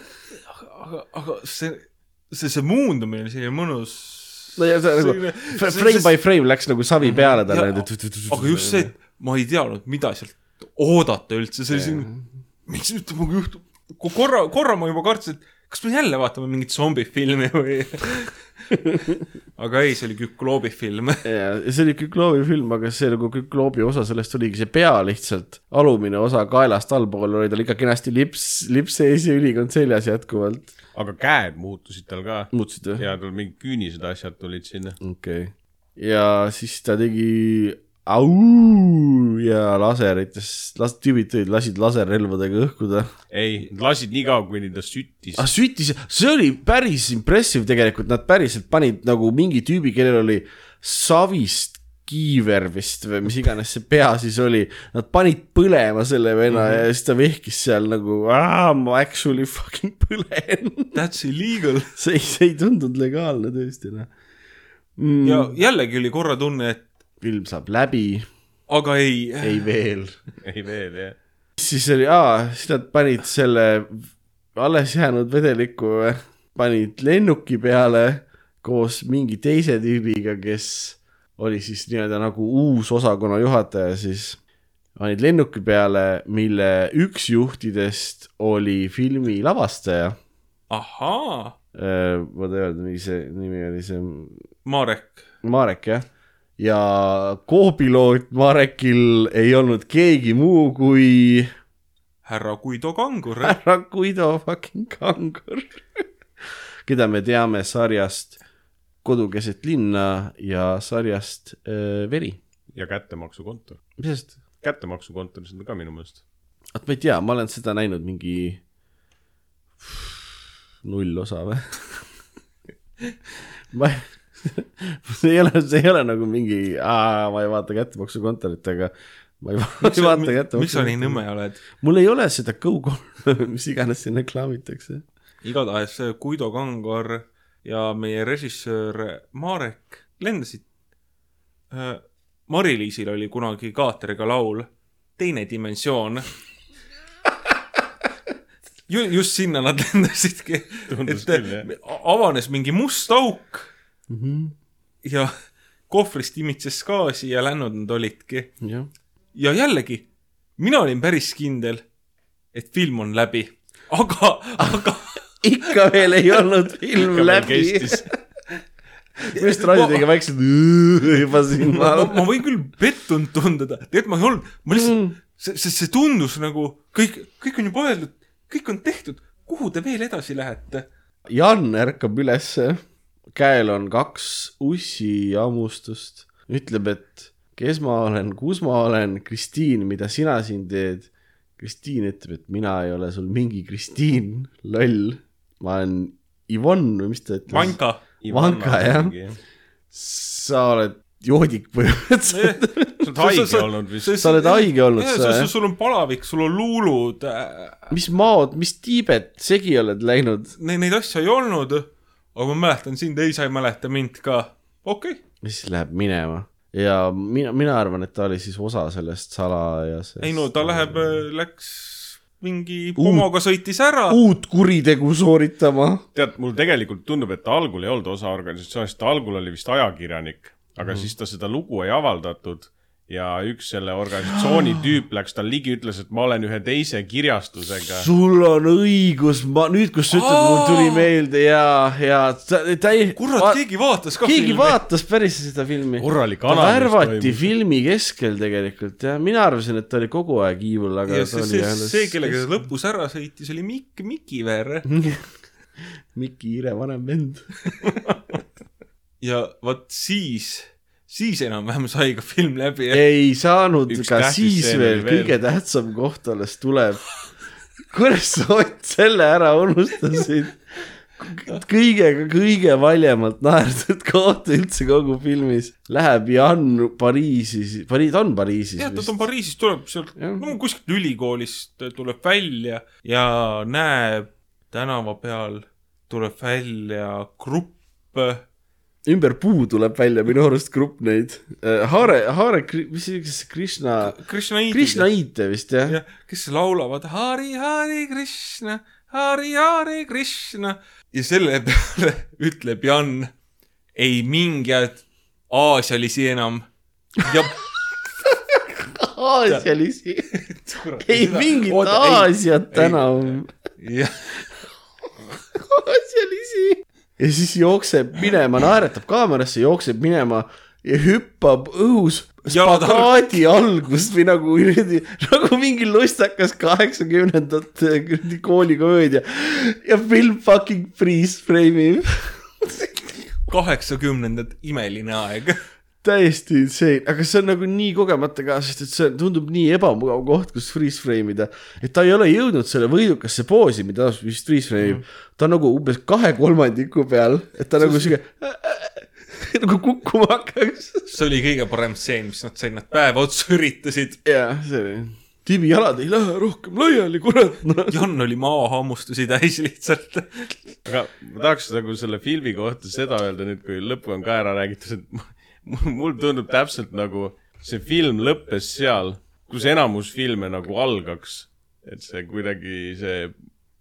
aga, aga see, see, see muundumine oli selline mõnus. no ja see nagu frame by frame läks nagu savi peale talle. aga just see, et ma ei teadnud, mida sealt oodata üldse, see oli selline, mis nüüd temaga juhtub. korra, korra ma juba kartsin, et kas me jälle vaatame mingit zombifilmi või aga ei, see oli Kükloobi film. ja see oli Kükloobi film, aga see nagu Kükloobi osa sellest oligi see pea lihtsalt, alumine osa kaelast allpool oli tal ikka kenasti lips, lips sees ja ülikond seljas jätkuvalt. aga käed muutusid tal ka. muutsid või? ja tal mingid küünised asjad tulid sinna. okei okay.. ja siis ta tegi au ja laserites, las-, tüübid tulid, lasid laserrelvadega õhku ta. ei, lasid nii kaua, kuni ta süttis ah. süttis, see oli päris impressive tegelikult, nad päriselt panid nagu mingi tüübi, kellel oli savist kiiver vist või mis iganes see pea siis oli, nad panid põlema selle venna mm -hmm. ja siis ta vehkis seal nagu, ma actually fucking põlen. That's illegal. see ei, see ei tundunud legaalne tõesti noh mm,. ja jällegi oli korra tunne, et film saab läbi, aga ei, ei veel. ei veel, jah. siis oli, aa, siis nad panid selle alles jäänud vedeliku, panid lennuki peale koos mingi teise tüübiga, kes oli siis nii-öelda nagu uus osakonna juhataja, siis panid lennuki peale, mille üks juhtidest oli filmi lavastaja. ahaa, ma ei öelda, mis see nimi oli, see Marek, Marek jah. Ja co-piloot Marekil ei olnud keegi muu kui härra Guido Kangur. härra Guido fucking Kangur, keda me teame sarjast Kodu keset linna ja sarjast äh, Veri. ja kättemaksukontor. mis sest, kättemaksukontoris on ta ka minu meelest. vot ma ei tea, ma olen seda näinud mingi null osa või? ma ei, see ei ole, see ei ole nagu mingi, ma ei vaata kättemaksukontorit, aga ma ei, va ei vaata miks sa nii. nõme oled? mul ei ole seda Go3, mis iganes siin reklaamitakse. igatahes Guido Kangor ja meie režissöör Marek lendasid. Mari-Liisil oli kunagi kaateriga laul Teine dimensioon. Ju, just sinna nad lendasidki, et avanes mingi must auk mm. -hmm. ja kohvrist imitses gaasi ja lännud nad olidki. ja jällegi, mina olin päris kindel, et film on läbi, aga, aga ikka veel ei olnud film läbi. minu arust Raido tegi väikse juba siin ma, ma võin küll pettunud tundida, tegelikult ma ei olnud, ma lihtsalt, see, see, see tundus nagu kõik, kõik on juba öeldud, kõik on tehtud, kuhu te veel edasi lähete? Jan ärkab ülesse, käel on kaks ussi hammustust, ütleb, et kes ma olen, kus ma olen, Kristiin, mida sina siin teed? Kristiin ütleb, et mina ei ole sul mingi Kristiin, loll, ma olen Ivonne või mis ta ütles? Vanka, Vanka, jah. sa oled joodik põhimõtteliselt. sa oled haige olnud vist. sa oled haige olnud sul on palavik, sul on luulud äh,, mis maod, mis Tiibet segi oled läinud? neid asju ei olnud, aga ma mäletan sind ja sa ei mäleta mind ka. okei okay., mis siis läheb minema ja mina, mina arvan, et ta oli siis osa sellest salajasest. ei no ta läheb, läks mingi pomoga sõitis ära. uut kuritegu sooritama. tead, mul tegelikult tundub, et ta algul ei olnud osa organisatsioonist, ta algul oli vist ajakirjanik, aga mm. siis ta seda lugu ei avaldatud ja üks selle organisatsiooni tüüp läks talle ligi, ütles, et ma olen ühe teise kirjastusega. sul on õigus, ma nüüd, kus sa ütled, mul tuli meelde ja, ja täi-. kurat, keegi vaatas ka keegi filmi. vaatas päris seda filmi. korralik ta analüüs värvati filmi keskel tegelikult jah, mina arvasin, et ta oli kogu aeg evil, aga ja ta see, oli see, see, kellega ta lõpus ära sõitis, oli Mikk Mikiver. Miki Ire vanem vend. ja vot siis, siis enam-vähem sai ka film läbi. ei saanud ka siis veel veel. kõige tähtsam koht alles tuleb. kuidas sa Ott selle ära unustasid? kõige, kõige valjemalt naerdud koht üldse kogu filmis läheb Jan Pariisis, Pariis, ta on Pariisis jah, ta on. Pariisis, tuleb sealt, no kuskilt ülikoolist tuleb välja ja näeb tänava peal, tuleb välja grupp ümber puu tuleb välja minu arust grupp neid. Haare, Haare, mis see, kas Krishna, Krishnaidid. Krishna Ite vist jah? jah, kes laulavad Hari, Hari Krishna, Hari, Hari Krishna ja selle peale ütleb Jan, ei mingeid aasialisi enam ja aasialisi, ei mingit Aasiat enam. jah, aasialisi. Ja siis jookseb minema, naeratab kaamerasse, jookseb minema ja hüppab õhus spagaadi algust või nagu nagu mingi lustakas kaheksakümnendate koolikomöödia ja film fucking freeze frame ib. kaheksakümnendad imeline aeg. Täiesti insane, aga see on nagu nii kogemata ka, sest et see tundub nii ebamugav koht, kus freeze frame ida. et ta ei ole jõudnud selle võidukasse poosi, mida vist freeze frame mm., ta on nagu umbes kahe kolmandiku peal, et ta nagu sihuke nagu kukkuma hakkaks. see oli kõige parem stseen, mis nad said, nad päeva otsa üritasid. jaa, see oli, Tiibi jalad ei lähe rohkem laiali, kurat no.. Jan oli maahammustusi täis lihtsalt. aga ma tahaks nagu selle filmi kohta seda öelda nüüd, kui lõpu on ka ära räägitud, et mul tundub täpselt nagu see film lõppes seal, kus enamus filme nagu algaks. et see kuidagi see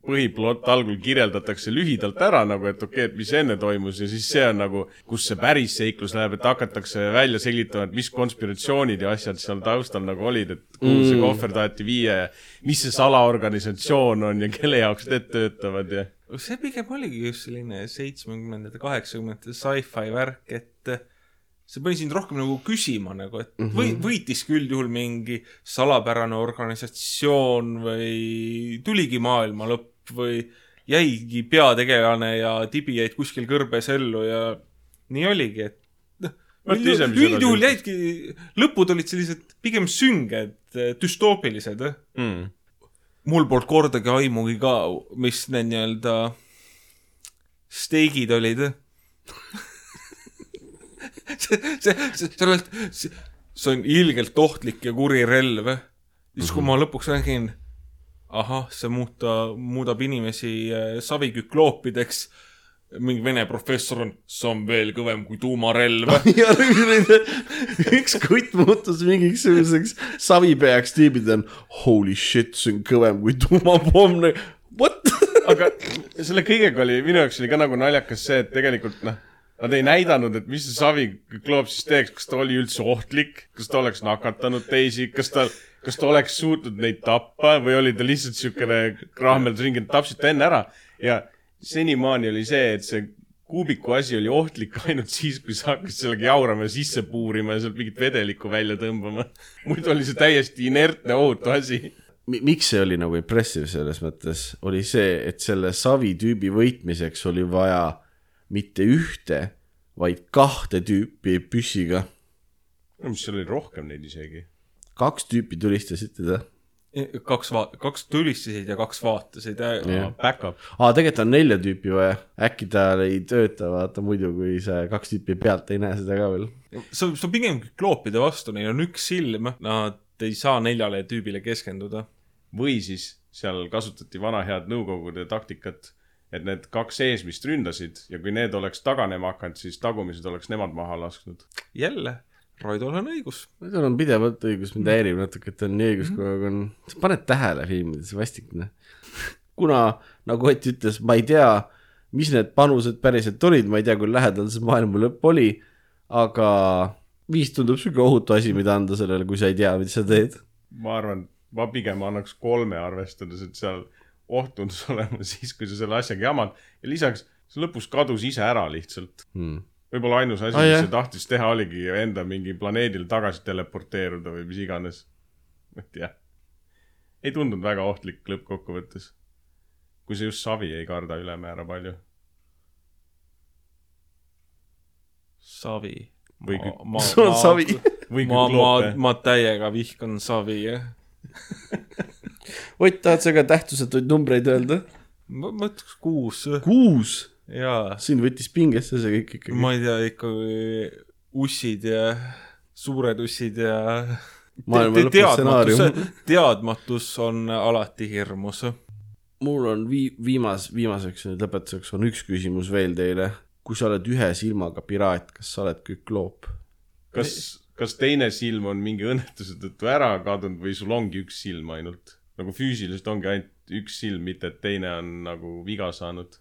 põhiplott algul kirjeldatakse lühidalt ära nagu, et okei okay,, et mis enne toimus ja siis see on nagu, kus see päris seiklus läheb, et hakatakse välja selgitama, et mis konspiratsioonid ja asjad seal taustal nagu olid, et kuhu see kohver taheti viia ja mis see salaorganisatsioon on ja kelle jaoks need töötavad ja see pigem oligi just selline seitsmekümnendate, kaheksakümnendate sci-fi värk, et see pani sind rohkem nagu küsima nagu, et Mhm. või võitiski üldjuhul mingi salapärane organisatsioon või tuligi maailma lõpp või jäigi peategelane ja tibi jäid kuskil kõrbes ellu ja nii oligi, et noh, üldjuhul jäidki, lõpud olid sellised pigem sünged, düstoopilised mm.. mul polnud kordagi aimugi ka, mis need nii-öelda steigid olid. see, see, see, sa oled, see on ilgelt ohtlik ja kuri relv. siis, kui ma lõpuks nägin, ahah, see muuta, muudab inimesi äh, savikükloopideks. mingi vene professor on, see on veel kõvem kui tuumarelv. üks kutt muutus mingisuguseks savipeaks tüübid on holy shit, see on kõvem kui tuumapomm. What? aga selle kõigega oli, minu jaoks oli ka nagu naljakas see, et tegelikult noh, nad ei näidanud, et mis see savikloop siis teeks, kas ta oli üldse ohtlik, kas ta oleks nakatanud teisi, kas ta, kas ta oleks suutnud neid tappa või oli ta lihtsalt siukene krahmeldus ringi, tapsid ta enne ära ja senimaani oli see, et see kuubiku asi oli ohtlik ainult siis, kui sa hakkasid sellega jaurama ja sisse puurima ja sealt mingit vedelikku välja tõmbama. muidu oli see täiesti inertne ohutu asi. miks see oli nagu impressive selles mõttes, oli see, et selle savi tüübi võitmiseks oli vaja mitte ühte, vaid kahte tüüpi püssiga. mis seal oli rohkem neid isegi. kaks tüüpi tulistasid teda. kaks va-, kaks tulistasid ja kaks vaatasid. Jah. Back-up. aa, tegelikult on nelja tüüpi vaja, äkki tal ei tööta, vaata muidu, kui see kaks tüüpi pealt ei näe seda ka veel. see on, see on pigem kloopide vastu, neil on üks silm, nad ei saa neljale tüübile keskenduda. või siis seal kasutati vana head nõukogude taktikat, et need kaks eesmist ründasid ja kui need oleks taganema hakanud, siis tagumised oleks nemad maha lasknud. jälle, Raidol on õigus. tal on pidevalt õigus, mind häirib natuke, et tal on nii õigus, kogu aeg on, sa paned tähele filmides, vastik noh. kuna nagu Ott ütles, ma ei tea, mis need panused päriselt olid, ma ei tea, kui lähedal see maailma lõpp oli, aga viis tundub siuke ohutu asi, mida anda sellele, kui sa ei tea, mida sa teed ma arvan, ma pigem annaks kolme, arvestades, et seal oht tundus olema siis, kui sa selle asjaga jamad ja lisaks see lõpus kadus ise ära lihtsalt. hmm.. võib-olla ainus asi Ah, mis see tahtis teha, oligi enda mingi planeedile tagasi teleporteeruda või mis iganes. ma ei tea. ei tundunud väga ohtlik lõppkokkuvõttes. kui sa just savi ei karda ülemäära palju. savi. Või kü- ma, sul on savi. või ma, ma kükloope,. ma täiega vihkan savi, jah. Ott, tahad sa ka tähtsusetuid numbreid öelda? ma, ütleks kuus, kuus. jaa. sind võttis pingesse see kõik ikkagi. ma ei tea, ikkagi ussid ja suured ussid ja Te- teadmatus teadmatus on alati hirmus. mul on vii-, viimas, viimaseks nüüd lõpetuseks on üks küsimus veel teile. kui sa oled ühe silmaga piraat, kas sa oled kükloop? kas, kas teine silm on mingi õnnetuse tõttu ära kadunud või sul ongi üks silm ainult? Nagu füüsiliselt ongi ainult üks silm, mitte et teine on nagu viga saanud.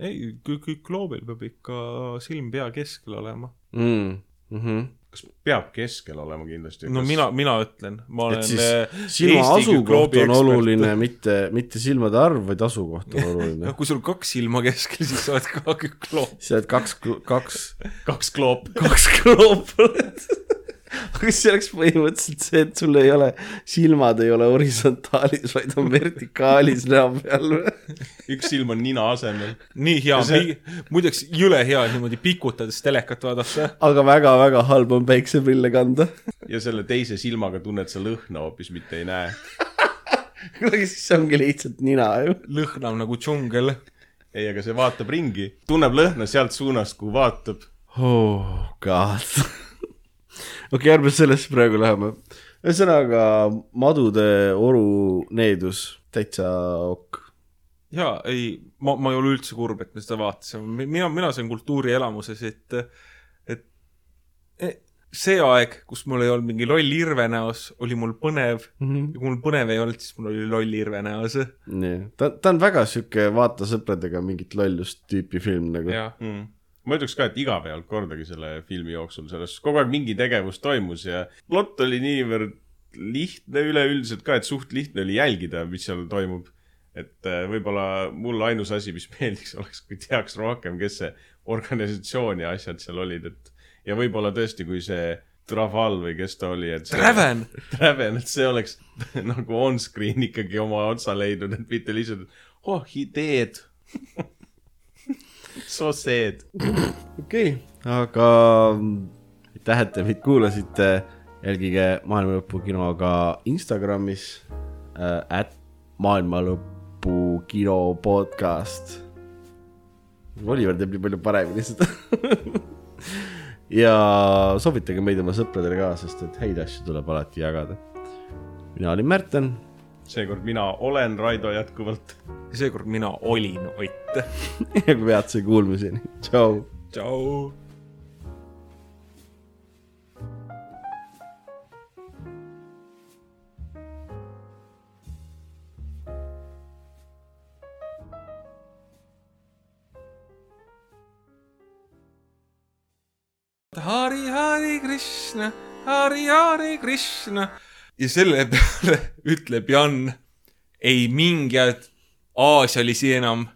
ei, kõik loomil peab ikka silm pea keskel olema. mm.. Mm -hmm. kas peab keskel olema kindlasti? no mina, mina ütlen, ma olen et siis eh, silma asukoht on oluline, mitte, mitte silmade arv, vaid asukoht on oluline no. kui sul kaks silma keskel, siis sa oled ka kükloom. sa oled kaks, kaks, kaks kloopi. kaks kloopi oled. aga see oleks põhimõtteliselt see, et sul ei ole, silmad ei ole horisontaalis, vaid on vertikaalis näo peal üks silm on nina asemel. nii hea see- muideks jõle hea niimoodi pikutades telekat vaadata. aga väga-väga halb on päikseprille kanda. ja selle teise silmaga tunned sa lõhna hoopis, mitte ei näe. aga siis see ongi lihtsalt nina ju. lõhnab nagu džungel. ei, aga see vaatab ringi, tunneb lõhna sealt suunast, kuhu vaatab. oh god. okei, ärme sellesse praegu läheme. ühesõnaga madude oru needus, täitsa ok. jaa, ei, ma, ma ei ole üldse kurb, et me seda vaatasime, mina, mina sain kultuurielamuses, et, et e- see aeg, kus mul ei olnud mingi loll irve näos, oli mul põnev ja kui mul põnev ei olnud, siis mul oli loll irve näos. nii, ta, ta on väga sihuke vaata sõpradega mingit lollust tüüpi film nagu. mm.. Ma ütleks ka, et igav ei olnud kordagi selle filmi jooksul, selles kogu aeg mingi tegevus toimus ja plott oli niivõrd lihtne üleüldiselt ka, et suht lihtne oli jälgida, mis seal toimub. et äh, võib-olla mulle ainus asi, mis meeldiks, oleks, kui teaks rohkem, kes see organisatsioon ja asjad seal olid, et ja võib-olla tõesti, kui see Traval või kes ta oli, et see Traven, Traven, et see oleks nagu on-screen ikkagi oma otsa leidnud, et mitte lihtsalt, oh, he dead So sad. okei okay., aga aitäh, et te meid kuulasite. jälgige Maailma Lõpu kino ka Instagramis äh,, at Maailma Lõpu kino podcast. Oliver teeb nii palju paremini seda ja soovitage meid oma sõpradele ka, sest et häid asju tuleb alati jagada. mina olin Märten seekord mina olen Raido jätkuvalt. seekord mina olin Ott. ja peatse kuulmiseni, tšau. tšau. Hari Hari Krishna, Hari Hari Krishna. Ja selle peale ütleb Jan, ei mingit Aasialisi enam